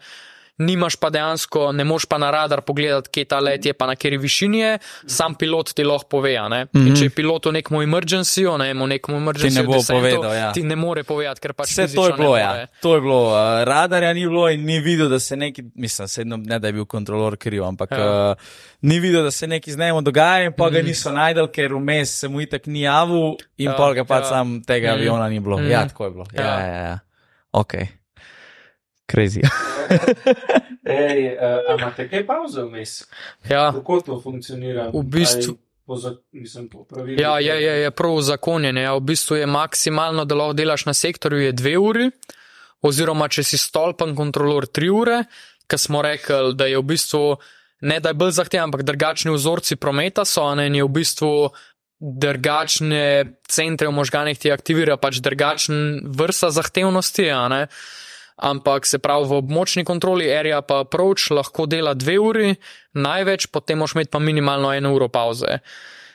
Nimaš pa dejansko, ne moš pa na radar pogledati, kje ta let je, pa na kateri višini je, sam pilot ti lahko pove. Mm -hmm. Če je pilot v nekem emergency, ne v nekem emergency, Mhm. ne bo descentu, povedal, ja. ti ne more povedati, ker pač Vse to je bilo, ja. To je bilo. Uh, radarja ni bilo in ni videl, da se neki, mislim, sedno, ne da je bil kontrolor kriv, ampak Ja. uh, ni videl, da se nekaj z njim dogaja in pa ga Mhm. niso najdel, ker vmes se mu itak ni javil in Ja, pol ga pač ja. sam tega Mhm. aviona ni bilo. Mhm. Ja, tako je bilo. Ja, Ja. ja, ja. ja. Crazy. Ej, uh, a imate kaj pauze vmes? Ja. Kako to funkcionira? V bistvu- Po, za, mislim, po pravilih. Ja, je, je, je prav zakonjeno. Ja. V bistvu je maksimalno, da lahko delaš na sektorju, je dve uri, oziroma če si stolpen kontrolor, tri ure, ker smo rekli, da je v bistvu ne da je bolj zahteven, ampak drugačni vzorci prometa so, a ne in je v bistvu drugačne centre v možganih ti aktivira, pač drugačen vrsta zahtevnosti, a ne. Ampak se pravi, v območni kontroli area pa approach lahko dela dve uri, največ, potem moš imeti pa minimalno eno uro pauze.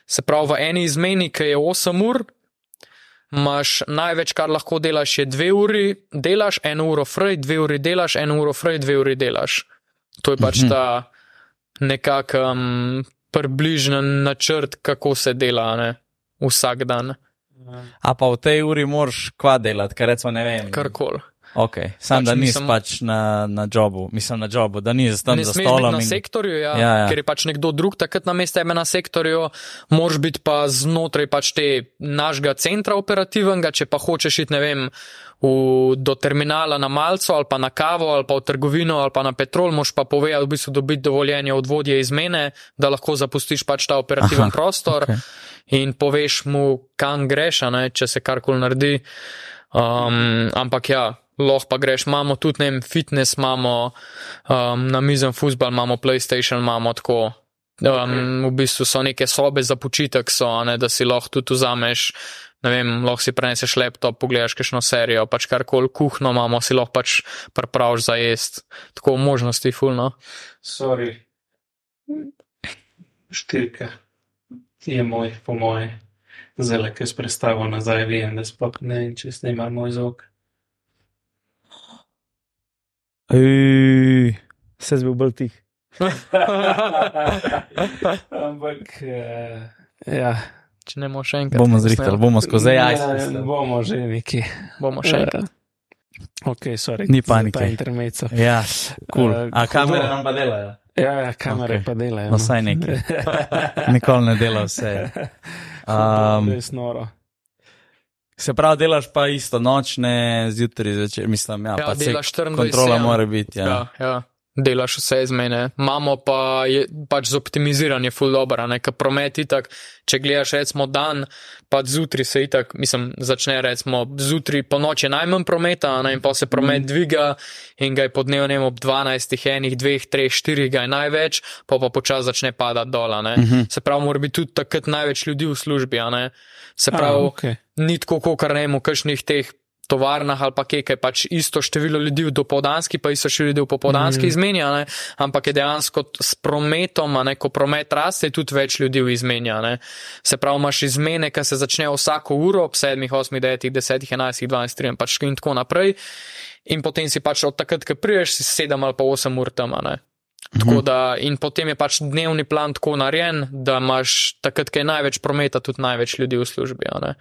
Se pravi, v eni izmeni, ki je 8 ur, imaš največ, kar lahko delaš, je 2 uri, delaš eno uro fraj, 2 uri delaš, eno uro fraj, 2 uri delaš. To je pač Mhm. ta nekak um, približen načrt, kako se dela ne? vsak dan. A pa v tej uri moraš kva delati, ker recimo ne vem. karkoli. Ok, sam Pač da nisi nisem- pač na, na jobu, mislim na jobu, da nisi tam za stolom. na in- sektorju, ja, Ja, ja. ker je pač nekdo drug takrat na mestu tebe na sektorju, moraš biti pa znotraj pač te našega centra operativnega, če pa hočeš iti, ne vem, v, do terminala na malco ali pa na kavo ali pa v trgovino ali pa na petrol, moš pa povedati, v bistvu dobiti dovoljenje od vodje izmene, da lahko zapustiš pač ta operativen Aha, prostor okej. in poveš mu, kam greš, a ne, če se karkoli naredi. Um, ampak ja, lahko pa greš, imamo tudi ne vem, fitness, imamo um, na mizen futbal, imamo PlayStation, imamo tako. Um, v bistvu so neke sobe za počitek, so, ne, da si lahko tudi vzameš, ne vem, lahko si preneseš laptop, pogledaš kakšno serijo, pač karkoli kuhno imamo, si lahko pač pripraviš za jesti. Tako možnosti fulno. Sorry. Štirka je moj, po moje. Zdaj, ki s predstavo nazaj, vem, da sploh ne vem, če snima moj zvok. Ej, Se zbil bolj tih. Ampak, uh, ja. Če ne bomo še enkrat. Bomo zrihtali, bomo skozi AI. Ja, bomo že neki. Bomo še enkrat. Ok, sorry. Ni panike. Ta intermezzo. Ja, kul. Eh, A kamere hudo. nam pa delajo? Ja, ja, kamere Ok. okay. pa delajo. No, vsaj nekaj. Nikoli ne dela vse. Um, Um, Res noro. Se pravi, delaš pa isto noč, ne zjutraj, zvečer, mislim, ja, Ja, delaš 24. kontrola mora biti. Ja. Ja, ja. Delaš vse iz mene. Imamo pa je, pač z optimiziranjem ful dobro, ne, ker promet itak, če gledaš recimo dan, pa zjutraj se itak, mislim, začne recimo zjutraj po noči najmanj prometa, ne, in pa se promet dviga in ga je po dnevu, ne vem, ob 12, enih, dveh, treh, štirih ga je največ, pa pa počasi začne padati dol, ne. Mhm. Se pravi, mora biti tudi takrat največ ljudi v službi, a ne. Se pravi, okay. Ni tako, kot ne vem, v kakšnih teh tovarnah ali pa kje, kaj pač isto število ljudi v dopoldanski, pa isto število ljudi v popoldanski mm. izmenja, ne? ampak je dejansko s prometom, ne, ko promet raste, tudi več ljudi izmenja. Ne? Se pravi, imaš izmene, ki se začnejo vsako uro ob 7, 8, 9, 10, 11, 12, 13 pač in tako naprej. In potem si pač od takrat, ko priješ, si 7 ali pa 8 ur tam. ne. Tako da, in potem je pač dnevni plan tako narejen, da imaš takrat, ko je največ prometa, tudi največ ljudi v službi. ne.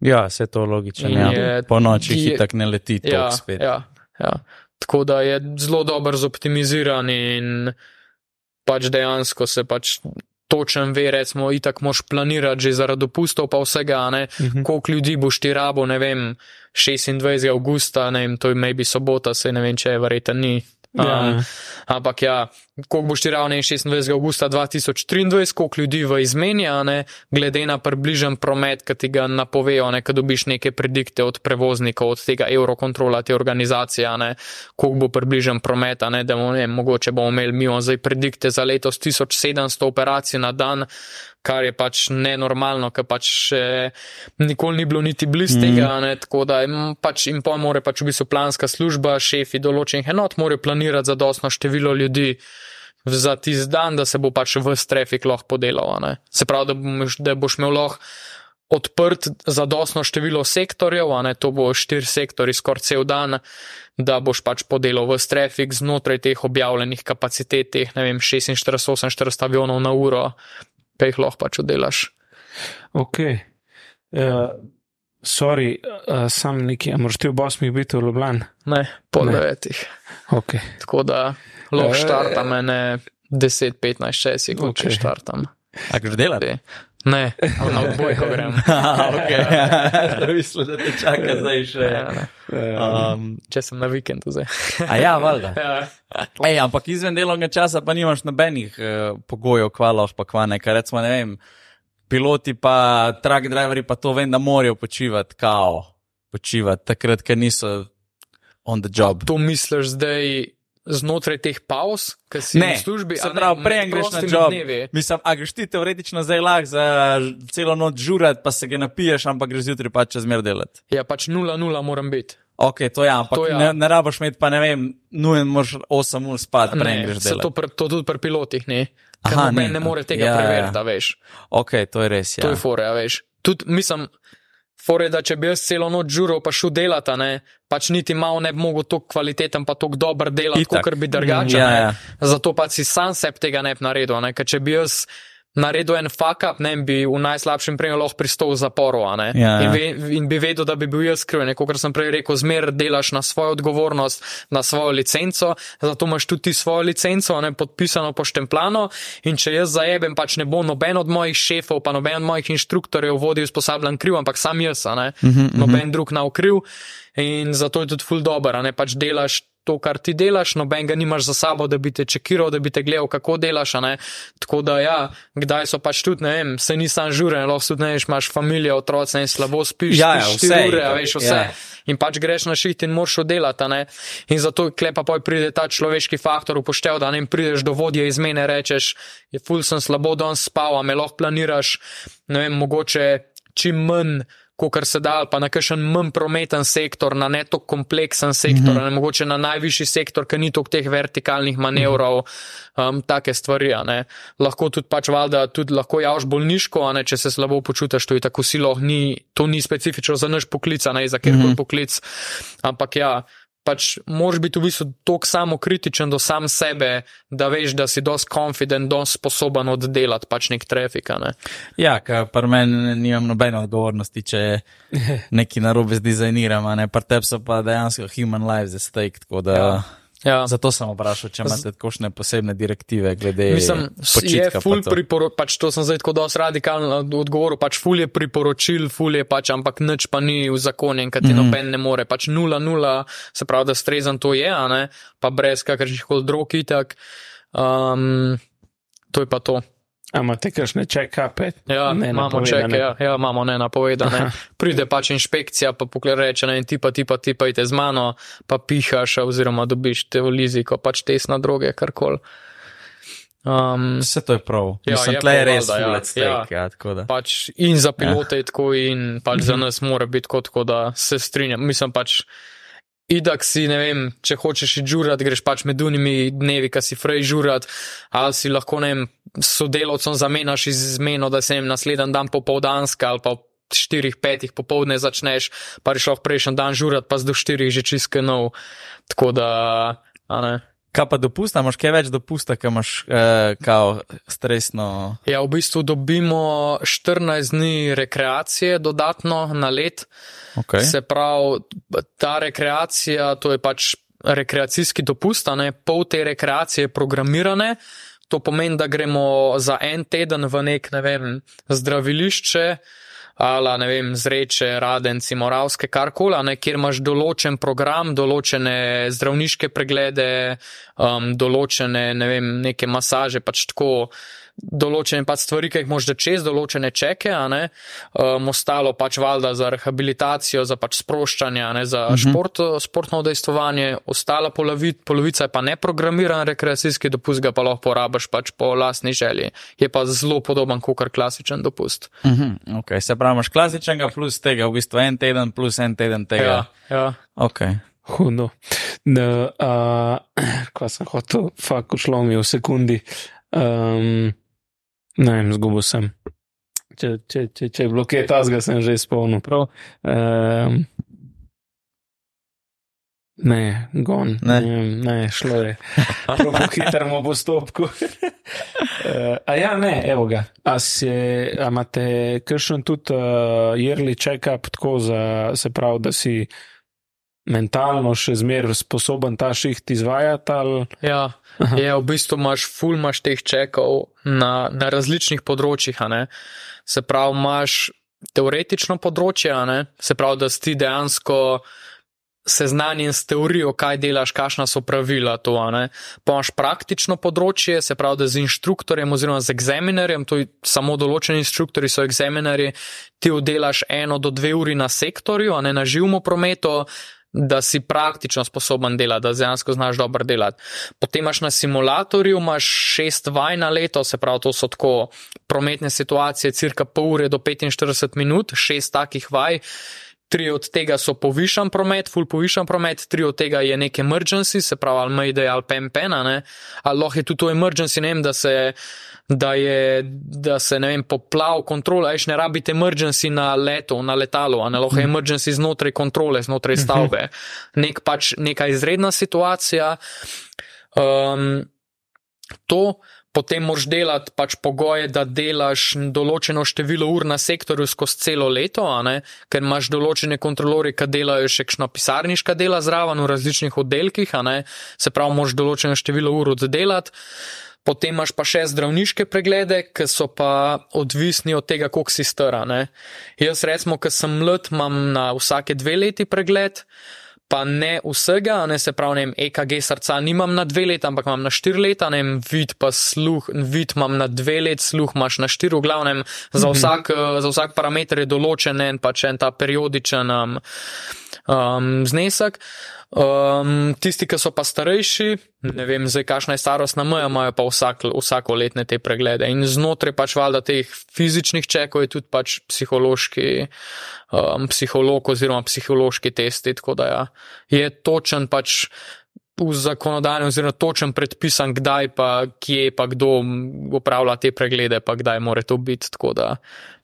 Ja, vse to logično. In Ja. je- Po noči je- hitak ne leti to Ja, spet. ja, ja. Tako da je zelo dober zoptimiziran in pač dejansko se pač točen ve, recimo, itak moš planirati že zaradi dopustov pa vsega, a ne, Mhm. koliko ljudi boš ti rabo, ne vem, 26. augusta, ne vem, to je maybe sobota, se ne vem, če je verjetno ni. Ja. Um, ampak ja, koliko boš ti ravno 26. augusta 2023, koliko ljudi v izmenja, ne, glede na približen promet, ki ti ga napovejo, ne, kad dobiš neke predikte od prevoznikov, od tega eurokontrola, te organizacije, ne, koliko bo približen promet, ne, da bomo, ne, mogoče bomo imeli mi zdaj predikte za letos 1700 operacij na dan, kar je pač nenormalno, ker pač še nikoli ni bilo niti blizu Mhm. tega, a ne, tako da im pač in pol more pač v bistvu planska služba, šefi določenih enot morajo planirati zadostno število ljudi za tisti dan, da se bo pač vse trafik lahko podelal. ne. Se pravi, da, boš, da boš imel lahko odprt zadostno število sektorjev, a ne to bo štiri sektori skoraj cel dan, da boš pač podelal vse trafik znotraj teh objavljenih kapacitet, teh ne vem, 46-48 avionov na uro, ki jih lahko pač oddelaš. Ok. Uh, sorry, uh, sam neki, a moraš ti ob 8 biti v Ljubljani? Ne, pol Ne. devetih. Ok. Tako da lahko Eh. štartam ene 10, 15, 6, kot če Ok. štartam. A greš delati? Ne, ali na odbojko grem. ok. Mislim, da te čaka zdaj še. Ja, ne. Um, Če sem na vikendu zdaj. a ja, valjda. Ja. Ej, ampak izven delovnega časa pa nimaš nobenih uh, pogojev, kvalov, pa kva nekaj. Recimo, ne vem, piloti pa, truck driveri pa to vem, da morajo počivati, kao, počivati takrat, ker niso on the job. To misliš zdaj znotraj teh pauz, ki si Ne, v službi? se ne, pravi, med preden greš na job. dnevi? Mislim, a greš ti teoretično zdaj lahko za celo noč žurat, pa se ga napiješ, ampak greš zjutraj pa čez mer delati. Ja, pač 0-0 moram biti. Ok, to je, ampak To to ja. ne, ne rabaš imeti pa ne vem, nujen moraš 8 ur spati, preden Ne, greš se to, delati. pr, to tudi pri pilotih ne. Ker Aha, ne. ne more tega Ja, ja. preveriti, a veš. Ok, to je res. To Ja. je fore, a veš. Tudi, mislim, fore, da če bi jaz celo noč žural pa šel delati, ne, pač niti malo ne bi mogel tako kvaliteten pa tako dober delati, kot bi drugače. Ja, ne. ja. Zato pa si sam seb tega ne bi naredil, ne? ker če bi jaz naredil en fuck up, ne in bi v najslabšem primeru lahko pristal v zaporu. Ja, ja. In, ve, in bi vedel, da bi bil jaz kriv. Kot sem prej rekel, zmer delaš na svojo odgovornost, na svojo licenco, zato imaš tudi svojo licenco, ne podpisano, poštempljano. In če jaz zajebem, pač ne bo noben od mojih šefov, pa noben od mojih inštruktorjev vodil usposabljan kriv, ampak sam jaz, ne. Mhm, mhm. Noben drug na kriv. In zato je tudi full dober, a ne pač delaš. To, kar ti delaš, noben ga nimaš za sabo, da bi te čekiral, da bi te gledal, kako delaš. ne. Tako da, ja, kdaj so pač tudi, ne vem, se nisem žuren, lahko tudi ne veš, imaš družino, otroci in slabo spiš, Ja, ja, spiš vse, ure, a itak, veš vse. ja. In pač greš na šiht in moraš oddelati. ne. In zato klepa poj pride ta človeški faktor upoštev, da ne prideš do vodje izmene, rečeš, je ful sem slabo danes spal, a me lahko planiraš, ne vem, mogoče čim manj. Kar se da, ali pa na kakšen manj prometen sektor, na ne tako kompleksen sektor, mm -hmm. ne mogoče na najvišji sektor, ker ni toliko teh vertikalnih manevrov, um, take stvari. Lahko tudi pač valjda, tudi lahko javš bolniško, ne, če se slabo počutiš, to je tako silo, ni, to ni specifično za naš poklic, ne za kjerkoli mm -hmm. poklic. Ampak ja, pač moraš biti v bistvu toliko samokritičen do sam sebe, da veš, da si dosti confident, dosti sposoben oddelati pač nek trafik. Ne. Ja, ker pri meni nimam nobene odgovornosti, če nekaj narobe zdizajniram, a ne, pri tebi so pa dejansko human lives at stake, tako da. Ja. Ja. Zato sem vprašal, če imate kakšne posebne direktive glede Mislim, je počitka. ful pa priporočil, pač to sem zdaj tako dosti radikalno odgovoril, pač ful je priporočil, ful je pač, ampak nič pa ni v zakonjen, kaj ti mm. -hmm. noben ne more, pač nula, nula, se pravi, da strezen to je, ne, pa brez kakršnih koli drog itak. Um, to je pa to. A imate kakšne check-upe? Ja, imamo čeke, ja, ja, imamo ne napovedane. Aha. Pride pač inšpekcija, pa pokler reče, ne, in ti pa ti pa ti pa idete z mano, pa pihaš, oziroma dobiš te v liziko, pač test na droge, karkoli. Um, Vse to je prav. Ja, Mislim, je tle je prav, res valjda, ja. full at stake, ja, tako da. pač in za pilote je tako, in pač za nas mora biti tako, tako da se strinjam. Mislim pač. Idak si, ne vem, če hočeš iti žurat, greš pač med unimi dnevi, ki si frej žurat, ali si lahko, ne vem, sodelovcem zamenjaš izmeno, da se jim naslednji dan popoldanska ali pa ob štirih, petih popovdne začneš, pa reš lahko prejšnji dan žurat, pa do štirih že čisto nov. Tako da, a ne. Kaj pa dopusta, imaš kaj več dopusta, ker imaš eh, kao stresno. Ja, v bistvu dobimo 14 dni rekreacije dodatno na let. Okay. Se pravi, ta rekreacija, to je pač rekreacijski dopust, ne pol te rekreacije je programirane. To pomeni, da gremo za en teden v nek, ne vem, zdravilišče. Ali, ne vem, zreče, radenci, moravske, karkoli, kjer imaš določen program, določene zdravniške preglede, um, določene, ne vem, neke masaže, pač tako, določene pač stvari, ki jih moš čez, določene čeke, ne, um, ostalo pač valjda za rehabilitacijo, za pač sproščanje, ne, za uh -huh. šport, sportno udejstvovanje, ostala polovica, polovica je pa neprogramiran rekreacijski dopust, ga pa lahko porabiš pač po lastni želji. Je pa zelo podoben kot klasičen dopust. Uh -huh. okay. Se pravi, imaš klasičnega plus tega, v bistvu en teden plus en teden tega. Ja, ja. Okay. Hudo. Da, uh, kva sem hotel, fakt ušlo mi je v sekundi. Um, ne vem, zgubil sem. Če, če, če, če je bilo kaj tasga, sem že izpolnil. Prav. Um, ne, gon. Ne. Ne, ne šlo je. Prav po hitrem postopku. uh, a ja, ne, evo ga. A, se, a imate kakšen tudi uh, yearly check-up, tako za, se pravi, da si mentalno še zmeraj sposoben ta šiht izvajati? Ali... Ja, je, v bistvu imaš ful, imaš teh čekov na, na različnih področjih. Se pravi, imaš teoretično področje, se pravi, da si dejansko seznanjen s teorijo, kaj delaš, kakšna so pravila. To, pa imaš praktično področje, se pravi, da z inštruktorjem oziroma z egzaminerjem, to je samo določeni inštruktori so egzaminerji, ti oddelaš eno do dve uri na sektorju, a ne na živmu prometu da si praktično sposoben delati, da dejansko znaš dobro delati. Potem imaš na simulatorju, imaš šest vaj na leto, se pravi, to so tako prometne situacije, cirka pol ure do 45 minut, šest takih vaj. Tri od tega so povišan promet, full povišan promet, tri od tega je nek emergency, se pravi, ali Mayday ali PMP, ali lahko je tudi to emergency, ne vem, da se da je, da se ne vem, poplav kontrola, veš, ne rabite emergency na letu, na letalu, a ne lahko je emergency znotraj kontrole, znotraj stavbe. Nek pač neka izredna situacija. Um, to, potem moraš delati pač pogoje, da delaš določeno število ur na sektorju skozi celo leto, ker imaš določene kontrolori, ki delajo še kakšno pisarniška dela zraven v različnih oddelkih, se pravi, moraš določeno število ur oddelati. Potem imaš pa še zdravniške preglede, ki so pa odvisni od tega, koliko si stara. Jaz, recimo, ker sem mlad, imam na vsake dve leti pregled pa ne vsega, ne se pravi, ne vem, EKG srca nimam na dve leta, ampak imam na štiri leta, ne vem, vid pa sluh, vid imam na dve let, sluh imaš na štiri, v glavnem, za mhm. vsak, za vsak parameter je določen en pač en ta periodičen um, um, znesek. Um, tisti, ki so pa starejši, ne vem, zdaj kakšna je starostna meja, imajo pa vsak, vsako letne te preglede. In znotraj pač valjda teh fizičnih čekov je tudi pač psihološki, um, psiholog oziroma psihološki testi, tako da ja, je točen pač v zakonodajni oziroma točen predpisan, kdaj pa kje pa kdo upravlja te preglede, pa kdaj more to biti. Tako da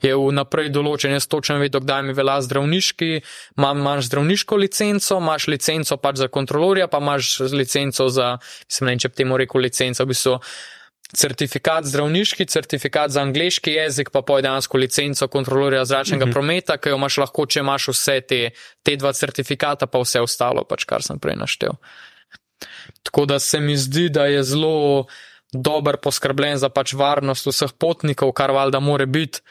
je vnaprej določen, jaz točen vedo, kdaj mi velja zdravniški, imam, imaš zdravniško licenco, imaš licenco pač za kontrolorja, pa imaš licenco za, mislim, ne vem, če bi temu rekel licenco, v bistvu. Certifikat zdravniški, certifikat za angliški jezik, pa poj dejansko licenco kontrolorja zračnega mhm. -huh. prometa, ki jo imaš lahko, če imaš vse te, te dva certifikata, pa vse ostalo, pač kar sem prej naštel. Tako da se mi zdi, da je zelo dober poskrbljen za pač varnost vseh potnikov, kar valjda more biti.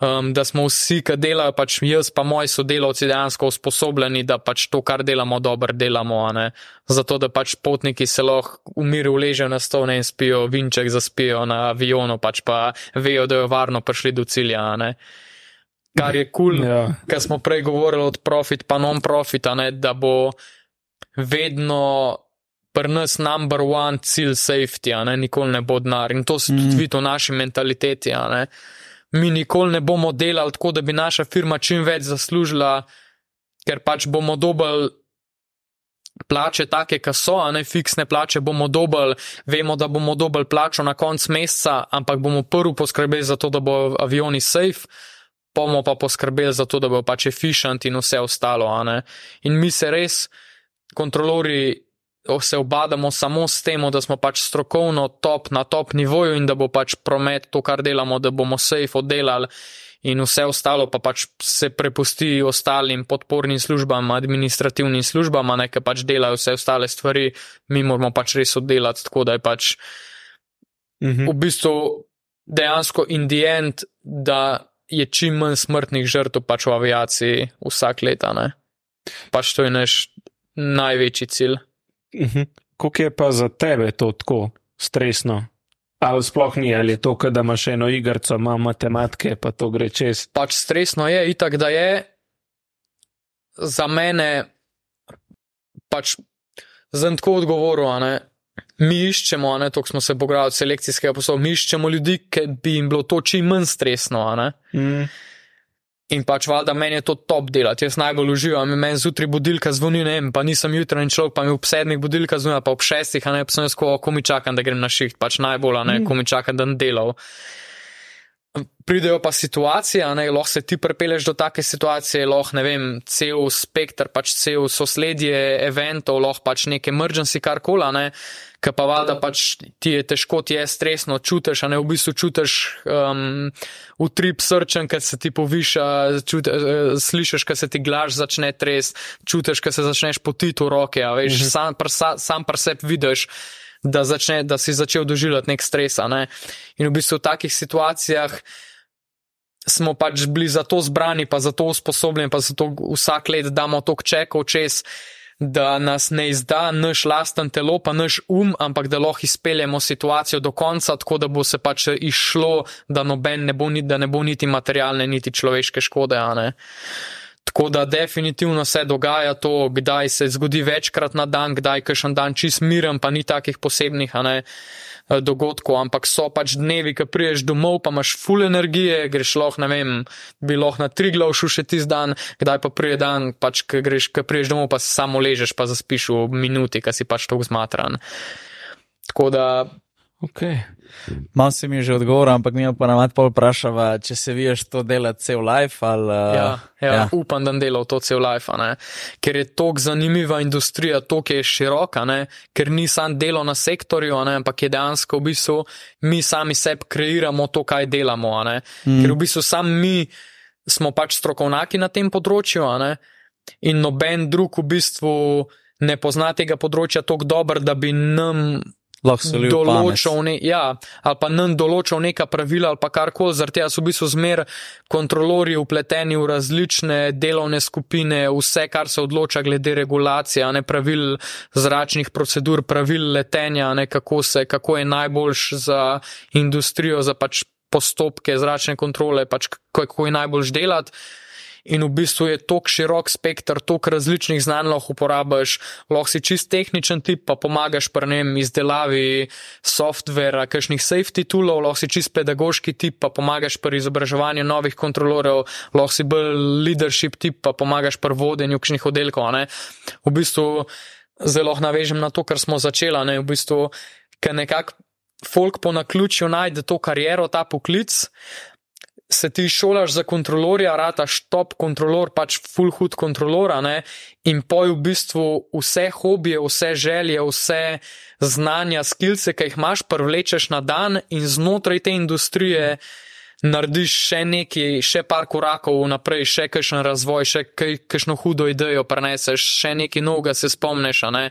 Um, da smo vsi, ki delajo, pač jaz pa moji sodelavci dejansko usposobljeni, da pač to, kar delamo, dobro delamo. Zato, da pač potniki se lahko v miru uležejo na stol in spijo, vinček zaspijo na avionu, pač pa vejo, da jo varno prišli do cilja. Kar je kul, cool, ja. kar smo prej govorili od profit pa non-profit, da bo vedno pri nas number one cilj safety, ne, nikoli ne bo denar. In to se tudi mm. vidi v naši mentaliteti. Mi nikoli ne bomo delali tako, da bi naša firma čim več zaslužila, ker pač bomo dobili. Plače take, ki so, a ne fiksne plače, bomo dobili, vemo, da bomo dobili plačo na konc meseca, ampak bomo prvi poskrbeli za to, da bo avioni safe, bomo pa poskrbeli za to, da bo pač efficient in vse ostalo. In mi se res, kontrolori, se obadamo samo s tem, da smo pač strokovno top na top nivoju in da bo pač promet to, kar delamo, da bomo safe oddelali in vse ostalo pa pač se prepusti ostalim podpornim službam, administrativnim službam, nekaj pač delajo vse ostale stvari, mi moramo pač res oddelati, tako da je pač mhm. v bistvu dejansko indijent, da je čim manj smrtnih žrtev pač v aviaciji vsak leta. Ne? Pač to je naš največji cilj. Mhm. Kako je pa za tebe to tako stresno? Ali sploh ni, ali je to, da imaš eno igrico, ima matematike, pa to gre čez? Pač stresno je, itak da je. Za mene pač zem tako odgovoril, ne. Mi iščemo, ne, to smo se pogledali od selekcijskega posla, mi iščemo ljudi, ki bi jim bilo to čim manj stresno, ne. Mm. In pač valjda meni je to top delati, jaz najbolj uživam, meni zjutraj budilka zvoni, ne vem, pa nisem jutranji človek, pa mi ob sedmih budilka zvoni, pa ob šestih, a ne, pa sem jaz ko, ko mi čakam, da grem na šiht, pač najbolj, a ne, mm. ko mi čakam, da delal. Pridejo pa situacije, ne, lahko se ti prepeleš do take situacije, lahko, ne vem, cel spektr, pač cel sosledje eventov, lahko pač neke emergency karkoli, ne ki pa valjda pač ti je težko, ti je stresno, čutiš, a ne v bistvu čutiš um, utrip srčen, ker se ti poviša, čut, uh, slišiš, ker se ti glas začne trest, čutiš, ker se začneš potiti v roke, a veš, mm -hmm. sam, pr, sa, sam pa sebi vidiš. Da, začne, da si začel doživljati nek stres. Ne? In v bistvu v takih situacijah smo pač bili za to zbrani, pa za to usposobljeni, pa za to vsak let damo tok čekov čez da nas ne izda naš lasten telo, pa naš um, ampak da lahko izpeljemo situacijo do konca, tako da bo se pač išlo, da noben ne bo, da ne bo niti materialne, niti človeške škode. Tako da definitivno se dogaja to, kdaj se zgodi večkrat na dan, kdaj kašen dan čist miren, pa ni takih posebnih, a ne. Uh, dogodkov, ampak so pač dnevi, ki priješ domov, pa imaš full energije, greš lahko, ne vem, bi lahko na tri glav šel še tisti dan, kdaj pa prije dan, pač, ki greš, ki priješ domov, pa se samo ležeš, pa zaspiš v minuti, ki si pač tako zmatran. Tako da Okay. Malo si mi že odgovoril, ampak mi pa navad pol vprašava, če se viješ to delati cel life ali. Uh, Ja, ja, ja. upam, da delal to cel life, ne? ker je tako zanimiva industrija, tako je široka, ne? ker ni sam delo na sektorju, ne? ampak je dejansko v bistvu mi sami sebi kreiramo to, kaj delamo. Mm. Ker v bistvu sam mi smo pač strokovnjaki na tem področju in noben drug v bistvu ne pozna tega področja tako dobro, da bi nam. Določal, ne, ja, ali pa nam določal neka pravila ali pa karkoli, zaradi tega so v bistvu zmer kontrolori upleteni v različne delovne skupine, vse, kar se odloča glede regulacije, ne pravil zračnih procedur, pravil letenja, ne kako, se, kako je najboljš za industrijo, za pač postopke zračne kontrole, pač kako je najboljš delati. In v bistvu je tok širok spektr, tok različnih znanj lahko uporabiš, lahko si čist tehničen tip, pa pomagaš pri njem izdelavi softvera, kakšnih safety toolov, lahko si čist pedagoški tip, pa pomagaš pri izobraževanju novih kontrolorjev, lahko si bolj leadership tip, pa pomagaš pri vodenju kakšnih oddelkov. ne. V bistvu zelo navežem na to, kar smo začeli, ne, v bistvu, ker nekako folk po naključju najde to kariero, ta poklic, se ti šolaš za kontrolorja, rataš top kontrolor, pač full hood kontrolora, ne, in poj v bistvu vse hobije, vse želje, vse znanja, skilce, ki jih imaš, prvlečeš na dan in znotraj te industrije narediš še nekaj, še par korakov naprej, še kakšen razvoj, še kakšno hudo idejo preneseš, še nekaj novega se spomneš, ne.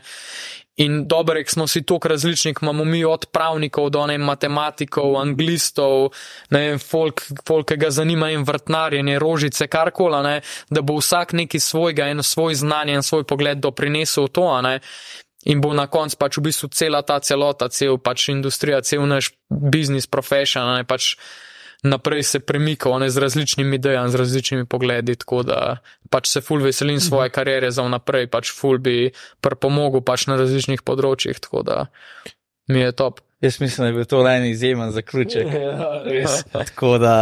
In dobro, ker smo si toliko različni, imamo mi od pravnikov do ne matematikov, anglistov, ne vem, folk, folk, ki ga zanima in vrtnarjenje, rožice, karkoli, ne, da bo vsak neki svojega, eno svoj znanje in svoj pogled doprinesel to, ne. In bo na koncu pač v bistvu cela ta celota, cel pač industrija, cel naš biznis, profession, a ne pač naprej se premikal ne, z različnimi idejami, z različnimi pogledi, tako da pač se ful veselim svoje kariere za vnaprej, pač ful bi pripomogel pač na različnih področjih, tako da mi je top. Jaz mislim, da je bil to le en izjemen zaključek. Ja, res. Tako da,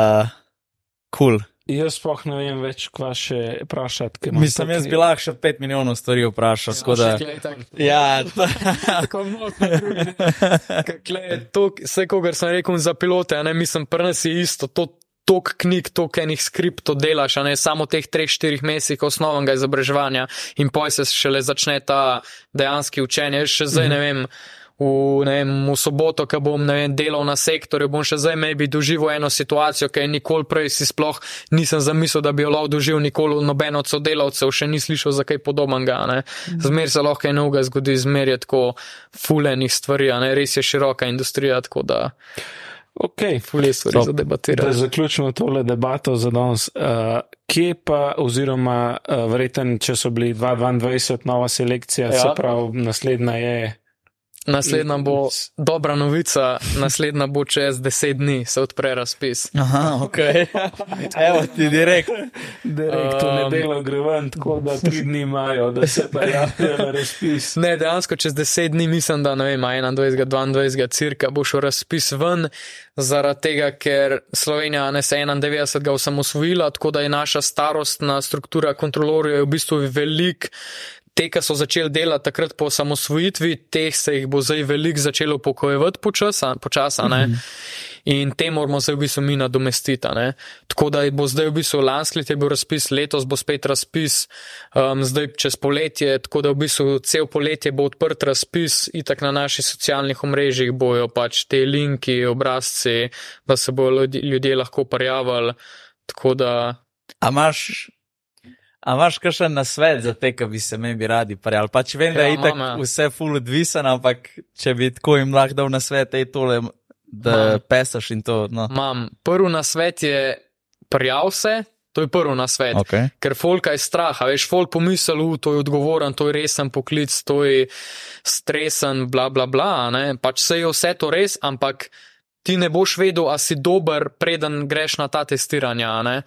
kul. Cool. Jaz sploh ne vem več, kva še vprašati. Mislim, jaz tako- bi lahko še pet milijonov stvari vprašal. tako da- Ja, to- Tako to, vse, kogar sem rekel za pilote, a ne mislim, prnes je isto, to tok knjig, tok enih skriptov delaš, a ne samo teh treh, štirih mesecih osnovnega izobraževanja in poj se šele začne ta dejanski učenje. Jaz Še zdaj ne vem. V, vem, v soboto, ko bom vem, delal na sektorju, bom še zdaj maybe doživel eno situacijo, ki je nikoli prej si sploh nisem zamislil, da bi jo lahko doživel, nikoli noben od sodelavcev še ni slišal za kaj podobnega. ne. Zmer se lahko novega zgodi, zmer je tako fulenih stvari, a ne res je široka industrija, tako da Okay. fulje stvari Top. za Da debatirati. zaključimo tole debato za danes. Uh, kje pa, oziroma uh, verjeten, če so bili 2022 nova selekcija, ja. Ja. se pravi, naslednja je. Naslednja bo dobra novica, naslednja bo čez deset dni, se odpre razpis. Aha, ok. Evo ti direkt. Direkt v Um, nedeljo gre ven, tako da tri dni imajo, da se prijavijo na razpis. Ne, dejansko čez deset dni mislim, da ne vem, a 21, 22 cirka bo šel razpis ven, zaradi tega, ker Slovenija ne se je 91 osamosvojila, tako da je naša starostna struktura kontrolorjev v bistvu velik. Te, ki so začeli delati takrat po osamosvojitvi, teh se jih bo zdaj veliko začelo upokojevati počasa, počasa, ne. In te moramo zdaj v bistvu mi nadomestiti. ne. Tako da bo zdaj v bistvu lansko leto je bil razpis, letos bo spet razpis, um, zdaj čez poletje, tako da v bistvu cel poletje bo odprt razpis, itak na naših socialnih omrežjih bojo pač te linki, obrazci, da se bodo ljudje lahko prijavili. Tako da A imaš, a imaš kakšen nasvet za te, ki bi se me bi radi prijavili? Pač vem, da Ja, je itak vse full odvisen, ampak če bi tako jim lahko dal nasvet, je tole, da Imam. pesaš in to. No. imam prvi na svet je prijav se, to je prvi na svet. Okay. ker folka je strah, veš, folk pomisel, "U, to je odgovoren, to je resen poklic, to je stresen, bla bla bla, ne, pač se je vse to res, ampak ti ne boš vedel, a si dober, preden greš na ta testiranja, ne.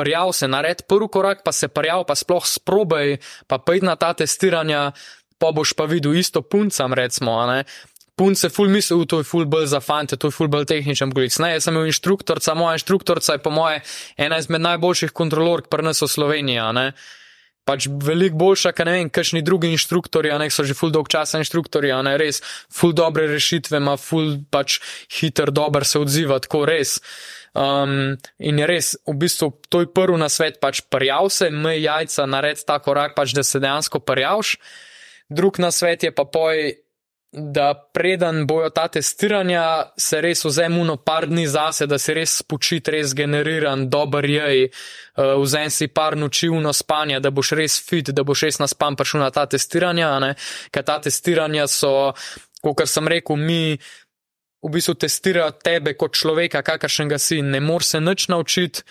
Prijav se, nared prvi korak, pa se prijav, pa sploh sprobaj, pa pojdi na ta testiranja, pa boš pa videl isto puncam, recimo, ne. Punce ful mislijo, to je ful bolj za fante, to je ful bolj tehničen poklic. Ne, jaz sem imel inštruktorca, moja inštruktorca je po moje ena izmed najboljših kontrolork pri nas v Sloveniji, ne. pač veliko boljša, kot ne vem, kakšni drugi inštruktori, a ne so že full dolg časa inštruktori, a ne res, full dobre rešitve, ima full pač hiter, dober se odziva, tako res. Um, in je res, v bistvu, to je prvi na svet, pač prjav se, me jajca, nared ta korak, pač da se dejansko prjavš. Drug na svet je pa poj, da preden bojo ta testiranja, se res vzemimo par dni zase, da si res spočit, res generiran, dober jej, uh, vzem si par nočivno spanja, da boš res fit, da boš res naspan prišel na ta testiranja, ker ta testiranja so, kot sem rekel, mi v bistvu testirajo tebe kot človeka, kakršnega si, ne moreš se nič naučiti.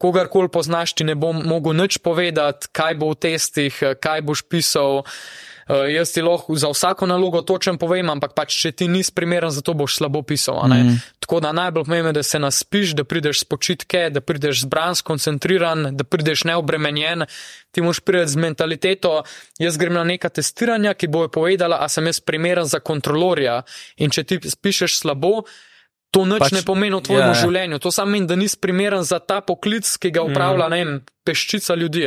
Kogarkoli poznaš, ti ne bom mogel nič povedati, kaj bo v testih, kaj boš pisal. Uh, jaz ti lahko za vsako nalogo točen povem, ampak pač, če ti nisi primeren, zato boš slabo pisal. Mm. Tako da najbolj pomembno je, da se naspiš, da prideš z počitke, da prideš zbran, skoncentriran, da prideš neobremenjen. Ti moš priti z mentaliteto, jaz grem na neka testiranja, ki bojo povedala, a sem jaz primeren za kontrolorja. In če ti pišeš slabo, To nič pač, ne pomeni v tvojem yeah. življenju, to samo meni, da nisi primeren za ta poklic, ki ga upravlja mm. vem, peščica ljudi,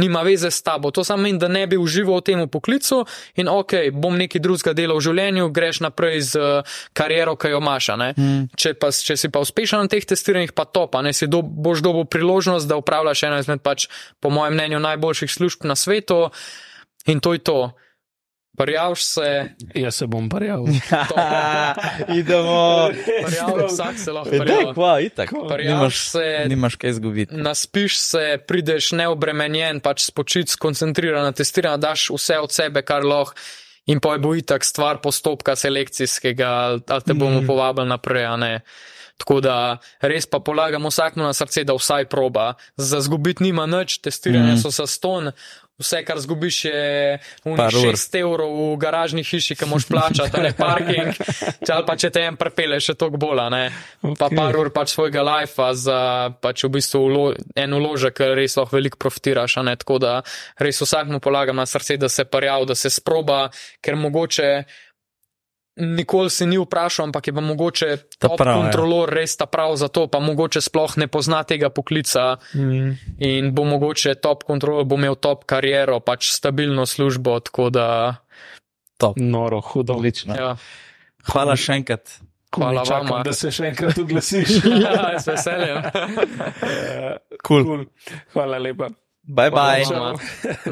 nima veze s tabo. To samo meni, da ne bi užival v tem poklicu in ok, bom nekaj drugega delal v življenju, greš naprej z uh, kariero, ki jo imaš. Mm. Če, pa, če si pa uspešen na teh testiranjih, pa to, pa ne si do, boš dobil priložnost, da upravljaš eno izmed, pač, po mojem mnenju, najboljših služb na svetu in to je to. Prijavš se. Jaz se bom prijavil. Idemo. Prijavil, vsak se lahko prijavi. Kva, itak. Nimaš, se, nimaš kaj izgubiti. Naspiš se, prideš neobremenjen, pač spočit, skoncentriran na testiranju, daš vse od sebe, kar lahko. In pa je bo itak stvar postopka selekcijskega, ali te bomo mm. povabili naprej, a ne. Tako da res pa polagamo vsakmu na srce, da vsaj proba. Za zgubiti nima nič, testiranje mm. so za ston, Vse, kar zgubiš, je 6 evrov v garažni hiši, ki moš plačati, ne parking, ali pa če te en prepele, še toliko bolj, ne. Okay. Pa par ur pač svojega lajfa za pač v bistvu ulo, en uložek, ker res lahko veliko profitiraš, ne. Tako da res vsakmu polagam na srce, da se parjav, da se sproba, ker mogoče nikoli se ni vprašal, ampak je pa mogoče ta prav, kontrolor res ta prav za to, pa mogoče sploh ne pozna tega poklica mm. in bo mogoče top kontrolor, bo imel top kariero, pač stabilno službo, tako da. Top. Noro, hudo. Odlično. Ja. Hvala še enkrat. Hvala vam, da se še enkrat oglasiš. ja, z veseljem. cool. cool. Hvala lepa. Bye bye. bye.